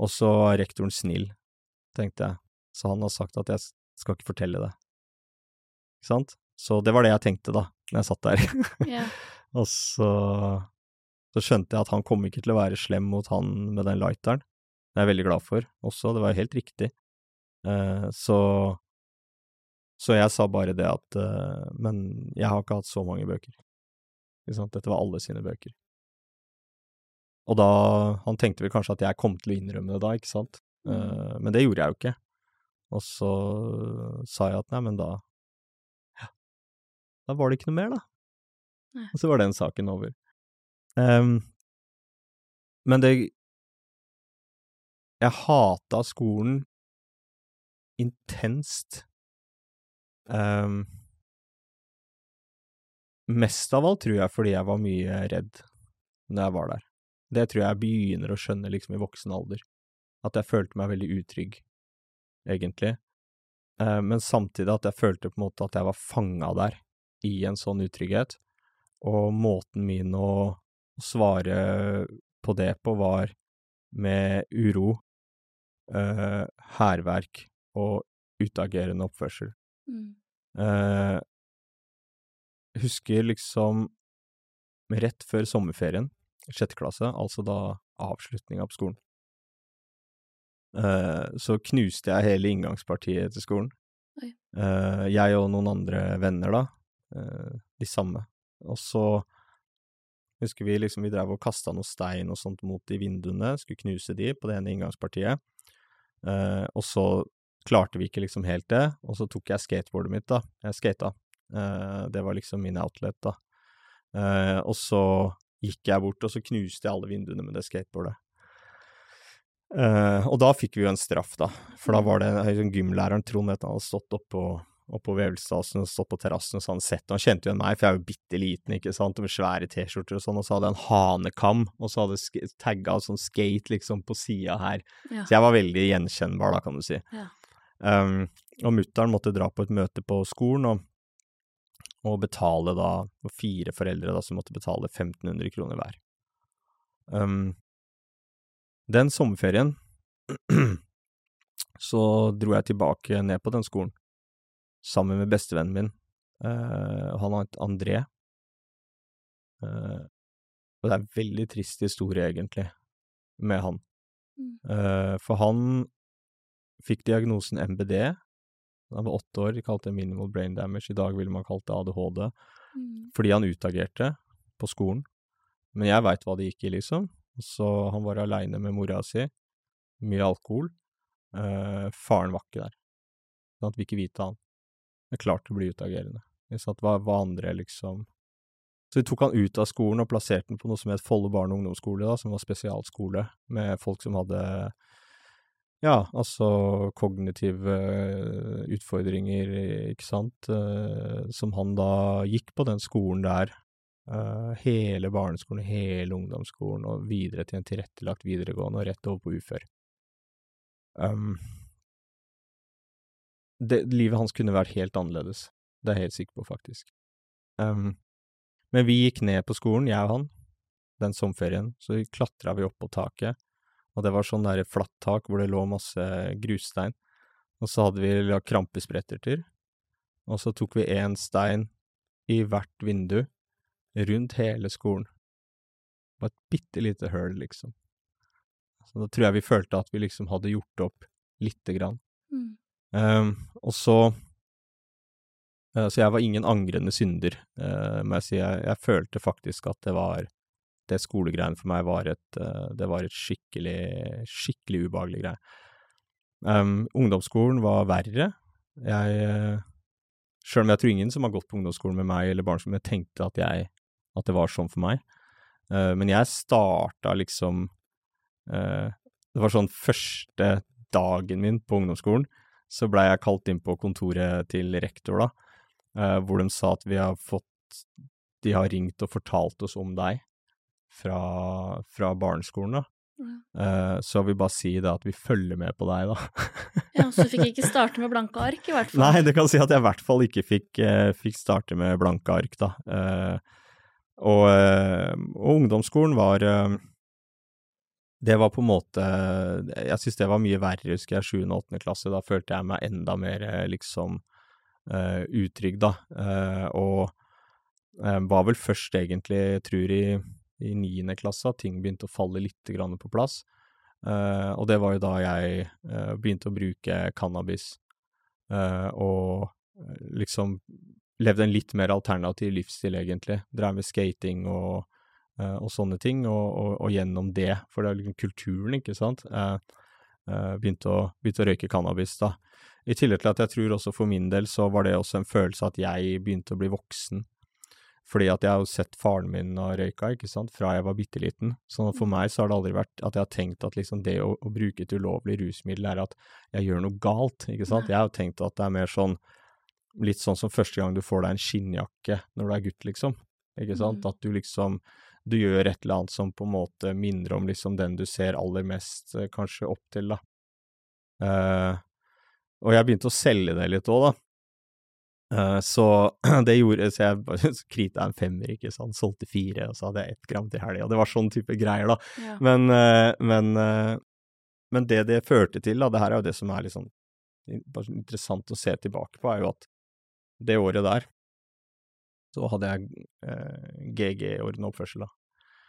og så er rektoren snill, tenkte jeg, så han har sagt at jeg skal ikke fortelle det. Ikke sant? Så det var det jeg tenkte da, når jeg satt der. Ja. og så, så skjønte jeg at han kom ikke til å være slem mot han med den lighteren. Det er jeg veldig glad for også, det var helt riktig. Eh, så, så jeg sa bare det at eh, Men jeg har ikke hatt så mange bøker. Ikke sant? Dette var alle sine bøker. Og da Han tenkte vel kanskje at jeg kom til å innrømme det da, ikke sant? Mm. Eh, men det gjorde jeg jo ikke. Og så sa jeg at nei, men da Ja, da var det ikke noe mer, da. Nei. Og så var den saken over. Um, men det Jeg hata skolen intenst. Um, mest av alt tror jeg fordi jeg var mye redd når jeg var der. Det tror jeg jeg begynner å skjønne liksom i voksen alder. At jeg følte meg veldig utrygg, egentlig. Eh, men samtidig at jeg følte på en måte at jeg var fanga der, i en sånn utrygghet. Og måten min å svare på det på var med uro, eh, hærverk og utagerende oppførsel. Mm. Eh, husker liksom rett før sommerferien, sjette klasse, altså da avslutninga på skolen, eh, så knuste jeg hele inngangspartiet til skolen. Eh, jeg og noen andre venner, da, eh, de samme. Og så husker vi liksom vi drev og kasta noe stein og sånt mot de vinduene, skulle knuse de på det ene inngangspartiet. Eh, og så klarte vi ikke liksom helt det, og så tok jeg skateboardet mitt, da. Jeg skata. Eh, det var liksom min outlet, da. Eh, og så gikk jeg bort, og så knuste jeg alle vinduene med det skateboardet. Eh, og da fikk vi jo en straff, da. For da var det en gymlæreren, Trond, du, han hadde stått oppå oppå Vevelstasen og stått på terrassen, og så hadde han sett Han kjente jo igjen meg, for jeg er jo bitte liten, ikke sant, og med svære T-skjorter og sånn, og så hadde jeg en hanekam, og så hadde jeg tagga sånn skate liksom på sida her. Ja. Så jeg var veldig gjenkjennbar, da, kan du si. Ja. Um, og mutter'n måtte dra på et møte på skolen og, og betale da, og fire foreldre da, som måtte betale 1500 kroner hver. Um, den sommerferien så dro jeg tilbake ned på den skolen, sammen med bestevennen min. Uh, han het André. Uh, og det er en veldig trist historie, egentlig, med han. Eh, for han fikk diagnosen MBD. Han var åtte år, de kalte det minimal brain damage. I dag ville man kalt det ADHD. Mm. Fordi han utagerte på skolen. Men jeg veit hva det gikk i, liksom. Så han var aleine med mora si. mye alkohol. Uh, faren var ikke der. Sånn at vi ikke vite han. Det er klart å bli utagerende. Sant? Hva, hva andre liksom Så vi tok han ut av skolen og plasserte han på noe som het Follo barne- og ungdomsskole, da, som var spesialskole, med folk som hadde ja, altså kognitive eh, utfordringer, ikke sant, eh, som han da gikk på den skolen der, eh, hele barneskolen, hele ungdomsskolen, og videre til en tilrettelagt videregående, og rett over på ufør. Um, det, livet hans kunne vært helt annerledes, det er jeg helt sikker på, faktisk. Um, men vi gikk ned på skolen, jeg og han, den sommerferien, så klatra vi opp på taket, og det var sånn der flatt tak hvor det lå masse grusstein. Og så hadde vi lagd krampespretter og så tok vi én stein i hvert vindu rundt hele skolen. Det var et bitte lite høl, liksom. Så da tror jeg vi følte at vi liksom hadde gjort opp lite grann. Mm. Um, og så uh, Så jeg var ingen angrende synder, uh, må jeg si. Jeg, jeg følte faktisk at det var det skolegreiene for meg var et, uh, det var et skikkelig, skikkelig ubehagelig greie. Um, ungdomsskolen var verre. Jeg Sjøl om jeg tror ingen som har gått på ungdomsskolen med meg eller barneskolen, tenkte at, jeg, at det var sånn for meg. Men jeg starta liksom Det var sånn første dagen min på ungdomsskolen, så blei jeg kalt inn på kontoret til rektor, da, hvor de sa at vi har fått De har ringt og fortalt oss om deg fra, fra barneskolen, da. Ja. Uh, så vil bare si det at vi følger med på deg, da. ja, Så du fikk ikke starte med blanke ark, i hvert fall? Nei, det kan si at jeg i hvert fall ikke fikk, uh, fikk starte med blanke ark, da. Og, og, ungdomsskolen var Det var på en måte Jeg syns det var mye verre, husker jeg, 7. og 8. klasse. Da følte jeg meg enda mer liksom utrygg, da. og var vel først egentlig, jeg tror i i 9. klasse at ting begynte å falle litt grann på plass. Uh, og det var jo da jeg uh, begynte å bruke cannabis, uh, og liksom levde en litt mer alternativ livsstil, egentlig. Drev med skating og, og sånne ting, og, og, og, gjennom det, for det er liksom kulturen, ikke sant, begynte å, begynte, å, røyke cannabis, da. I tillegg til at jeg tror også for min del så var det også en følelse at jeg begynte å bli voksen. Fordi at jeg har jo sett faren min og røyka, ikke sant, fra jeg var bitte liten. Så for meg så har det aldri vært at jeg har tenkt at liksom det å, å bruke et ulovlig rusmiddel er at jeg gjør noe galt, ikke sant. Jeg har jo tenkt at det er mer sånn, litt sånn som første gang du får deg en skinnjakke når du er gutt, liksom. Ikke sant. At du liksom, du gjør et eller annet som på en måte minner om liksom den du ser aller mest kanskje opp til, da. Uh, og jeg begynte å selge det litt òg, da. Uh, så det gjorde Så jeg bare krita en femmer, ikke sant, solgte fire, og så hadde jeg ett gram til helga. Det var sånn type greier, da. Ja. Men, uh, men, men, det det førte til, da, det her er jo det som er litt sånn interessant å se tilbake på, er jo at det året der så hadde jeg GG i orden oppførsel, da.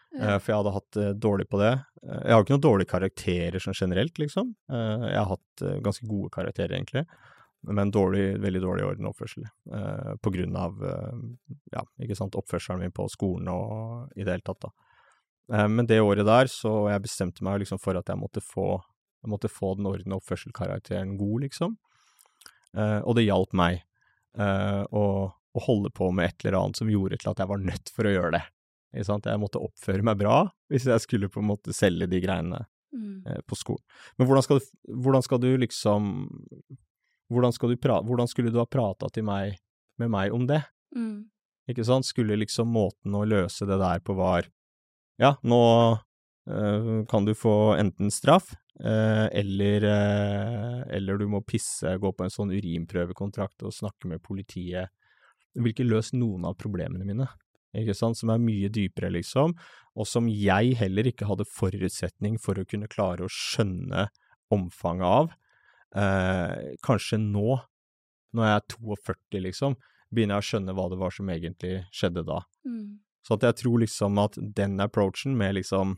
Ja. For jeg hadde hatt dårlig på det. Jeg har ikke noen dårlige karakterer sånn generelt, liksom. Jeg har hatt ganske gode karakterer, egentlig men dårlig, veldig dårlig orden og oppførsel. Eh, på grunn av eh, ja, ikke sant, oppførselen min på skolen og i det hele tatt, da. Eh, men det året der så jeg bestemte meg liksom for at jeg måtte få, jeg måtte få den orden og oppførselkarakteren god, liksom. Eh, og det hjalp meg eh, å, å, holde på med et eller annet som gjorde til at jeg var nødt for å gjøre det. Jeg måtte oppføre meg bra hvis jeg skulle på en måte selge de greiene mm. Eh, på skolen. Men hvordan skal, du, hvordan skal du liksom hvordan, hvordan, skulle du ha prata med meg om det? Mm. Ikke sant? Skulle liksom måten å løse det der på var Ja, nå øh, kan du få enten straff, øh, eller, øh, eller du må pisse, gå på en sånn urinprøvekontrakt og snakke med politiet. Det vil ikke løse noen av problemene mine, ikke sant, som er mye dypere, liksom, og som jeg heller ikke hadde forutsetning for å kunne klare å skjønne omfanget av. Eh, kanskje nå, når jeg er 42, liksom, begynner jeg å skjønne hva det var som egentlig skjedde da. Mm. Så at jeg tror liksom at den approachen med liksom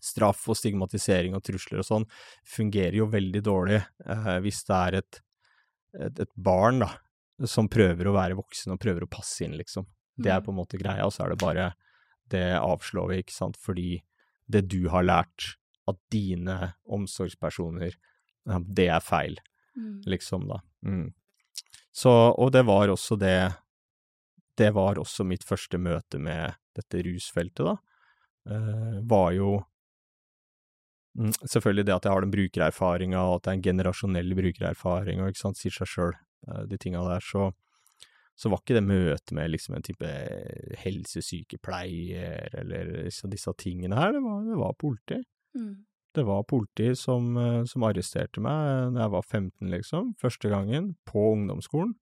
straff og stigmatisering og trusler og sånn, fungerer jo veldig dårlig eh, hvis det er et, et, et, barn, da, som prøver å være voksen og prøver å passe inn, liksom. Det er Mm. på en måte greia, og så er det bare Det avslår vi, ikke sant, fordi det du har lært at dine omsorgspersoner Det er feil, Mm. liksom, da. Mm. Så, og det var også det Det var også mitt første møte med dette rusfeltet, da. Uh, var jo mm, Selvfølgelig det at jeg har den brukererfaringa, og at det er en generasjonell brukererfaring, og ikke sant, sier seg sjøl, de tinga der, så så var ikke det møtet med liksom en type helsesykepleier eller disse, tingene her, det var, det var politi. Mm. Det var politi som, eh, som arresterte meg da jeg var 15, liksom, første gangen, på ungdomsskolen.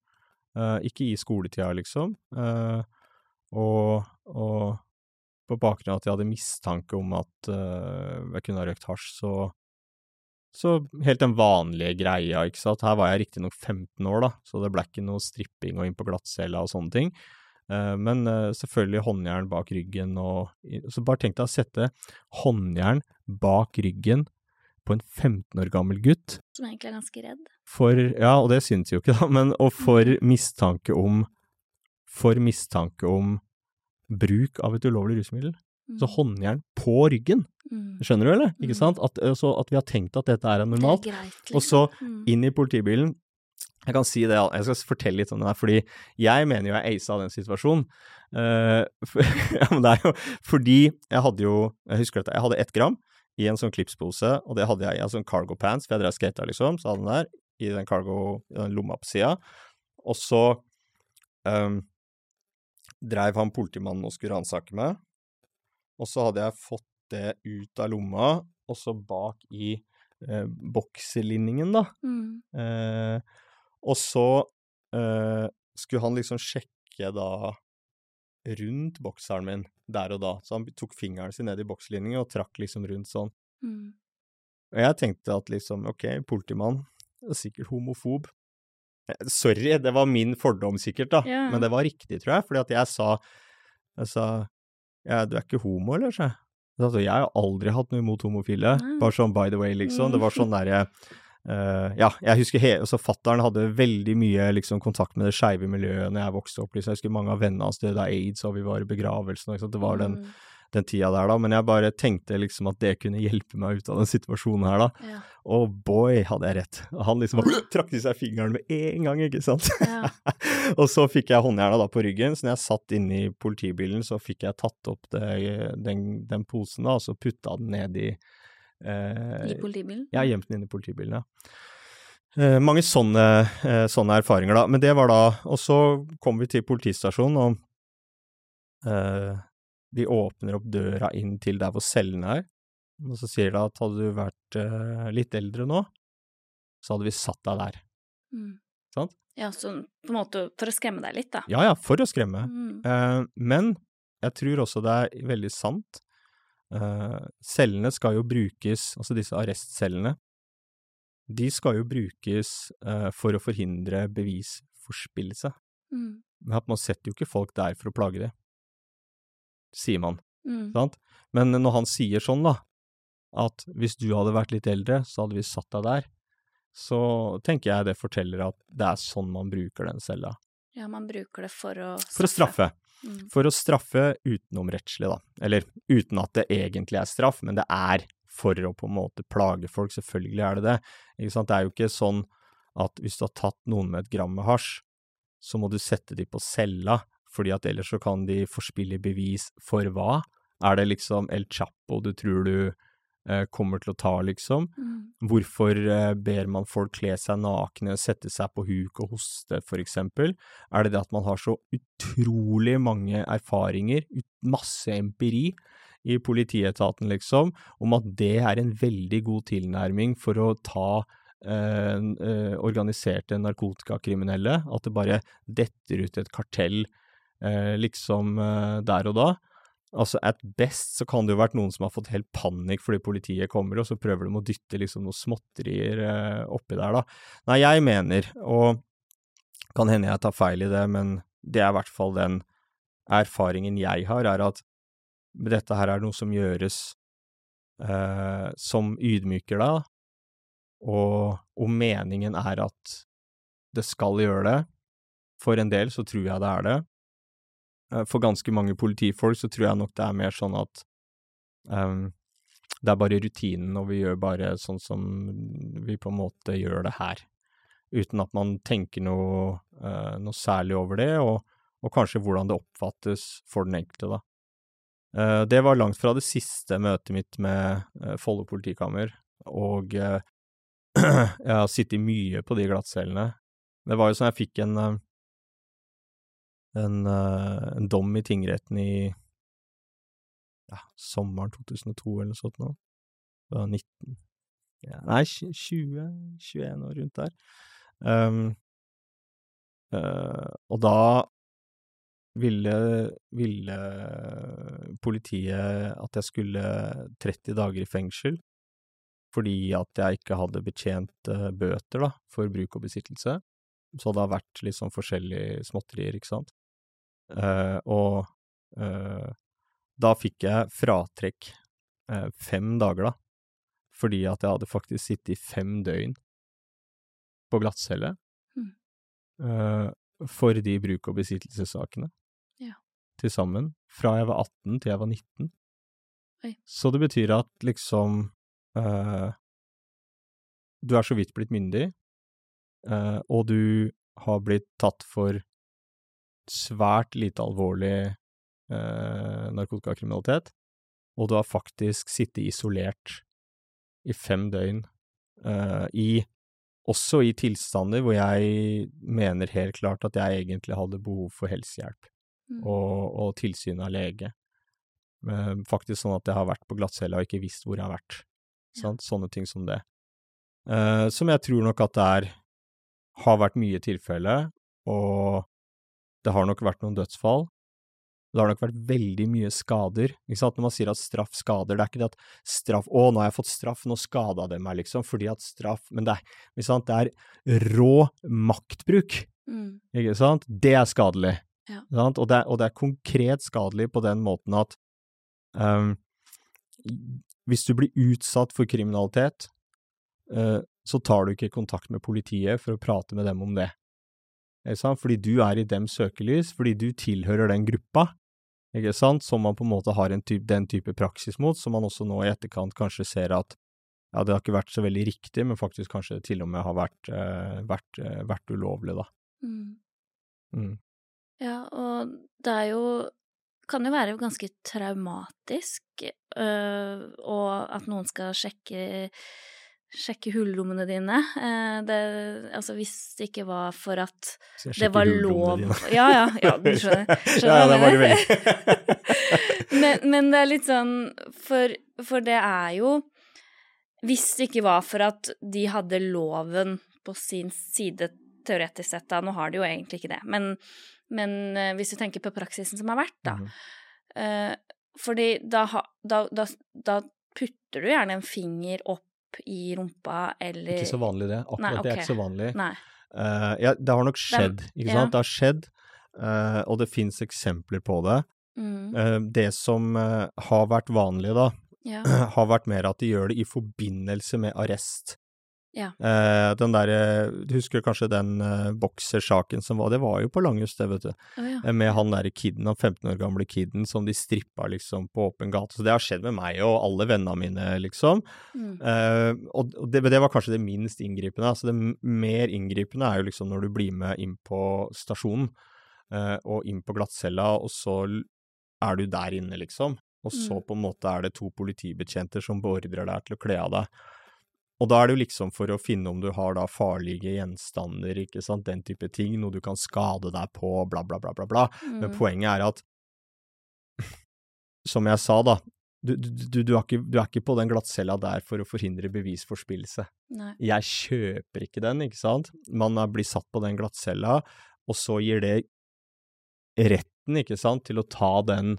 Eh, ikke i skoletida, liksom. Eh, og, og på bakgrunn av at jeg hadde mistanke om at eh, jeg kunne ha røykt hasj, så så helt den vanlige greia, ikke sant. Her var jeg riktignok 15 år, da, så det ble ikke noe stripping og inn på glattcella og sånne ting. Eh, men eh, selvfølgelig håndjern bak ryggen og Så bare tenk deg å sette håndjern bak ryggen på en 15 år gammel gutt Som egentlig er ganske redd. for Ja, og det syns jo ikke, da, men og for mistanke om For mistanke om bruk av et ulovlig rusmiddel. Mm. Så håndjern på ryggen, Mm. skjønner du, eller? Ikke Mm. sant? At, så at vi har tenkt at dette er normalt. Det er greit, Og så Mm. inn i politibilen. Jeg kan si det, jeg skal fortelle litt om det her, fordi jeg mener jo jeg aisa den situasjonen. Uh, for, ja, men det er jo fordi jeg hadde jo Jeg husker dette, jeg hadde ett gram i en sånn klipspose, og det hadde jeg i en sånn cargo pants, for jeg drev skata, liksom, så hadde den der i den cargo, i den lomma på sida. Og så um, dreiv han politimannen og skulle ransake meg, og så hadde jeg fått det ut av lomma, og så bak i eh, bokselinningen, da. Mm. Eh, og så eh, skulle han liksom sjekke da rundt bokseren min der og da. Så han tok fingeren sin ned i bokselinningen og trakk liksom rundt sånn. Mm. Og jeg tenkte at liksom, ok, politimann, er sikkert homofob. Eh, Sorry, det var min fordom sikkert, da, yeah. men det var riktig, tror jeg, fordi at jeg sa, jeg sa, ja, du er ikke homo, eller, Så. Altså, jeg har aldri hatt noe imot homofile, bare sånn by the way, liksom. Det var sånn derre uh, Ja, jeg husker he altså fattern hadde veldig mye liksom kontakt med det skeive miljøet når jeg vokste opp. Liksom. Jeg husker mange av vennene hans døde av aids, og vi var i begravelsen. Det var den, Mm. Den tida der, da. Men jeg bare tenkte liksom at det kunne hjelpe meg ut av den situasjonen her, da. Ja. Og boy, hadde jeg rett. Han liksom bare trakk i seg fingeren med en gang, ikke sant. Ja. og så fikk jeg håndjerna da på ryggen, så når jeg satt inne i politibilen, så fikk jeg tatt opp det, den, den posen da, og så putta den ned i eh, I politibilen? Ja, gjemt den inn i politibilen, ja. Eh, mange sånne, eh, sånne erfaringer, da. Men det var da Og så kom vi til politistasjonen, og eh, de åpner opp døra inn til der hvor cellene er. Og så sier de at hadde du vært eh, litt eldre nå, så hadde vi satt deg der. Mm. Sant? Ja, så på en måte for å skremme deg litt, da. Ja ja, for å skremme. Mm. Eh, men jeg tror også det er veldig sant. Eh, cellene skal jo brukes, altså disse arrestcellene, de skal jo brukes eh, for å forhindre bevisforspillelse. Mm. Men at man setter jo ikke folk der for å plage dem, sier man. Mm. Sant? Men når han sier sånn, da, at hvis du hadde vært litt eldre, så hadde vi satt deg der, så tenker jeg det forteller at det er sånn man bruker den cella. Ja, man bruker det for å For å straffe. Mm. For å straffe utenomrettslig, da. Eller uten at det egentlig er straff, men det er for å på en måte plage folk. Selvfølgelig er det det. Ikke sant? Det er jo ikke sånn at hvis du har tatt noen med et gram med hasj, så må du sette de på cella, fordi at ellers så kan de forspille bevis for hva? Er det liksom El Chapo du tror du eh, kommer til å ta, liksom? Mm. Hvorfor eh, ber man folk kle seg nakne, sette seg på huk og hoste, for eksempel? Er det det at man har så utrolig mange erfaringer, masse empiri i politietaten, liksom, om at det er en veldig god tilnærming for å ta eh, eh, organiserte narkotikakriminelle? At det bare detter ut et kartell liksom eh, der og da? Altså at best så kan det jo vært noen som har fått helt panikk fordi politiet kommer, og så prøver de å dytte liksom noen småtterier eh, oppi der, da. Nei, jeg mener, og kan hende jeg tar feil i det, men det er i hvert fall den erfaringen jeg har, er at dette her er noe som gjøres eh, som ydmyker deg, og om meningen er at det skal gjøre det, for en del så tror jeg det er det. Eh, For ganske mange politifolk så tror jeg nok det er mer sånn at um, det er bare rutinen, og vi gjør bare sånn som vi på en måte gjør det her. Uten at man tenker noe, uh, noe særlig over det, og, og, kanskje hvordan det oppfattes for den enkelte, da. Uh, det var langt fra det siste møtet mitt med uh, Follo politikammer, og jeg har sittet mye på de glattcellene. Det var jo sånn jeg fikk en, en, eh, en dom i tingretten i ja, sommeren 2002 eller noe sånt nå. Det var 19 ja, Nei, 20-21 år rundt der. Um, uh, og da ville, ville politiet at jeg skulle 30 dager i fengsel fordi at jeg ikke hadde betjent uh, bøter da, for bruk og besittelse. Så det har vært litt sånn forskjellige småtterier, ikke sant. Uh, og uh, da fikk jeg fratrekk eh, fem dager, da, fordi at jeg hadde faktisk sittet i fem døgn på glattcelle mm. eh, for de bruk- og besittelsessakene ja. til sammen, fra jeg var 18 til jeg var 19. Oi. Så det betyr at liksom eh, Du er så vidt blitt myndig, og du har blitt tatt for svært lite alvorlig eh, narkotikakriminalitet, og du har faktisk sittet isolert i fem døgn, eh, i også i tilstander hvor jeg mener helt klart at jeg egentlig hadde behov for helsehjelp mm. og, og, tilsyn av lege. Eh, faktisk sånn at jeg har vært på glattcella og ikke visst hvor jeg har vært. Ja. Sånne ting som det. Uh, som jeg tror nok at det er har vært mye tilfelle, og det har nok vært noen dødsfall, det har nok vært veldig mye skader. Ikke sant? Når man sier at straff skader, det er ikke det at straff Å, nå har jeg fått straff, nå skada det meg, liksom, fordi at straff Men det er, ikke sant? det er rå maktbruk. Mm. Ikke sant? Det er skadelig. Ja. Og, det er, og, det er, konkret skadelig på den måten at um, hvis du blir utsatt for kriminalitet, uh, så tar du ikke kontakt med politiet for å prate med dem om det. Fordi du er i dems søkelys, fordi du tilhører den gruppa, ikke sant, som man på en måte har type, den type praksis mot, som man også nå i etterkant kanskje ser at ja, det har ikke vært så veldig riktig, men faktisk kanskje til og med har vært, eh, vært, eh, vært ulovlig, da. Mm. Mm. Ja, og det er jo kan jo være ganske traumatisk, øh, og at noen skal sjekke sjekke hullrommene dine. Eh, det, altså hvis det ikke var for at det var lov Ja, ja, ja, du skjønner. skjønner ja, det var det men, men, det er litt sånn for, for, det er jo Hvis det ikke var for at de hadde loven på sin side teoretisk sett, da Nå har de jo egentlig ikke det, men, men eh, hvis du tenker på praksisen som har vært, da mm. uh, Fordi da, da, da, da putter du gjerne en finger opp i rumpa eller Ikke så vanlig det. Akkurat Nei, okay. det er ikke så vanlig. Uh, ja, det har nok skjedd, ikke sant? Ja. Det har skjedd, uh, og det fins eksempler på det. Mm. Uh, det som har vært vanlig, da, ja. har vært mer at de gjør det i forbindelse med arrest. Ja. Eh, den der, Du husker kanskje den eh, boksersaken som var Det var jo på Langhus, det, vet du. Oh, ja. eh, med han derre kiden, han 15 år gamle kiden som de strippa liksom på åpen gate. Så det har skjedd med meg og alle vennene mine, liksom. Mm. Eh, og det, det, var kanskje det minst inngripende. Altså det mer inngripende er jo liksom når du blir med inn på stasjonen, eh, og inn på glattcella, og så er du der inne, liksom. Og så mm. på en måte er det to politibetjenter som beordrer deg til å kle av deg. Og da er det jo liksom for å finne om du har da farlige gjenstander, ikke sant, den type ting, noe du kan skade deg på, bla, bla, bla, bla, bla. Mm. Men poenget er at, som jeg sa, da, du, du, du, er ikke, du, er ikke, på den glattcella der for å forhindre bevisforspillelse. Nei. Jeg kjøper ikke den, ikke sant. Man blir satt på den glattcella, og så gir det retten, ikke sant, til å ta den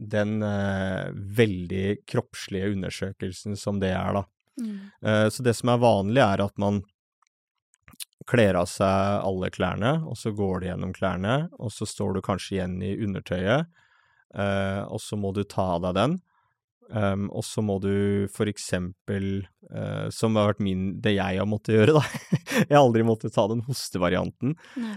den eh, veldig kroppslige undersøkelsen som det er, da. Mm. Eh, så det som er vanlig, er at man kler av seg alle klærne, og så går du gjennom klærne, og så står du kanskje igjen i undertøyet, eh, og så må du ta av deg den. Um, og så må du for eksempel, uh, som har vært min, det jeg har måttet gjøre, da Jeg har aldri måttet ta den hostevarianten,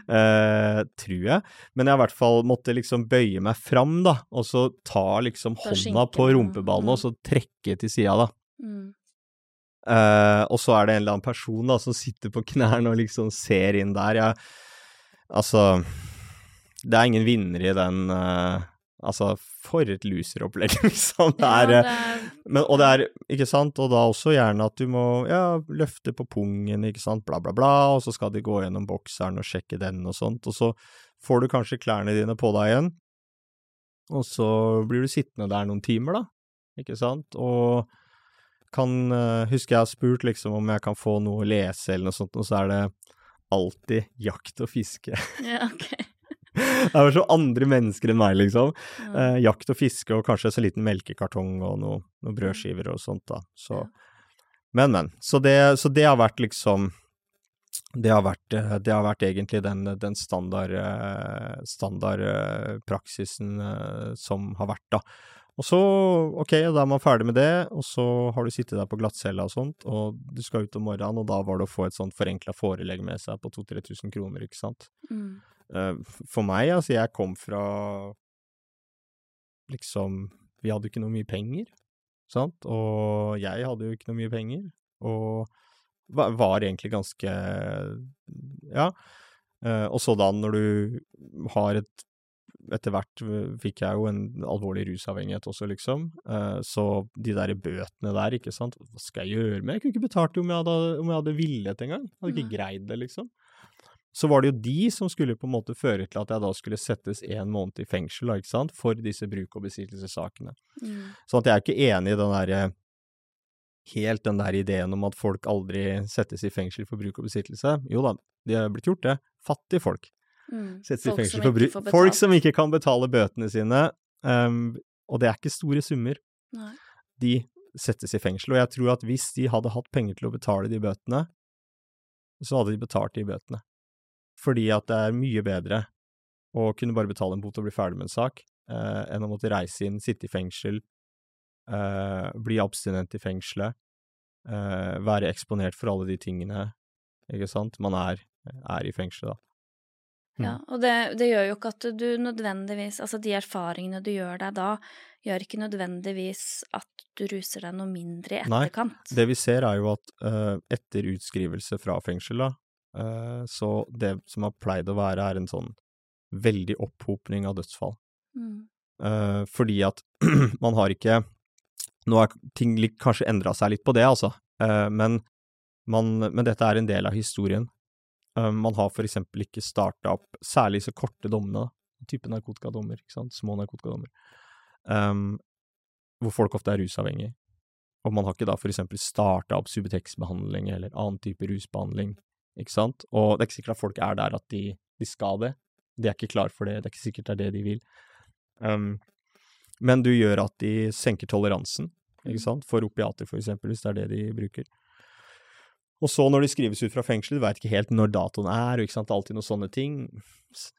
uh, tror jeg. Men jeg har i hvert fall måttet liksom bøye meg fram, da, og så ta liksom hånda på ja. rumpeballene, Mm. og så trekke til sida, da. Mm. Eh, og så er det en eller annen person da som sitter på knærne og liksom ser inn der. Jeg, altså Det er ingen vinner i den uh, Altså, for et loseropplegg, liksom. Det er, ja, eh, det er men, og det er, ikke sant, og da også gjerne at du må ja, løfte på pungen, ikke sant, bla, bla, bla, og så skal de gå gjennom bokseren og sjekke den og sånt, og så får du kanskje klærne dine på deg igjen, og så blir du sittende der noen timer, da, ikke sant, og kan, huske husker jeg har spurt liksom om jeg kan få noe å lese eller noe sånt, og så er det alltid jakt og fiske. Ja, ok. Det er så andre mennesker enn meg, liksom. Ja. Eh, jakt og fiske, og kanskje en sånn liten melkekartong og noe, noen brødskiver og sånt, da. Så, men, men. Så det, så det har vært liksom det har vært, eh, det har vært egentlig den, den standard, eh, standard eh, praksisen eh, som har vært, da. Og så, ok, da er man ferdig med det, og så har du sittet der på glattcella og sånt, og du skal ut om morgenen, og da var det å få et sånt forenkla forelegg med seg på 2000-3000 kroner, ikke sant. Mm. Eh, For meg, altså, jeg kom fra liksom Vi hadde jo ikke noe mye penger, sant, og jeg hadde jo ikke noe mye penger, og var egentlig ganske Ja. Eh, Og så da, når du har et Etter hvert eh, fikk jeg jo en alvorlig rusavhengighet også, liksom. Eh, Så de der bøtene der, ikke sant, hva skal jeg gjøre med? Jeg kunne ikke betalt det om jeg hadde, om jeg hadde villet engang. Hadde ikke greid det, liksom så var det jo de som skulle på en måte føre til at jeg da skulle settes en måned i fengsel, ikke sant, for disse bruk- og besittelsessakene. Mm. Sånn at jeg er ikke enig i den derre helt den der ideen om at folk aldri settes i fengsel for bruk og besittelse. Jo da, de har blitt gjort det. Fattige folk Mm. settes i fengsel for bruk. Folk som ikke kan betale bøtene sine, um, og det er ikke store summer. Nei. De settes i fengsel, og jeg tror at hvis de hadde hatt penger til å betale de bøtene, så hadde de betalt de bøtene. Fordi at det er mye bedre å kunne bare betale en bot og bli ferdig med en sak, eh, enn å måtte reise inn, sitte i fengsel, eh, bli abstinent i fengselet, eh, være eksponert for alle de tingene, ikke sant, man er, er i fengselet da. Ja, og det, det gjør jo ikke at du nødvendigvis Altså, de erfaringene du gjør deg da, gjør ikke nødvendigvis at du ruser deg noe mindre i etterkant. Nei. Det vi ser er jo at uh, etter utskrivelse fra fengsel, da, uh, så det som har pleid å være, er en sånn veldig opphopning av dødsfall. Mm. Uh, fordi at man har ikke Nå har ting kanskje endra seg litt på det, altså, men, man, men dette er en del av historien. Eh, man har for eksempel ikke starta opp særlig så korte dommene, type narkotikadommer, ikke sant, små narkotikadommer, um, hvor folk ofte er rusavhengige. Og man har ikke da for eksempel starta opp Subutex-behandling eller annen type rusbehandling, ikke sant, og det er ikke sikkert at folk er der at de, de skal det, de er ikke klar for det, det er ikke sikkert det er det de vil. Um, men du gjør at de senker toleransen, ikke sant, for opiater for eksempel, hvis det er det de bruker. Og så når de skrives ut fra fengsel, du veit ikke helt når datoen er, og ikke sant, alltid noen sånne ting.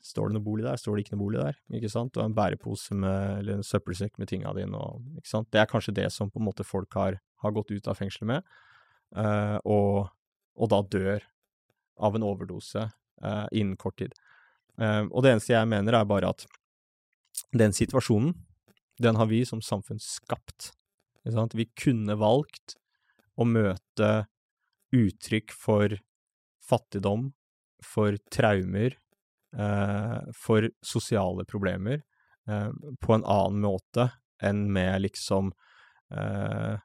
Står det noe bolig der, står det ikke noe bolig der, ikke sant, og en bærepose med, eller en søppelsekk med tinga dine, og, ikke sant. Det er kanskje det som på en måte folk har, har gått ut av fengselet med, uh, og, og da dør av en overdose uh, innen kort tid. Uh, og det eneste jeg mener er bare at den situasjonen, den har vi som samfunn skapt. Vi kunne valgt å møte uttrykk for fattigdom, for traumer, eh, for sosiale problemer, eh, på en annen måte enn med liksom eh,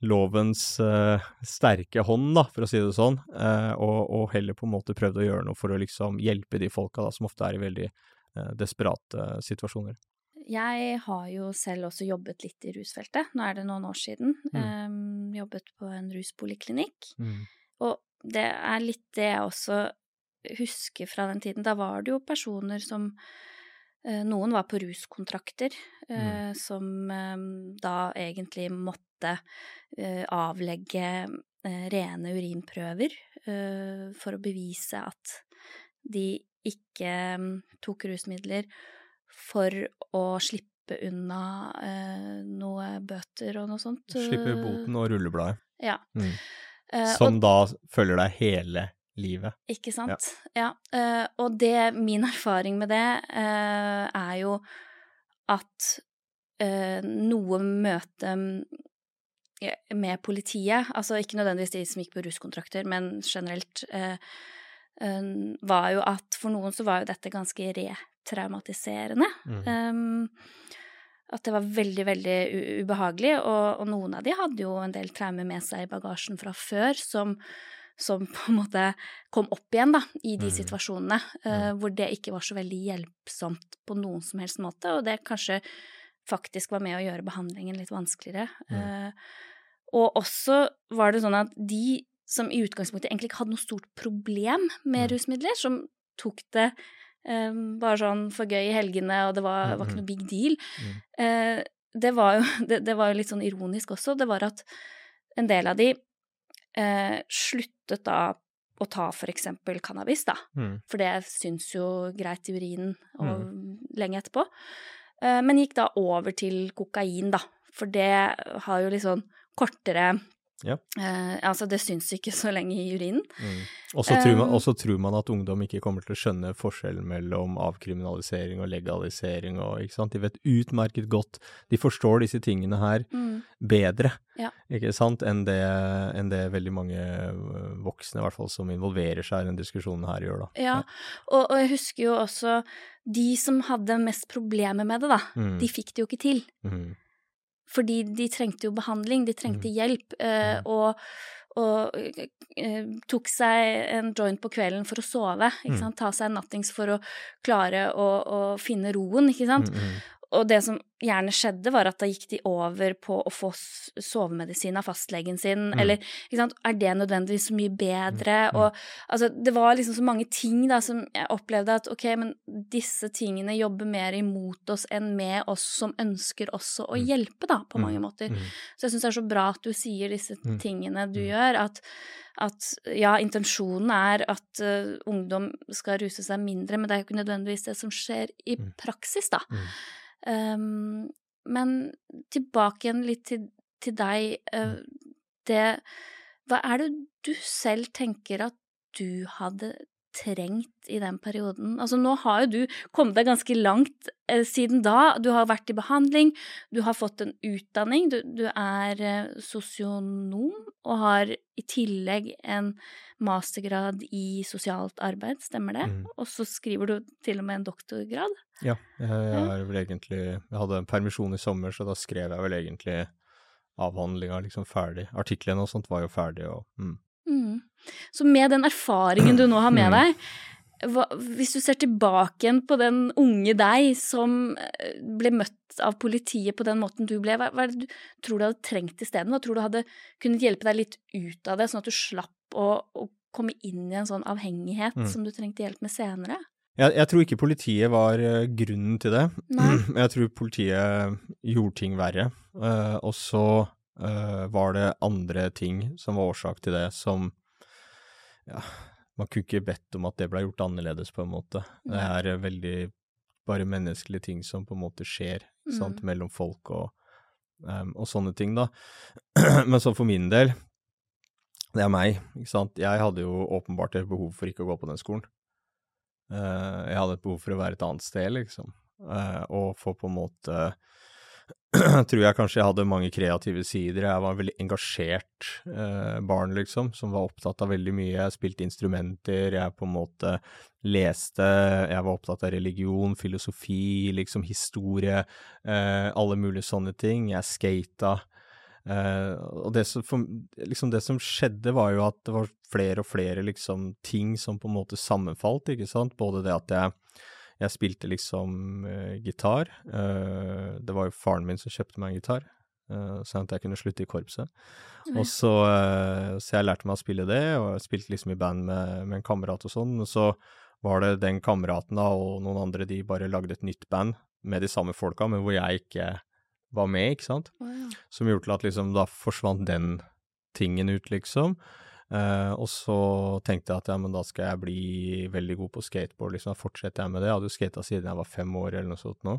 lovens eh, sterke hånd, da, for å si det sånn, eh, og, og heller på en måte prøvd å gjøre noe for å liksom hjelpe de folka da, som ofte er i veldig eh, desperate situasjoner. Jeg har jo selv også jobbet litt i rusfeltet, nå er det noen år siden. Mm. Um, jobbet på en ruspoliklinikk. Og det er litt det jeg også husker fra den tiden. Da var det jo personer som eh, Noen var på ruskontrakter, mm. som eh, da egentlig måtte eh, avlegge eh, rene urinprøver eh, for å bevise at de ikke mm, tok rusmidler for å slippe unna eh, noe bøter og noe sånt. Slippe boten og rullebladet. Ja. Mm. Som Som da følger deg hele livet. Ikke sant? Ja. eh, og det, min erfaring med det eh, er jo at eh, noe møte med politiet, altså ikke nødvendigvis de som gikk på ruskontrakter, men generelt, eh, eh, var jo at for noen så var jo dette ganske retraumatiserende. Mm. Um, at det var veldig, veldig ubehagelig, og, og noen av de hadde jo en del traumer med seg i bagasjen fra før, som, som på en måte kom opp igjen, da, i de Mm. situasjonene, uh, hvor det ikke var så veldig hjelpsomt på noen som helst måte, og det kanskje faktisk var med å gjøre behandlingen litt vanskeligere. Mm. Uh, og også var det sånn at de som i utgangspunktet egentlig ikke hadde noe stort problem med Mm. rusmidler, som tok det eh, bare sånn for gøy i helgene, og det var, var ikke noe big deal, Mm. eh, det, var jo, det, det var jo litt sånn ironisk også. Det var at en del av de eh, sluttet da å ta for eksempel cannabis, da. Mm. For det syns jo greit i urinen og lenge etterpå. Eh, Men gikk da over til kokain, da. For det har jo litt sånn kortere Ja. eh, Altså, det syns ikke så lenge i urinen. Mm. Og så tror, man- Um, tror man at ungdom ikke kommer til å skjønne forskjellen mellom avkriminalisering og legalisering og ikke sant. De vet utmerket godt, de forstår disse tingene her bedre, Ja. ikke sant, enn det, enn det veldig mange øh, voksne, i hvert fall, som involverer seg i den diskusjonen her, gjør da. Ja, og, og jeg husker jo også de som hadde mest problemer med det, da. Mm. De fikk det jo ikke til. Mm. Fordi de trengte jo behandling, de trengte Mm. hjelp, eh, og, og eh, tok seg en joint på kvelden for å sove, ikke Mm. sant, ta seg en nattings for å klare å, å finne roen, ikke sant. Mm, mm. Og det som gjerne skjedde, var at da gikk de over på å få sovemedisin av fastlegen sin, Mm. eller er det nødvendigvis så mye bedre? Mm. Og altså, det var liksom så mange ting da som jeg opplevde at ok, men disse tingene jobber mer imot oss enn med oss som ønsker også å Mm. hjelpe, da, på Mm. mange måter. Mm. Så jeg syns det er så bra at du sier disse Mm. tingene du Mm. gjør, at, at ja, intensjonen er at uh, ungdom skal ruse seg mindre, men det er jo ikke nødvendigvis det som skjer i Mm. praksis, da. Um, men tilbake igjen litt til, til deg. Uh, det Hva er det du selv tenker at du hadde trengt i den perioden? Altså, nå har jo du kommet deg ganske langt eh, siden da. Du har vært i behandling, du har fått en utdanning, du, du er eh, sosionom og har i tillegg en mastergrad i sosialt arbeid, stemmer det? Mm. Og så skriver du til og med en doktorgrad? Ja, jeg, jeg er vel egentlig Jeg hadde en permisjon i sommer, så da skrev jeg vel egentlig avhandlinga liksom ferdig. Artiklene og sånt var jo ferdig, og mm. Mm. Så med den erfaringen du nå har med Mm. deg, hva, hvis du ser tilbake igjen på den unge deg som eh, ble møtt av politiet på den måten du ble, hva, hva du tror du hadde trengt isteden? Hva tror du hadde kunnet hjelpe deg litt ut av det, sånn at du slapp å, å komme inn i en sånn avhengighet Mm. som du trengte hjelp med senere? jeg, jeg tror ikke politiet var eh, grunnen til det. Nei. Jeg tror politiet gjorde ting verre. Uh, og så eh, var det andre ting som var årsak til det, som Ja, man kunne ikke bedt om at det ble gjort annerledes, på en måte. Det er eh, veldig bare menneskelige ting som på en måte skjer sant, Mm. mellom folk og, um, og sånne ting, da. Men så for min del, det er meg, ikke sant. Jeg hadde jo åpenbart et behov for ikke å gå på den skolen. Uh, jeg hadde et behov for å være et annet sted, liksom. uh, og få på en måte tror jeg kanskje jeg hadde mange kreative sider. Jeg var en veldig engasjert eh, barn, liksom, som var opptatt av veldig mye. Jeg spilte instrumenter, jeg på en måte leste, jeg var opptatt av religion, filosofi, liksom historie, eh, alle mulige sånne ting. Jeg skata. Eh, og det som, for, liksom det som skjedde, var jo at det var flere og flere liksom ting som på en måte sammenfalt, ikke sant. Både det at jeg jeg spilte liksom uh, gitar. Uh, det var jo faren min som kjøpte meg en gitar, uh, sånn at jeg kunne slutte i korpset. Og så, så jeg lærte meg å spille det, og jeg spilte liksom i band med, med en kamerat og sånn. Og så var det den kameraten da, og noen andre, de bare lagde et nytt band med de samme folka, men hvor jeg ikke var med, ikke sant. Wow. Som gjorde til at liksom da forsvant den tingen ut, liksom. Eh, og så tenkte jeg at ja, men da skal jeg bli veldig god på skateboard, liksom. Da fortsetter jeg med det. Jeg hadde jo skata siden jeg var fem år eller noe sånt nå.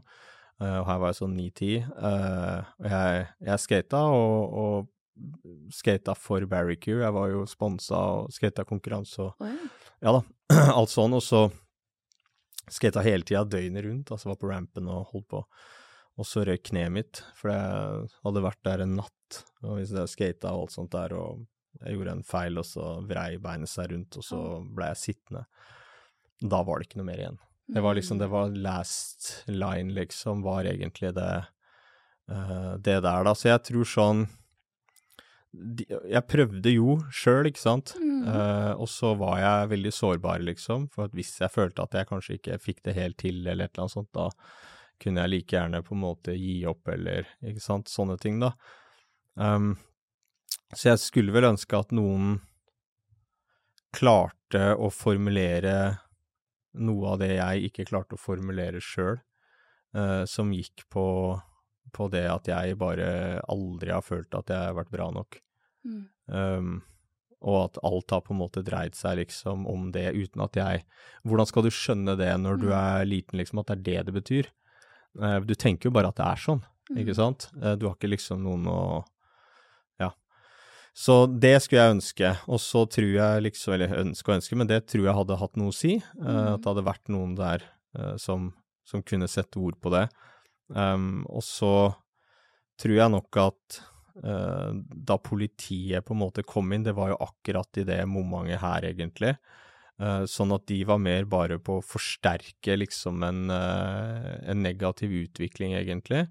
Uh, og her var jeg sånn 9-10. Uh, og jeg, jeg skata, og, og skata for Barricue. Jeg var jo sponsa og skata konkurranse og oh, ja da, alt sånn. Og så skata hele tida døgnet rundt, altså var på rampen og holdt på. Og så røyk kneet mitt, for jeg hadde vært der en natt, og skata og alt sånt der, og jeg gjorde en feil, og så vrei beinet seg rundt, og så ble jeg sittende. Da var det ikke noe mer igjen. Det var liksom, det var last line, liksom, var egentlig det, uh, det der, da. Så jeg tror sånn Jeg prøvde jo sjøl, ikke sant, Mm. uh, og så var jeg veldig sårbar, liksom, for at hvis jeg følte at jeg kanskje ikke fikk det helt til, eller et eller annet sånt, da kunne jeg like gjerne på en måte gi opp, eller ikke sant, sånne ting, da. Um, så jeg skulle vel ønske at noen klarte å formulere noe av det jeg ikke klarte å formulere sjøl, uh, som gikk på, på det at jeg bare aldri har følt at jeg har vært bra nok. Mm. Um, og at alt har på en måte dreid seg liksom om det uten at jeg Hvordan skal du skjønne det når du Mm. er liten, liksom, at det er det det betyr? Uh, du tenker jo bare at det er sånn, ikke Mm. sant? Uh, du har ikke liksom noen å. Så det skulle jeg ønske, og så tror jeg liksom Eller ønske og ønske, men det tror jeg hadde hatt noe å si. eh, Mm. At det hadde vært noen der eh, som, som kunne sette ord på det. Um, og så tror jeg nok at uh, da politiet på en måte kom inn, det var jo akkurat i det momentet her, egentlig. Sånn at de var mer bare på å forsterke liksom en, en negativ utvikling, egentlig.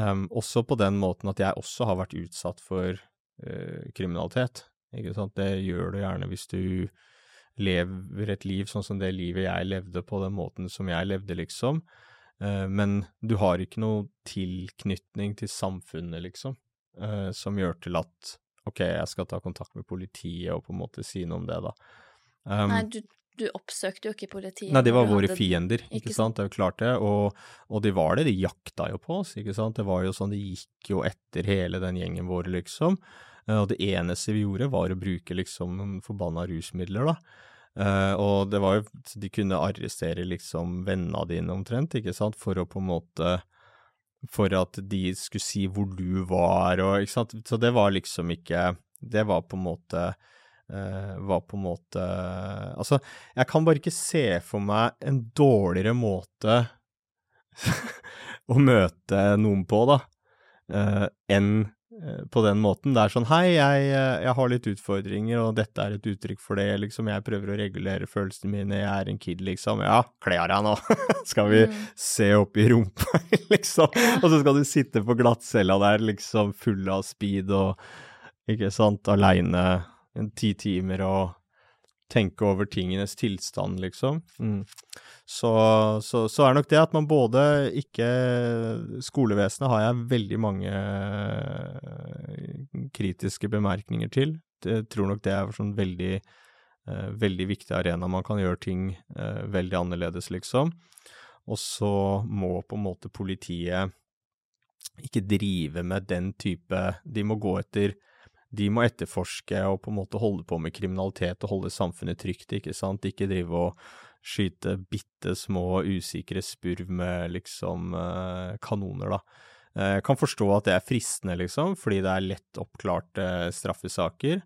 Um, også på den måten at jeg også har vært utsatt for kriminalitet. Ikke sant? Det gjør du gjerne hvis du lever et liv sånn som det livet jeg levde på den måten som jeg levde, liksom. Eh, men du har ikke noe tilknytning til samfunnet, liksom, eh, som gjør til at ok, jeg skal ta kontakt med politiet og på en måte si noe om det, da. Um, Nei, du, du oppsøkte jo ikke politiet. Nei, de var våre hadde- fiender, ikke, ikke sant, det er jo klart det, og, og de var det, de jakta jo på oss, ikke sant, det var jo sånn, de gikk jo etter hele den gjengen vår, liksom, Eh, og det eneste vi gjorde var å bruke liksom forbanna rusmidler, da. Eh, og det var jo, de kunne arrestere liksom vennene dine omtrent, ikke sant, for å på en måte, for at de skulle si hvor du var, og ikke sant, så det var liksom ikke, det var på en måte, var på en måte, altså, jeg kan bare ikke se for meg en dårligere måte å møte noen på, da, eh, enn eh, på den måten. Det er sånn hei, jeg, eh, jeg har litt utfordringer, og dette er et uttrykk for det, liksom. Jeg prøver å regulere følelsene mine, jeg er en kid, liksom. Ja, kle av deg nå. skal vi Mm. se opp i rumpa, liksom. Og så skal du sitte på glattcella der, liksom, full av speed og ikke sant, aleine ti timer og tenke over tingenes tilstand, liksom. Mm. Så, så, så er nok det at man både ikke Skolevesenet har jeg veldig mange eh, kritiske bemerkninger til. Jeg tror nok det er sånn veldig, eh, veldig viktig arena man kan gjøre ting eh, veldig annerledes, liksom. Og så må på en måte politiet ikke drive med den type De må gå etter de må etterforske og på en måte holde på med kriminalitet og holde samfunnet trygt, ikke sant, ikke drive og skyte bitte små usikre spurv med liksom eh, kanoner, da. Eh, Jeg kan forstå at det er fristende, liksom, fordi det er lett oppklarte straffesaker.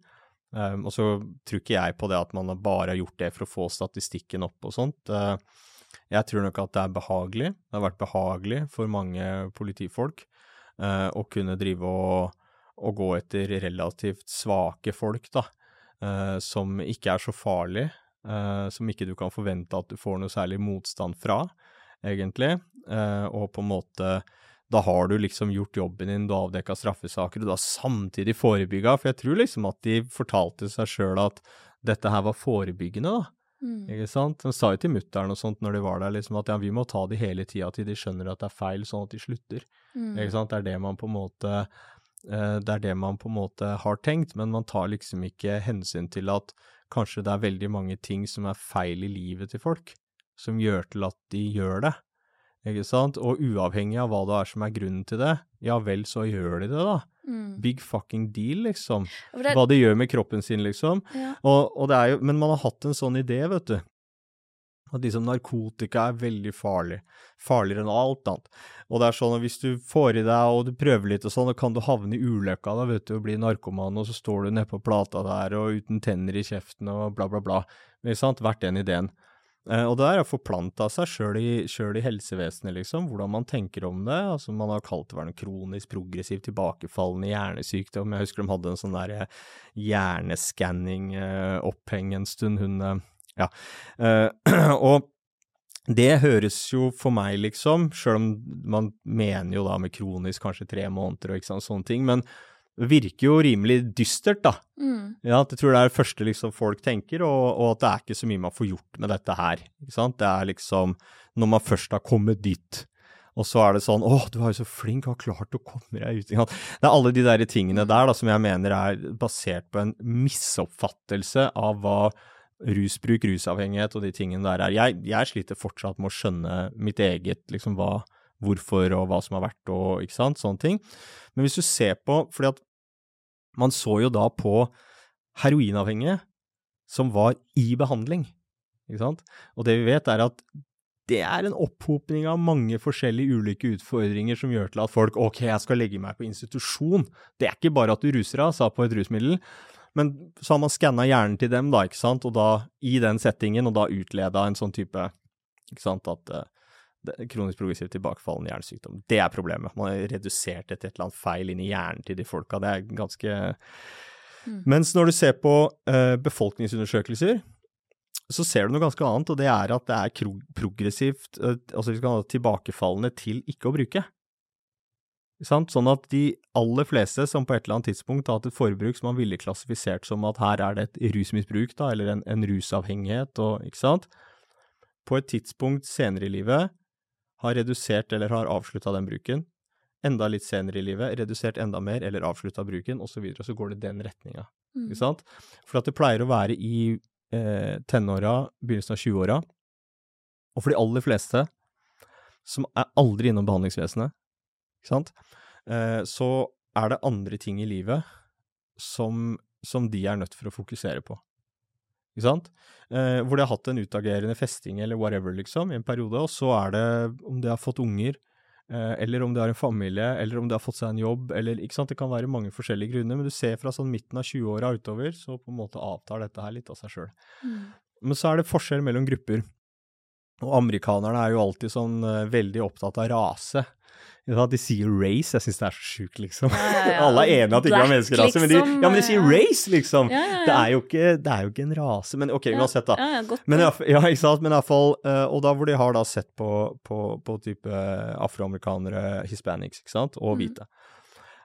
Um, og så tror ikke jeg på det at man bare har gjort det for å få statistikken opp og sånt. Eh, jeg tror nok at det er behagelig, det har vært behagelig for mange politifolk eh, å kunne drive og å gå etter relativt svake folk, da, eh, som ikke er så farlig, eh, som ikke du kan forvente at du får noe særlig motstand fra, egentlig, eh, og på en måte da har du liksom gjort jobben din, du har avdekka straffesaker, og du har samtidig forebygga, for jeg tror liksom at de fortalte seg sjøl at dette her var forebyggende, da. Mm. Ikke sant? De sa jo til mutter'n og sånt når de var der, liksom at ja, vi må ta de hele tida til de skjønner at det er feil, sånn at de slutter. Mm. Ikke sant? Det er det man på en måte det er det man på en måte har tenkt, men man tar liksom ikke hensyn til at kanskje det er veldig mange ting som er feil i livet til folk, som gjør til at de gjør det. Ikke sant? Og uavhengig av hva det er som er grunnen til det, ja vel, så gjør de det, da. Mm. Big fucking deal, liksom. Det- Hva de gjør med kroppen sin, liksom. ja. Og, og det er jo, men man har hatt en sånn idé, vet du, At liksom narkotika er veldig farlig. Farligere enn alt annet. Og det er sånn at hvis du får i deg og du prøver litt og sånn, da kan du havne i ulykka da, vet du, og bli narkoman, og så står du nedpå plata der og uten tenner i kjeften og bla, bla, bla. Ikke sant? Vært den ideen. Eh, og det er å forplanta seg sjøl i, i helsevesenet, liksom, hvordan man tenker om det. Altså, man har kalt det kronisk progressiv tilbakefallende hjernesykdom. Jeg husker de hadde en sånn der eh, hjerneskanning-oppheng en stund, hun eh, Uh, og det høres jo for meg, liksom, sjøl om man mener jo da med kronisk kanskje tre måneder og ikke sant, sånne ting, men det virker jo rimelig dystert, da. Mm. Ja, at jeg tror det er det første liksom folk tenker, og, og, at det er ikke så mye man får gjort med dette her. ikke sant? Det er liksom når man først har kommet dit, og så er det sånn Å, du er jo så flink, har klart å komme deg ut. Det er alle de der tingene der da, som jeg mener er basert på en misoppfattelse av hva rusbruk, rusavhengighet og de tingene der er. Jeg, jeg sliter fortsatt med å skjønne mitt eget, liksom hva hvorfor og hva som har vært og ikke sant, sånne ting. Men hvis du ser på fordi at man så jo da på heroinavhengige som var i behandling, ikke sant? Og det vi vet, er at det er en opphopning av mange forskjellige ulike utfordringer som gjør til at folk ok, jeg skal legge meg på institusjon. Det er ikke bare at du ruser deg, sa på et rusmiddel. Men så har man skanna hjernen til dem, da, ikke sant, og da i den settingen, og da utleda en sånn type Ikke sant, at uh, kronisk progressiv tilbakefallende hjernesykdom. Det er problemet. Man har redusert det til et eller annet feil inn i hjernen til de folka. Det er ganske mm. Mens når du ser på uh, befolkningsundersøkelser, så ser du noe ganske annet, og det er at det er progressivt, uh, altså vi skal ha tilbakefallende til ikke å bruke. Sånn at de aller fleste som på et eller annet tidspunkt har hatt et forbruk som man ville klassifisert som at her er det et rusmisbruk, da, eller en, en rusavhengighet, og, ikke sant, på et tidspunkt senere i livet har redusert eller har avslutta den bruken, enda litt senere i livet redusert enda mer eller avslutta bruken, osv., så, videre, så går det den retninga. Mm. Ikke sant? For at det pleier å være i eh, tenåra, begynnelsen av 20-åra, og for de aller fleste som er aldri innom behandlingsvesenet, ikke sant, eh, så er det andre ting i livet som, som, de er nødt for å fokusere på. Ikke sant? Eh, hvor de har hatt en utagerende festing eller whatever, liksom, i en periode, og så er det om de har fått unger, eh, eller om de har en familie, eller om de har fått seg en jobb, eller ikke sant, det kan være mange forskjellige grunner, men du ser fra sånn midten av 20-åra utover, så på en måte avtar dette her litt av seg sjøl. Mm. Men så er det forskjell mellom grupper. Og amerikanerne er jo alltid sånn uh, veldig opptatt av rase. Ja, de sier race, jeg syns det er så sjukt, liksom. Ja, ja, ja. Alle er enige at det ikke er menneskerase, men, de, liksom, ja, men de sier race, liksom. Det, er ikke, det er jo ikke en rase. Men ok, uansett, da. Men, ja, ikke sant, men iallfall uh, Og da hvor de har da sett på, på, på type afroamerikanere, hispanics, ikke sant, og mm. hvite.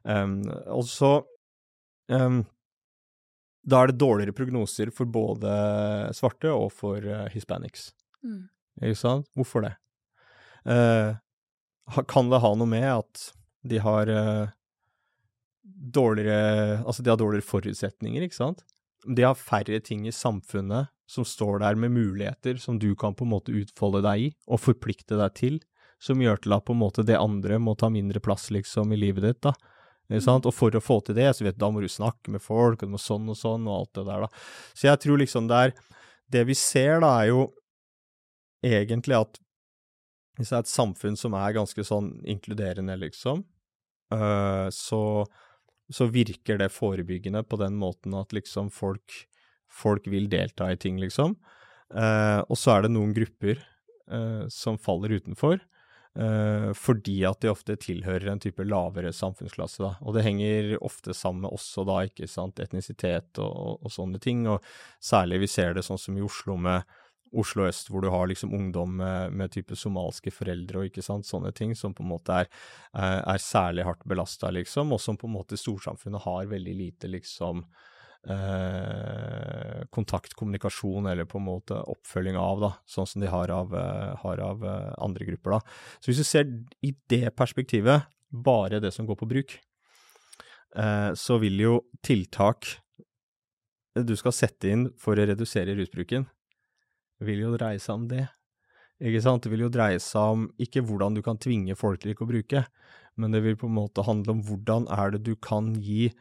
Um, og så um, Da er det dårligere prognoser for både svarte og for uh, hispanics. Mm. Ikke sant? Hvorfor det? Uh, kan det ha noe med at de har uh, dårligere Altså, de har dårligere forutsetninger, ikke sant? De har færre ting i samfunnet som står der med muligheter som du kan på en måte utfolde deg i og forplikte deg til, som gjør til at på en måte det andre må ta mindre plass, liksom, i livet ditt, da. Ikke sant? Og for å få til det, så vet du, da må du snakke med folk, og du må sånn og sånn, og alt det der, da. Så jeg tror liksom det er Det vi ser, da, er jo egentlig at hvis det er et samfunn som er ganske sånn inkluderende, liksom, uh, så, så, virker det forebyggende på den måten at liksom folk, folk vil delta i ting, liksom. Uh, og så er det noen grupper uh, som faller utenfor. fordi at de ofte tilhører en type lavere samfunnsklasse, da. Og det henger ofte sammen med også da, ikke sant, etnisitet og, og, og sånne ting. Og særlig vi ser det sånn som i Oslo med Oslo øst, hvor du har liksom ungdom med, med type somalske foreldre og ikke sant, sånne ting, som på en måte er, er særlig hardt belasta, liksom, og som på en måte storsamfunnet har veldig lite, liksom, eh, kontakt, kommunikasjon eller på en måte oppfølging av, da, sånn som de har av, eh, har av eh, andre grupper, da. Så hvis du ser i det perspektivet, bare det som går på bruk, eh, så vil jo tiltak du skal sette inn for å redusere rusbruken, vil jo dreie seg om det. Ikke sant? Det vil jo dreie seg om ikke hvordan du kan tvinge folk til ikke å bruke, men det vil på en måte handle om hvordan er det du kan gi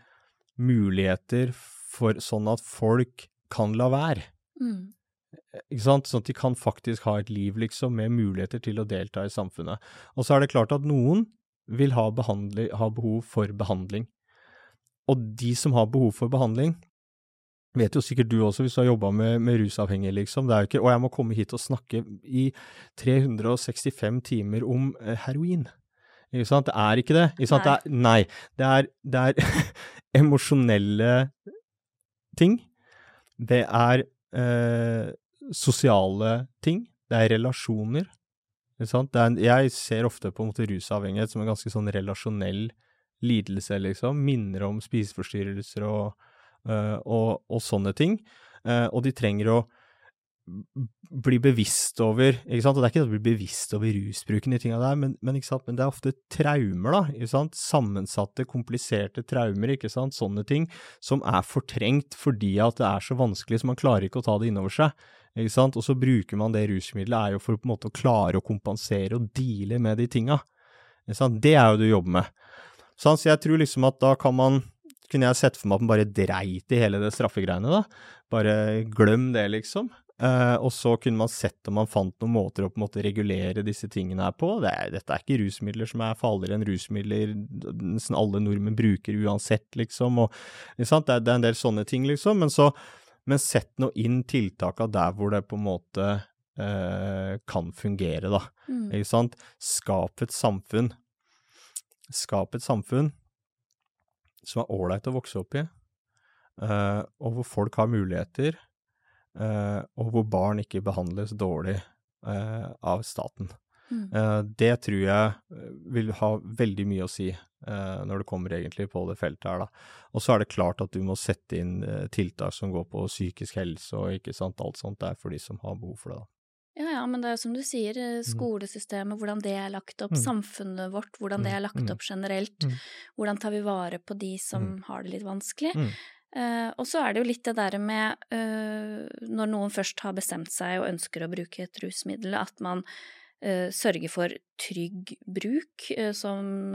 muligheter for sånn at folk kan la være. Mm. Ikke sant? Sånn at de kan faktisk ha et liv, liksom, med muligheter til å delta i samfunnet. Og så er det klart at noen vil ha, ha behov for behandling. Og de som har behov for behandling, vet jo sikkert du også, hvis du har jobba med, med, rusavhengige, liksom. Det er jo ikke 'Å, jeg må komme hit og snakke i 365 timer om eh, heroin'. Ikke sant? Det er ikke det. Ikke sant? Nei. Det er, nei. Det er, det er emosjonelle ting. Det er eh, sosiale ting. Det er relasjoner. Ikke sant? Er, jeg ser ofte på en måte rusavhengighet som en ganske sånn relasjonell lidelse, liksom. Minner om spiseforstyrrelser og, og, og, sånne ting. Uh, og de trenger å bli bevisst over ikke sant? Og det er ikke du blir bevisst over rusbruken, i tinga der, men, men, ikke sant? men det er ofte traumer, da. ikke sant? Sammensatte, kompliserte traumer, ikke sant? sånne ting, som er fortrengt fordi at det er så vanskelig, så man klarer ikke å ta det innover seg. Ikke sant? Og så bruker man det rusmiddelet er jo for på en måte å klare å kompensere og deale med de tinga. Ikke sant? Det er jo det du jobber med. Så jeg tror liksom at da kan man kunne jeg sett for meg at man bare dreit i hele det straffegreiene, da. Bare glem det, liksom. Uh, og så kunne man sett om man fant noen måter å på en måte regulere disse tingene her på. Det er, dette er ikke rusmidler som er farligere enn rusmidler nesten alle nordmenn bruker uansett, liksom. Og, det, er, det, er, en del sånne ting, liksom. Men, så, men sett nå inn tiltaka der hvor det på en måte uh, kan fungere, da. Mm. Ikke sant? Skap et samfunn. Skap et samfunn som er ålreit å vokse opp i, uh, og hvor folk har muligheter Eh, og hvor barn ikke behandles dårlig eh, av staten. Mm. Eh, det tror jeg vil ha veldig mye å si når det kommer egentlig på det feltet her, da. Og så er det klart at du må sette inn tiltak som går på psykisk helse og ikke sant, alt sånt. Det er for de som har behov for det, da. Ja, ja, men det er som du sier, mm. skolesystemet, hvordan det er lagt opp, mm. samfunnet vårt, hvordan det er lagt mm. opp generelt. Mm. Hvordan tar vi vare på de som mm. har det litt vanskelig? Uh, og så er det jo litt det der med uh, når noen først har bestemt seg og ønsker å bruke et rusmiddel, at man uh, sørger for trygg bruk, som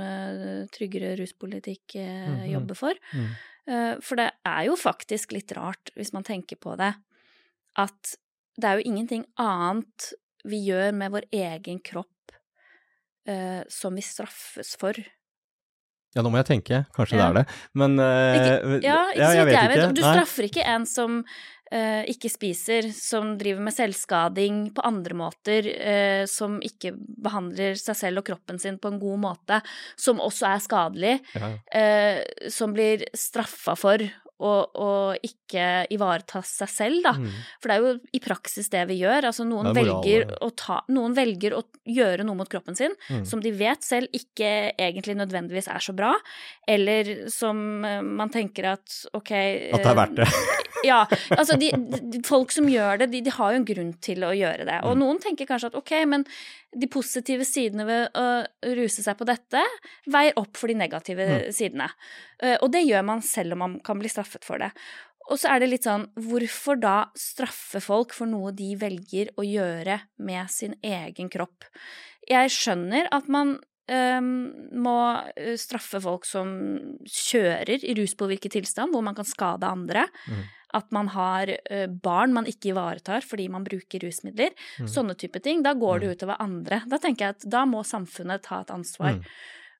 tryggere ruspolitikk mm -hmm. jobber for. For det er jo faktisk litt rart, hvis man tenker på det, at det er jo ingenting annet vi gjør med vår egen kropp som vi straffes for ja, nå må jeg tenke. Kanskje ja. det er det. Men uh, ikke, Ja, ikke ja, jeg vet ikke. Vet. Du straffer ikke en som uh, ikke spiser, som driver med selvskading på andre måter, uh, som ikke behandler seg selv og kroppen sin på en god måte, som også er skadelig, ja. som blir straffa for og, og, ikke ivareta seg selv, da. Mm. For det er jo i praksis det vi gjør. Altså noen, velger å, ta, noen velger å gjøre noe mot kroppen sin mm. som de vet selv ikke egentlig nødvendigvis er så bra, eller som eh, man tenker at ok At det er verdt det. ja. Altså de, de, folk som gjør det, de, de, har jo en grunn til å gjøre det. Og mm. noen tenker kanskje at ok, men de positive sidene ved å ruse seg på dette veier opp for de negative mm. sidene. Eh, og det gjør man selv om man kan bli straffet for det. Og så er det litt sånn, hvorfor da straffe folk for noe de velger å gjøre med sin egen kropp? Jeg skjønner at man um, må eh, straffe folk som kjører i ruspåvirket tilstand, hvor man kan skade andre. Mm at man har uh, barn man ikke ivaretar fordi man bruker rusmidler. Mm. Sånne type ting. Da går det mm. utover andre. Da tenker jeg at da må samfunnet ta et ansvar. Mm.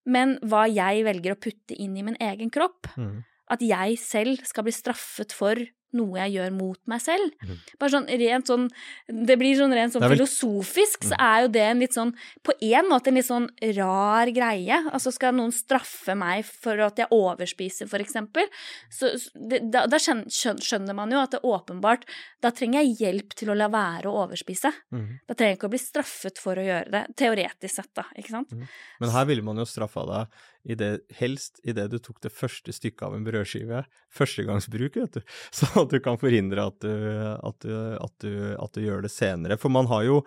Men hva jeg velger å putte inn i min egen kropp, mm. at jeg selv skal bli straffet for noe jeg gjør mot meg selv. Mm. Bare sånn rent sånn Det blir sånn rent sånn vel... filosofisk, så mm. er jo det en litt sånn På en måte en litt sånn rar greie. Altså skal noen straffe meg for at jeg overspiser, for eksempel, så det, da, da, skjønner man jo at det åpenbart Da trenger jeg hjelp til å la være å overspise. Mm. Da trenger jeg ikke å bli straffet for å gjøre det, teoretisk sett, da, ikke sant? Mm. Men her ville man jo straffa deg i det, helst idet du tok det første stykket av en brødskive. Førstegangsbruk, vet du. Sånn at du kan forhindre at du, at, du, at, du, at du, gjør det senere. For man har jo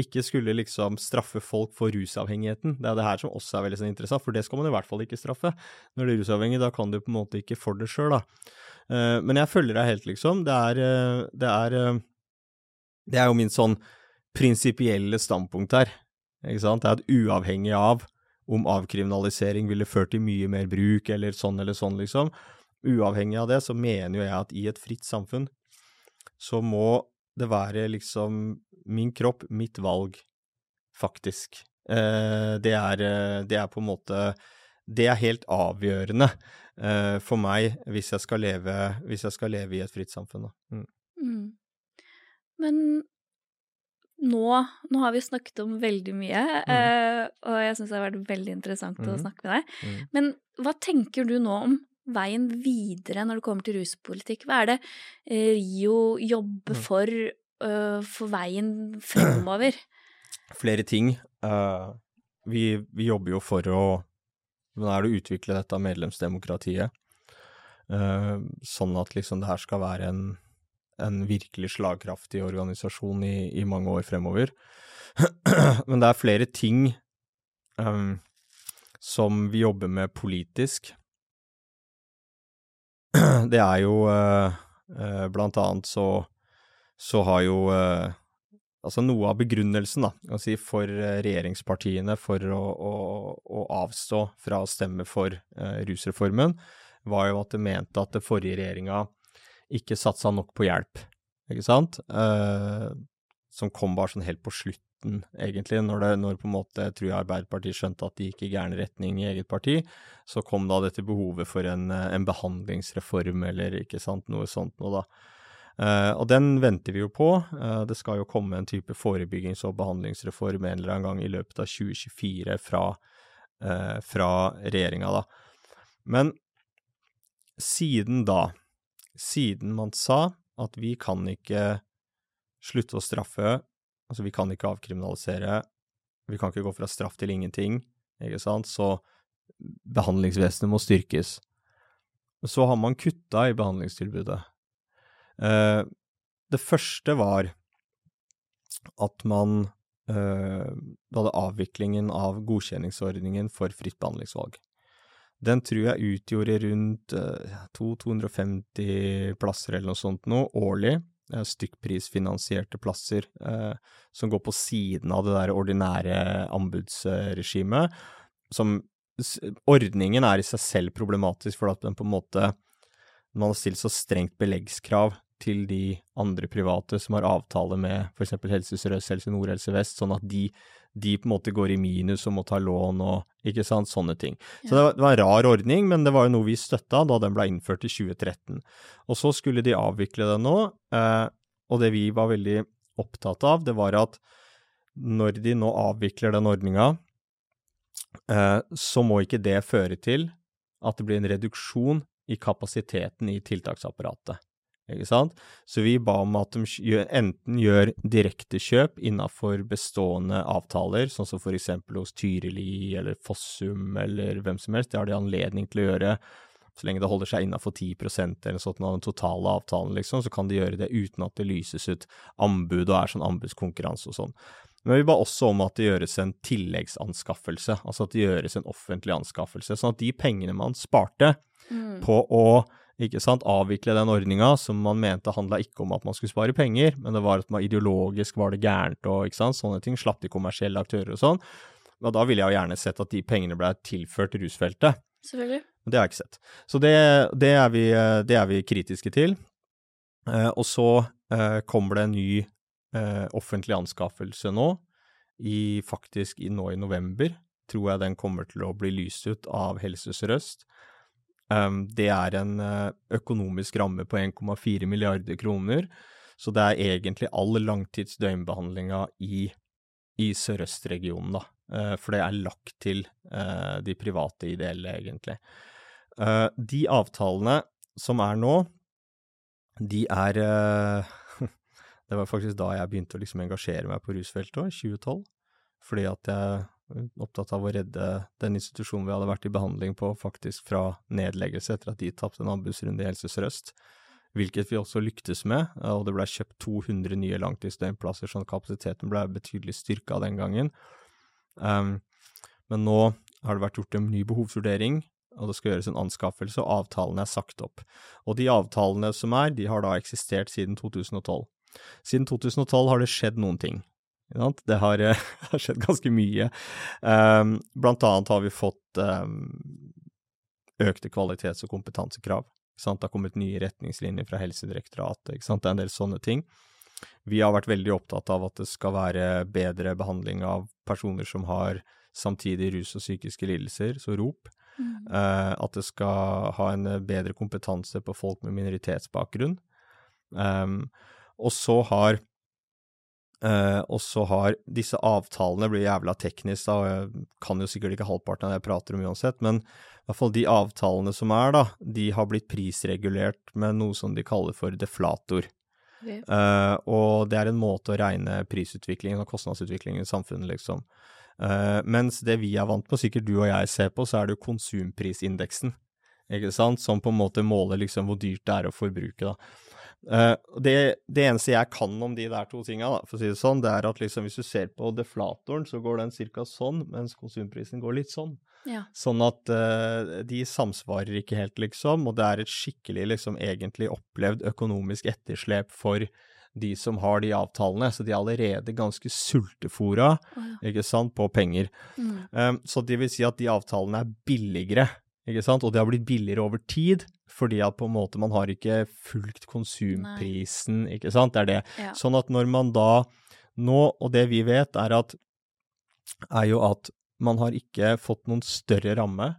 ikke skulle liksom straffe folk for rusavhengigheten. Det er det her som også er veldig sånn interessant, for det skal man i hvert fall ikke straffe. Når du er rusavhengig, da kan du på en måte ikke for det sjøl, da. Eh, men jeg følger deg helt, liksom. Det er, eh, det er, eh, det er jo min sånn prinsipielle standpunkt her. Ikke sant? Det er at uavhengig av om avkriminalisering ville ført til mye mer bruk, eller sånn eller sånn, liksom. Uavhengig av det, så mener jo jeg at i et fritt samfunn så må det være liksom min kropp, mitt valg, faktisk. Eh, det, er, eh, det er på en måte Det er helt avgjørende eh, for meg hvis jeg leve, hvis jeg skal leve i et fritt samfunn. Da. Mm. Mm. Men nå, nå, har vi snakket om veldig mye, mm. eh, og jeg syns det har vært veldig interessant å mm. snakke med deg. Mm. Men hva tenker du nå om veien videre når det kommer til ruspolitikk? Hva er det eh, Rio jobber mm. for, uh, for veien fremover? Flere ting. Vi, vi, jobber jo for å Nå er det å utvikle dette medlemsdemokratiet, sånn at liksom det her skal være en, en virkelig slagkraftig organisasjon i, i, mange år fremover. Men det er flere ting um, som vi jobber med politisk. Det er jo uh, uh, Blant annet så, så har jo uh, Altså noe av begrunnelsen da, si, for regjeringspartiene for å, å, å, avstå fra å stemme for rusreformen, var jo at de mente at det forrige regjeringa ikke satsa nok på hjelp, ikke sant? som kom bare sånn helt på slutten, egentlig. Når, det, når på en måte, jeg tror Arbeiderpartiet skjønte at de gikk i gæren retning i eget parti, så kom da dette behovet for en, en behandlingsreform, eller ikke sant, noe sånt noe, da. Uh, og den venter vi jo på. Uh, det skal jo komme en type forebyggings- og behandlingsreform en eller annen gang i løpet av 2024 fra, uh, fra regjeringa, da. Men siden da, siden man sa at vi kan ikke slutte å straffe Altså, vi kan ikke avkriminalisere, vi kan ikke gå fra straff til ingenting, ikke sant, så behandlingsvesenet må styrkes. Så har man kutta i behandlingstilbudet. Eh, det første var at man Da hadde avviklingen av godkjenningsordningen for fritt behandlingsvalg. Den tror jeg utgjorde rundt eh, 250 plasser eller noe sånt nå, årlig. Eh, stykkprisfinansierte plasser eh, som går på siden av det der ordinære anbudsregimet. Som Ordningen er i seg selv problematisk, for at den på en måte Man har stilt så strengt beleggskrav til de andre private som har avtale med f.eks. Helse Sør-Øst, Helse Nord, Helse Vest, sånn at de, de, på en måte går i minus og må ta lån og ikke sant, sånne ting. Så det var, det var, en rar ordning, men det var jo noe vi støtta da den ble innført i 2013. Og så skulle de avvikle den nå, eh, og det vi var veldig opptatt av, det var at når de nå avvikler den ordninga, eh, så må ikke det føre til at det blir en reduksjon i kapasiteten i tiltaksapparatet. Ikke sant? Så vi ba om at de gjør, enten gjør direktekjøp innafor bestående avtaler, sånn som for eksempel hos Tyrili eller Fossum eller hvem som helst, det har de anledning til å gjøre. Så lenge det holder seg innafor 10% eller sånt av den totale avtalen, liksom, så kan de gjøre det uten at det lyses ut anbud og er sånn anbudskonkurranse og sånn. Men vi ba også om at det gjøres en tilleggsanskaffelse, altså at det gjøres en offentlig anskaffelse, sånn at de pengene man sparte mm. på å ikke sant, avvikle den ordninga som man mente handla ikke om at man skulle spare penger, men det var at man ideologisk var det gærent og ikke sant, sånne ting, slapp de kommersielle aktører og sånn. Og da ville jeg jo gjerne sett at de pengene ble tilført rusfeltet. Selvfølgelig. Det har jeg ikke sett. Så det, det, er, vi, det er, vi, kritiske til. Eh, og så eh, kommer det en ny eh, offentlig anskaffelse nå, i, faktisk i, nå i november, tror jeg den kommer til å bli lyst ut av Helse Sør-Øst. Um, det er en uh, økonomisk ramme på 1,4 milliarder kroner, så det er egentlig all langtids døgnbehandlinga i, i Sør-Øst-regionen, da. Uh, for det er lagt til uh, de private ideelle, egentlig. de avtalene som er nå, de er Det var faktisk da jeg begynte å liksom engasjere meg på rusfeltet, i 2012. Fordi at jeg opptatt av å redde den institusjonen vi hadde vært i behandling på, faktisk fra nedleggelse etter at de tapte en anbudsrunde i Helse Sør-Øst. Hvilket vi også lyktes med, og det ble kjøpt 200 nye langtidsdøgnplasser, sånn kapasiteten ble betydelig styrka den gangen. Um, men nå har det vært gjort en ny behovsvurdering, og det skal gjøres en anskaffelse, og avtalene er sagt opp. Og de avtalene som er, de har da eksistert siden 2012. Siden 2012 har det skjedd noen ting. Det har, har, skjedd ganske mye. Um, blant annet har vi fått um, økte kvalitets- og kompetansekrav. Det har kommet nye retningslinjer fra Helsedirektoratet. Det er en del sånne ting. Vi har vært veldig opptatt av at det skal være bedre behandling av personer som har samtidig rus og psykiske lidelser, så ROP. Mm. Uh, at det skal ha en bedre kompetanse på folk med minoritetsbakgrunn. Um, og så har Uh, og så har disse avtalene blir jævla teknisk, da, og jeg kan jo sikkert ikke halvparten av det jeg prater om uansett, men i hvert fall de avtalene som er, da, de har blitt prisregulert med noe som de kaller for deflator. Yeah. Uh, og det er en måte å regne prisutviklingen og kostnadsutviklingen i samfunnet, liksom. Uh, mens det vi er vant på, sikkert du og jeg ser på, så er det jo konsumprisindeksen, ikke sant, som på en måte måler liksom hvor dyrt det er å forbruke, da. Uh, det, det, eneste jeg kan om de der to tinga, for å si det sånn, det er at liksom hvis du ser på deflatoren, så går den ca. sånn, mens konsumprisen går litt sånn. Ja. Sånn at uh, de samsvarer ikke helt, liksom, og det er et skikkelig, liksom, egentlig opplevd økonomisk etterslep for de som har de avtalene, så de er allerede ganske sultefora, Oh, ja. ikke sant, på penger. mm. Um, så det vil si at de avtalene er billigere, ikke sant, og det har blitt billigere over tid, fordi at på en måte man har ikke fulgt konsumprisen, ikke sant, det er det. ja. Sånn at når man da nå, og det vi vet, er at er jo at man har ikke fått noen større ramme.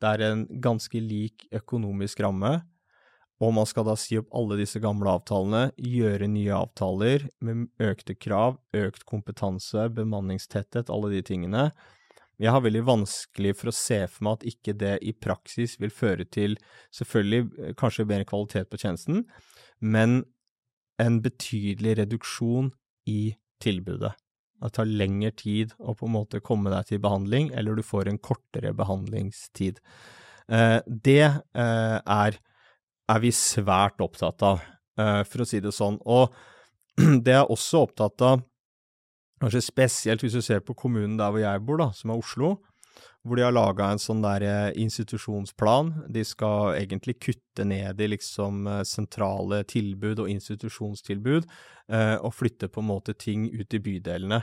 Det er en ganske lik økonomisk ramme, og man skal da si opp alle disse gamle avtalene, gjøre nye avtaler med økte krav, økt kompetanse, bemanningstetthet, alle de tingene. Jeg har veldig vanskelig for å se for meg at ikke det i praksis vil føre til selvfølgelig eh, kanskje bedre kvalitet på tjenesten, men en betydelig reduksjon i tilbudet. Det tar lengre tid å på en måte komme deg til behandling, eller du får en kortere behandlingstid. Eh, det eh, er, er vi svært opptatt av, for å si det sånn. Og det er jeg også opptatt av, kanskje spesielt hvis du ser på kommunen der hvor jeg bor, da, som er Oslo, hvor de har laga en sånn der eh, institusjonsplan. De skal egentlig kutte ned i liksom eh, sentrale tilbud og institusjonstilbud, eh, og flytte på en måte ting ut i bydelene,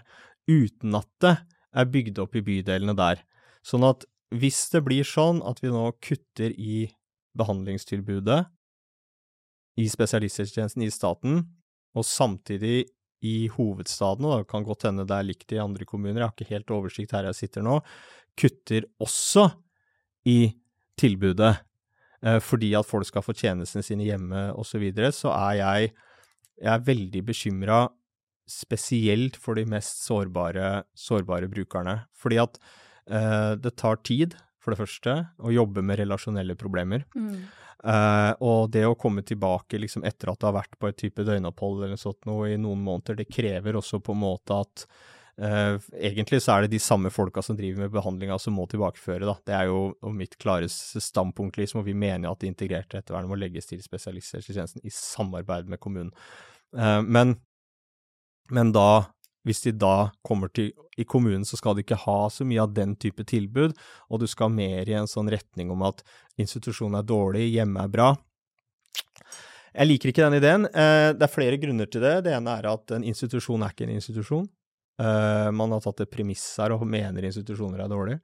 uten at det er bygd opp i bydelene der. Sånn at hvis det blir sånn at vi nå kutter i behandlingstilbudet i spesialisthelsetjenesten i staten, og samtidig i hovedstaden, og det kan godt hende det er likt i andre kommuner, jeg har ikke helt oversikt her jeg sitter nå, kutter også i tilbudet eh, fordi at folk skal få tjenestene sine hjemme osv., så, videre, så er jeg, jeg er veldig bekymra spesielt for de mest sårbare, sårbare brukerne. Fordi at eh, det tar tid, for det første, å jobbe med relasjonelle problemer. Mm. Uh, og det å komme tilbake liksom etter at du har vært på et type døgnopphold eller sånt noe i noen måneder, det krever også på en måte at uh, egentlig så er det de samme folka som driver med behandlinga som må tilbakeføre, da. Det er jo mitt klare standpunkt, liksom, og vi mener at det integrerte ettervernet må legges til spesialisthelsetjenesten i samarbeid med kommunen. Uh, men, men da hvis de da kommer til i kommunen, så skal de ikke ha så mye av den type tilbud, og du skal mer i en sånn retning om at institusjonen er dårlig, hjemme er bra. Jeg liker ikke den ideen. Eh, det er flere grunner til det. Det ene er at en institusjon er ikke en institusjon. Eh, man har tatt et premiss her og mener institusjoner er dårlige.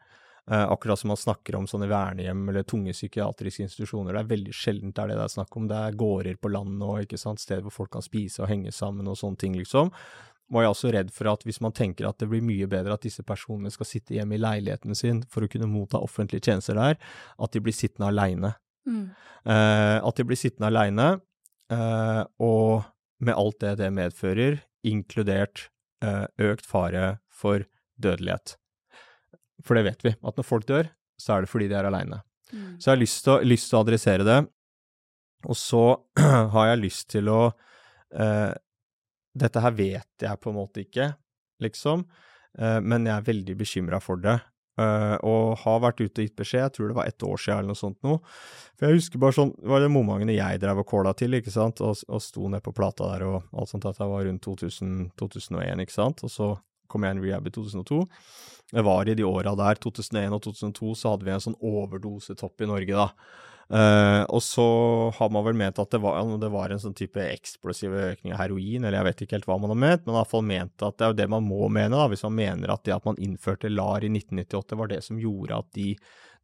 Eh, akkurat som man snakker om sånne vernehjem eller tunge psykiatriske institusjoner. Det er veldig sjeldent det er det det er snakk om. Det er gårder på landet og ikke sant, steder hvor folk kan spise og henge sammen og sånne ting, liksom var jeg også redd for at hvis man tenker at det blir mye bedre at disse personene skal sitte hjemme i leiligheten sin for å kunne motta offentlige tjenester der, at de blir sittende aleine. Mm. Uh, at de blir sittende aleine, uh, og med alt det det medfører, inkludert uh, økt fare for dødelighet. For det vet vi, at når folk dør, så er det fordi de er aleine. Mm. Så jeg har lyst til, lyst til å adressere det. Og så har jeg lyst til å Dette her vet jeg på en måte ikke, liksom, eh, men jeg er veldig bekymra for det. eh, og har vært ute og gitt beskjed, jeg tror det var ett år siden eller noe sånt noe. For jeg husker bare sånn, det var det momagene jeg drev og kåla til, ikke sant, og, og sto ned på plata der og alt sånt, jeg var rundt 2000, 2001, ikke sant, og så kom jeg i rehab i 2002. Det var i de åra der, 2001 og 2002, så hadde vi en sånn overdosetopp i Norge, da. Eh, og så har man vel ment at det var, det var en sånn type eksplosiv økning av heroin, eller jeg vet ikke helt hva man har ment, men i hvert fall ment at det er jo det man må mene, da, hvis man mener at det at man innførte LAR i 1998 var det som gjorde at de,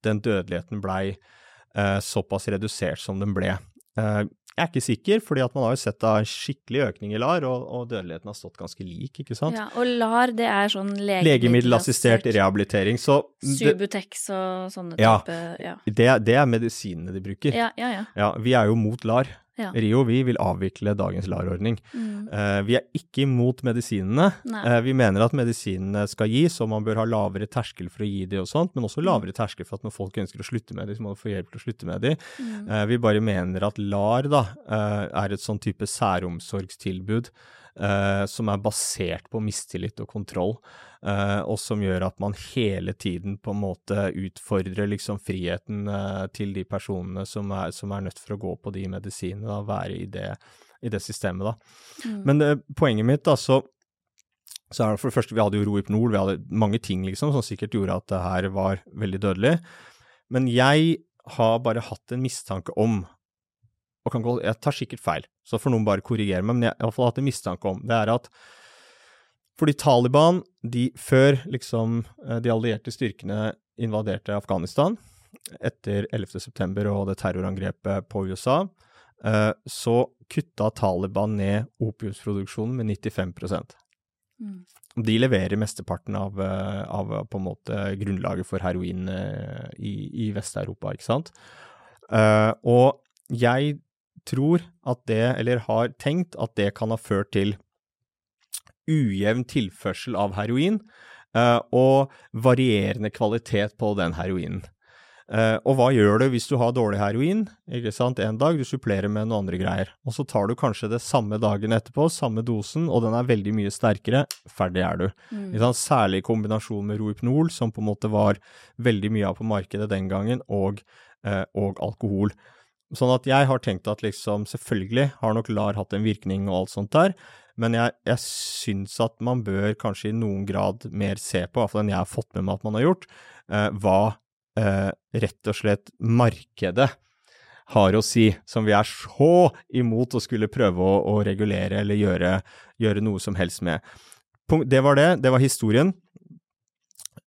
den dødeligheten blei uh, såpass redusert som den ble. Eh, jeg er ikke sikker, fordi at man har jo sett da en skikkelig økning i LAR, og, og dødeligheten har stått ganske lik, ikke sant? Ja, og LAR, det er sånn Legemiddelassistert rehabilitering. Så Subutex og sånne Ja. type Ja. det, det er medisinene de bruker. Ja, ja, ja. Ja, vi er jo mot LAR. Ja. Rio, vi vil avvikle dagens LAR-ordning. Mm. Eh, vi er ikke imot medisinene. Eh, vi mener at medisinene skal gis, og man bør ha lavere terskel for å gi de og sånt, men også lavere terskel for at når folk ønsker å slutte med de, så må de få hjelp til å slutte med de. Mm. Eh, vi bare mener at LAR da, eh, er et sånn type særomsorgstilbud eh, som er basert på mistillit og kontroll, eh, og som gjør at man hele tiden på en måte utfordrer liksom friheten eh, til de personene som er, som er nødt for å gå på de medisinene, da, være i det, i det systemet. da. Mm. Men eh, poenget mitt, da, så, så er det for det første, vi hadde jo Rohypnol, vi hadde mange ting liksom, som sikkert gjorde at det her var veldig dødelig. Men jeg har bare hatt en mistanke om, og kan gå, jeg tar sikkert feil, så får noen bare korrigere meg, men jeg har iallfall hatt en mistanke om, det er at fordi Taliban, de før liksom eh, de allierte styrkene invaderte Afghanistan, etter 11. september og det terrorangrepet på USA, eh, så kutta Taliban ned opiumsproduksjonen med 95 Mm. De leverer mesteparten av, eh, av på en måte grunnlaget for heroin i, i Vest-Europa, ikke sant. Uh, og jeg tror at det, eller har tenkt at det kan ha ført til ujevn tilførsel av heroin, eh, og varierende kvalitet på den heroinen. Eh, og hva gjør du hvis du har dårlig heroin ikke sant, en dag, du supplerer med noen andre greier, og så tar du kanskje det samme dagen etterpå, samme dosen, og den er veldig mye sterkere, ferdig er du. Mm. Særlig i kombinasjon med Rohypnol, som på en måte var veldig mye av på markedet den gangen, og, eh, og alkohol. Sånn at jeg har tenkt at liksom, selvfølgelig har nok LAR hatt en virkning og alt sånt der, men jeg, jeg syns at man bør kanskje i noen grad mer se på, iallfall enn jeg har fått med meg at man har gjort, eh, hva eh, rett og slett markedet har å si, som vi er så imot å skulle prøve å, å regulere eller gjøre, gjøre noe som helst med. Punkt, det var det, det var historien.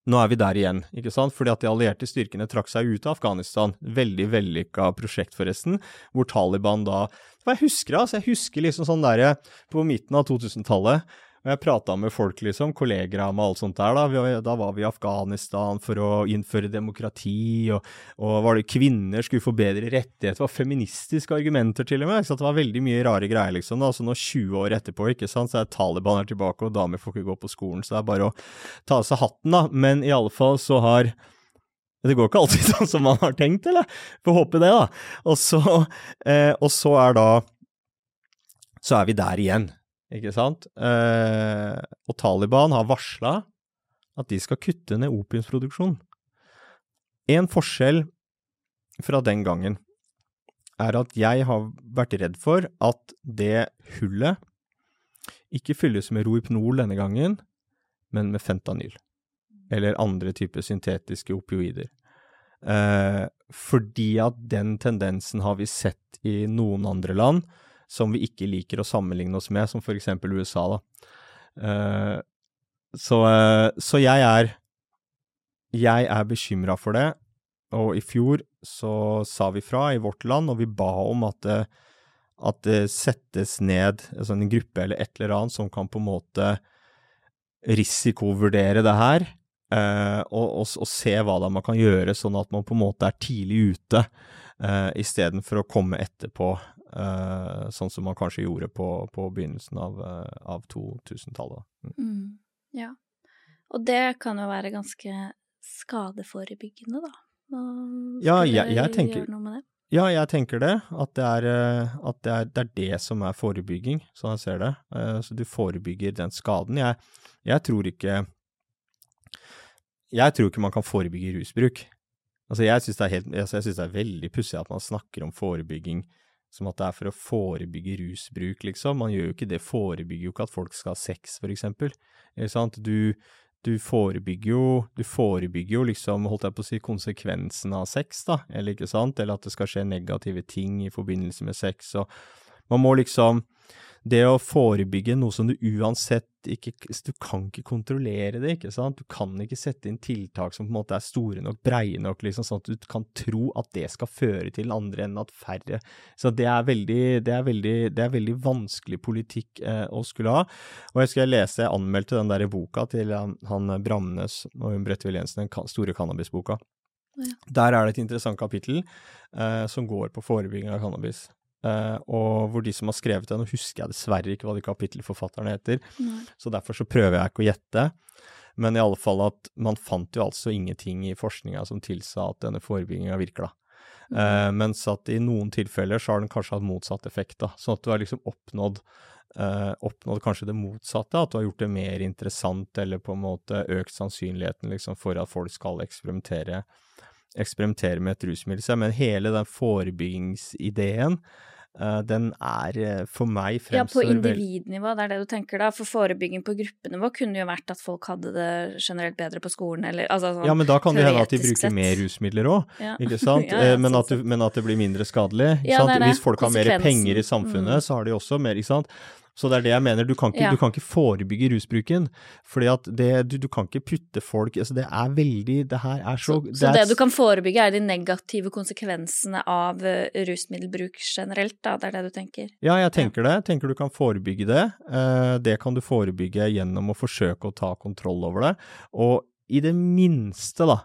Nå er vi der igjen, ikke sant, fordi at de allierte styrkene trakk seg ut av Afghanistan. Veldig vellykka prosjekt, forresten, hvor Taliban da Hva jeg husker altså, jeg husker liksom sånn derre på midten av 2000-tallet, jeg prata med folk, liksom, kolleger av meg og alt sånt der, da. Vi, da var vi i Afghanistan for å innføre demokrati, og, og var det kvinner skulle få bedre rettigheter, det var feministiske argumenter til og med, så det var veldig mye rare greier, liksom. da, Så nå 20 år etterpå, ikke sant, så er Taliban her tilbake, og damer får ikke gå på skolen, så det er bare å ta av seg hatten, da. Men i alle fall så har det går ikke alltid sånn som man har tenkt, eller? Får håpe det, da. Og så, eh, og så er da Så er vi der igjen, ikke sant? Eh, og Taliban har varsla at de skal kutte ned opiumsproduksjonen. En forskjell fra den gangen er at jeg har vært redd for at det hullet ikke fylles med Rohypnol denne gangen, men med fentanyl eller andre typer syntetiske opioider. Eh, fordi at den tendensen har vi sett i noen andre land som vi ikke liker å sammenligne oss med, som eksempel USA, da. Uh, så, uh, så jeg er jeg er bekymra for det, og i fjor så sa vi fra i vårt land, og vi ba om at det, at det settes ned altså en gruppe eller et eller annet som kan på en måte risikovurdere det her, uh, og, og, og se hva da man kan gjøre, sånn at man på en måte er tidlig ute, uh, istedenfor å komme etterpå, eh, sånn som man kanskje gjorde på, på begynnelsen av, uh, av 2000-tallet. Mm. Mm. Ja. Og det kan jo være ganske skadeforebyggende, da. Ja, jeg- jeg tenker-. Ja, jeg tenker det. At det er, eh, at det, er, det, er det som er forebygging, sånn jeg ser det. Uh, Så du forebygger den skaden. Jeg, jeg tror ikke Jeg tror ikke man kan forebygge rusbruk. Altså, jeg syns det, altså, det er veldig pussig at man snakker om forebygging som at det er for å forebygge rusbruk, liksom. Man gjør jo ikke det, forebygger jo ikke at folk skal ha sex, for eksempel. Ikke sant? Du, du forebygger jo, du forebygger jo liksom, holdt jeg på å si, konsekvensen av sex, da, eller ikke sant, eller at det skal skje negative ting i forbindelse med sex, og man må liksom det å forebygge noe som du uansett ikke Du kan ikke kontrollere det, ikke sant? Du kan ikke sette inn tiltak som på en måte er store nok, breie nok, liksom, sånn at du kan tro at det skal føre til den andre enden at færre Så det er veldig, det er veldig, det er veldig vanskelig politikk eh, å skulle ha. Og jeg skal lese, jeg anmeldte den der boka til han, han Bramnes og hun Bredtvet Jensen, den store cannabisboka. Ja. Der er det et interessant kapittel eh, som går på forebygging av cannabis. Uh, og hvor de som har skrevet det, nå husker jeg dessverre ikke hva de kapittelforfatterne heter, Nei. så derfor så prøver jeg ikke å gjette. Men i alle fall at man fant jo altså ingenting i forskninga som tilsa at denne forebygginga virker, da. Mm. Uh, mens at i noen tilfeller så har den kanskje hatt motsatt effekt, da. Sånn at du har liksom oppnådd, uh, oppnådd kanskje det motsatte, at du har gjort det mer interessant, eller på en måte økt sannsynligheten liksom for at folk skal eksperimentere eksperimentere med et rusmiddel. Men hele den forebyggingsideen, uh, den er uh, for meg fremstår Ja, på individnivå, det er det du tenker da. For forebygging på gruppenivå kunne jo vært at folk hadde det generelt bedre på skolen, eller altså sånn Ja, men da kan det hende at de bruker sett. mer rusmidler òg, ja. ikke sant? ja, ja, eh, men, at det, men, at det, blir mindre skadelig. Ja, sant? Hvis folk har mer penger i samfunnet, mm. så har de også mer, ikke sant? Så det er det jeg mener. Du kan ikke, ja. du kan ikke forebygge rusbruken. fordi at det, du, du, kan ikke putte folk altså Det er veldig Det her er så Så, så det, det, du kan forebygge, er de negative konsekvensene av eh, rusmiddelbruk generelt, da? Det er det du tenker? Ja, jeg tenker det. Jeg tenker du kan forebygge det. Eh, det kan du forebygge gjennom å forsøke å ta kontroll over det. Og i det minste, da,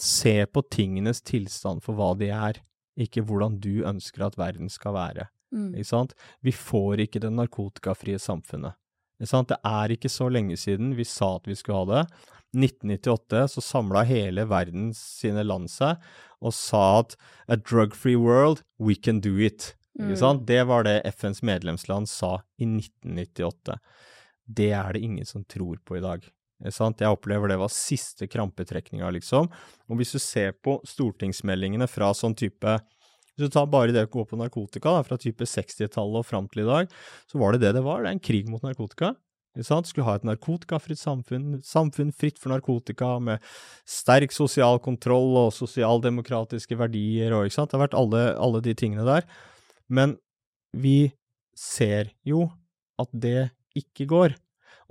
se på tingenes tilstand for hva de er, ikke hvordan du ønsker at verden skal være. Mm. Ikke sant? Vi får ikke det narkotikafrie samfunnet. Ikke sant? Det er ikke så lenge siden vi sa at vi skulle ha det. 1998 så samla hele verden sine land seg og sa at a drug-free world, we can do it. Ikke mm. sant? Det var det FNs medlemsland sa i 1998. Det er det ingen som tror på i dag. Jeg opplever det var siste krampetrekninga, liksom. Og hvis du ser på stortingsmeldingene fra sånn type hvis du tar bare det å gå på narkotika, da, fra type 60-tallet og fram til i dag, så var det det det var. Det er en krig mot narkotika. Skulle ha et narkotikafritt samfunn, samfunn fritt for narkotika, med sterk sosial kontroll og sosialdemokratiske verdier og ikke sant. Det har vært alle, alle de tingene der. Men vi ser jo at det ikke går.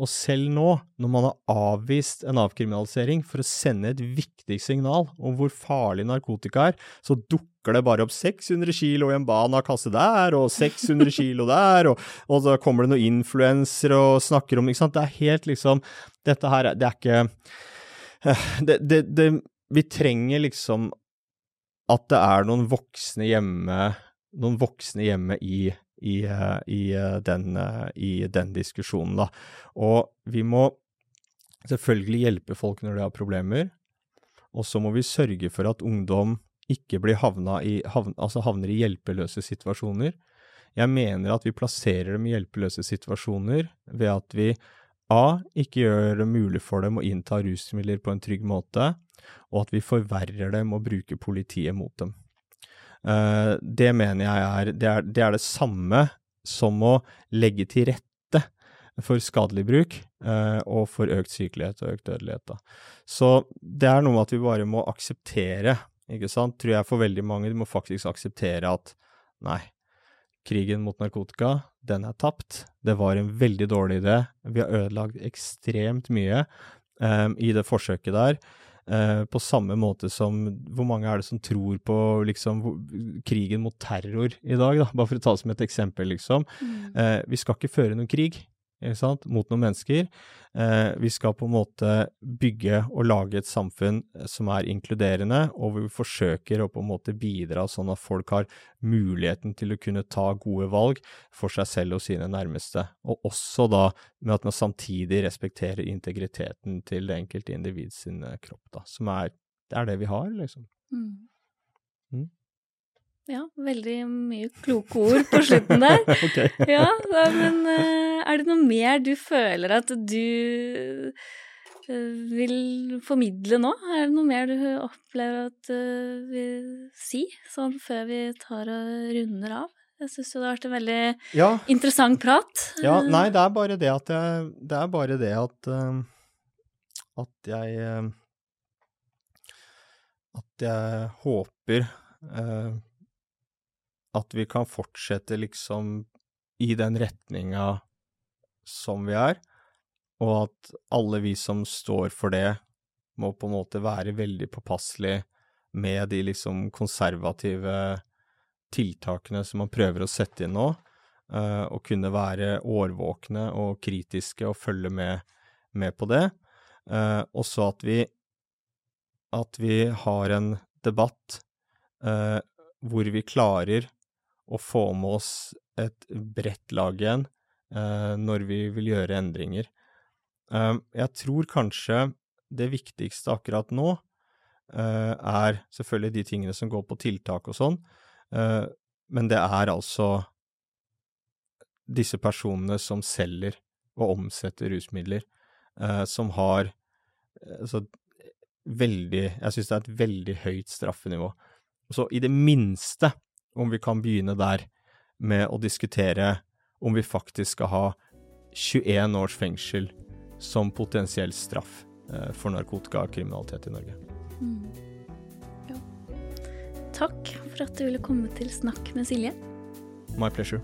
Og selv nå, når man har avvist en avkriminalisering for å sende et viktig signal om hvor farlig narkotika er, så dukker det bare opp 600 kilo i en Bana-kasse der, og 600 kilo der, og, og så kommer det noen influensere og snakker om ikke sant? Det er helt liksom Dette her, det er ikke eh, det, det, det, Vi trenger liksom at det er noen voksne hjemme noen voksne hjemme i i, eh, i, eh, den, i den diskusjonen, da. Og vi må selvfølgelig hjelpe folk når de har problemer, og så må vi sørge for at ungdom ikke blir havna i, havn, altså havner i hjelpeløse situasjoner. Jeg mener at vi plasserer dem i hjelpeløse situasjoner ved at vi a. ikke gjør det mulig for dem å innta rusmidler på en trygg måte, og at vi forverrer dem og bruker politiet mot dem. Uh, det mener jeg er det, er det, er det samme som å legge til rette for skadelig bruk uh, og for økt sykelighet og økt dødelighet. Da. Så det er noe med at vi bare må akseptere, ikke sant, tror jeg for veldig mange, de må faktisk akseptere at nei, krigen mot narkotika, den er tapt. Det var en veldig dårlig idé. Vi har ødelagt ekstremt mye um, i det forsøket der. Uh, på samme måte som Hvor mange er det som tror på liksom, krigen mot terror i dag, da? Bare for å ta det som et eksempel, liksom. Mm. Uh, vi skal ikke føre noen krig mot noen mennesker. Eh, vi skal på en måte bygge og lage et samfunn eh, som er inkluderende, og hvor vi forsøker å på en måte bidra sånn at folk har muligheten til å kunne ta gode valg for seg selv og sine nærmeste. Og også da med at man samtidig respekterer integriteten til det enkelte individ sin eh, kropp, da, som er det er det vi har, liksom. Mm. Mm. Ja, veldig mye kloke ord på slutten der. okay. Ja, men eh, er det noe mer du føler at du eh, vil formidle nå? Er det noe mer du opplever at du eh, vil si, sånn før vi tar og runder av? Jeg syns det har vært en veldig ja. interessant prat. Ja, nei, det er bare det at jeg Det er bare det at At jeg At jeg håper at vi kan fortsette liksom i den retninga som vi er, og at alle vi som står for det, må på en måte være veldig påpasselige med de liksom konservative tiltakene som man prøver å sette inn nå, uh, og kunne være årvåkne og kritiske og følge med, med på det. Uh, og så at vi at vi har en debatt uh, hvor vi klarer å få med oss et bredt lag igjen når vi vil gjøre endringer. jeg tror kanskje det viktigste akkurat nå er selvfølgelig de tingene som går på tiltak og sånn, men det er altså disse personene som selger og omsetter rusmidler, eh, som har altså veldig Jeg syns det er et veldig høyt straffenivå. Så i det minste, om vi kan begynne der, med å diskutere om vi faktisk skal ha 21 års fengsel som potensiell straff eh, for narkotikakriminalitet i Norge. Mm. Ja. Takk for at du ville komme til Snakk med Silje. My pleasure.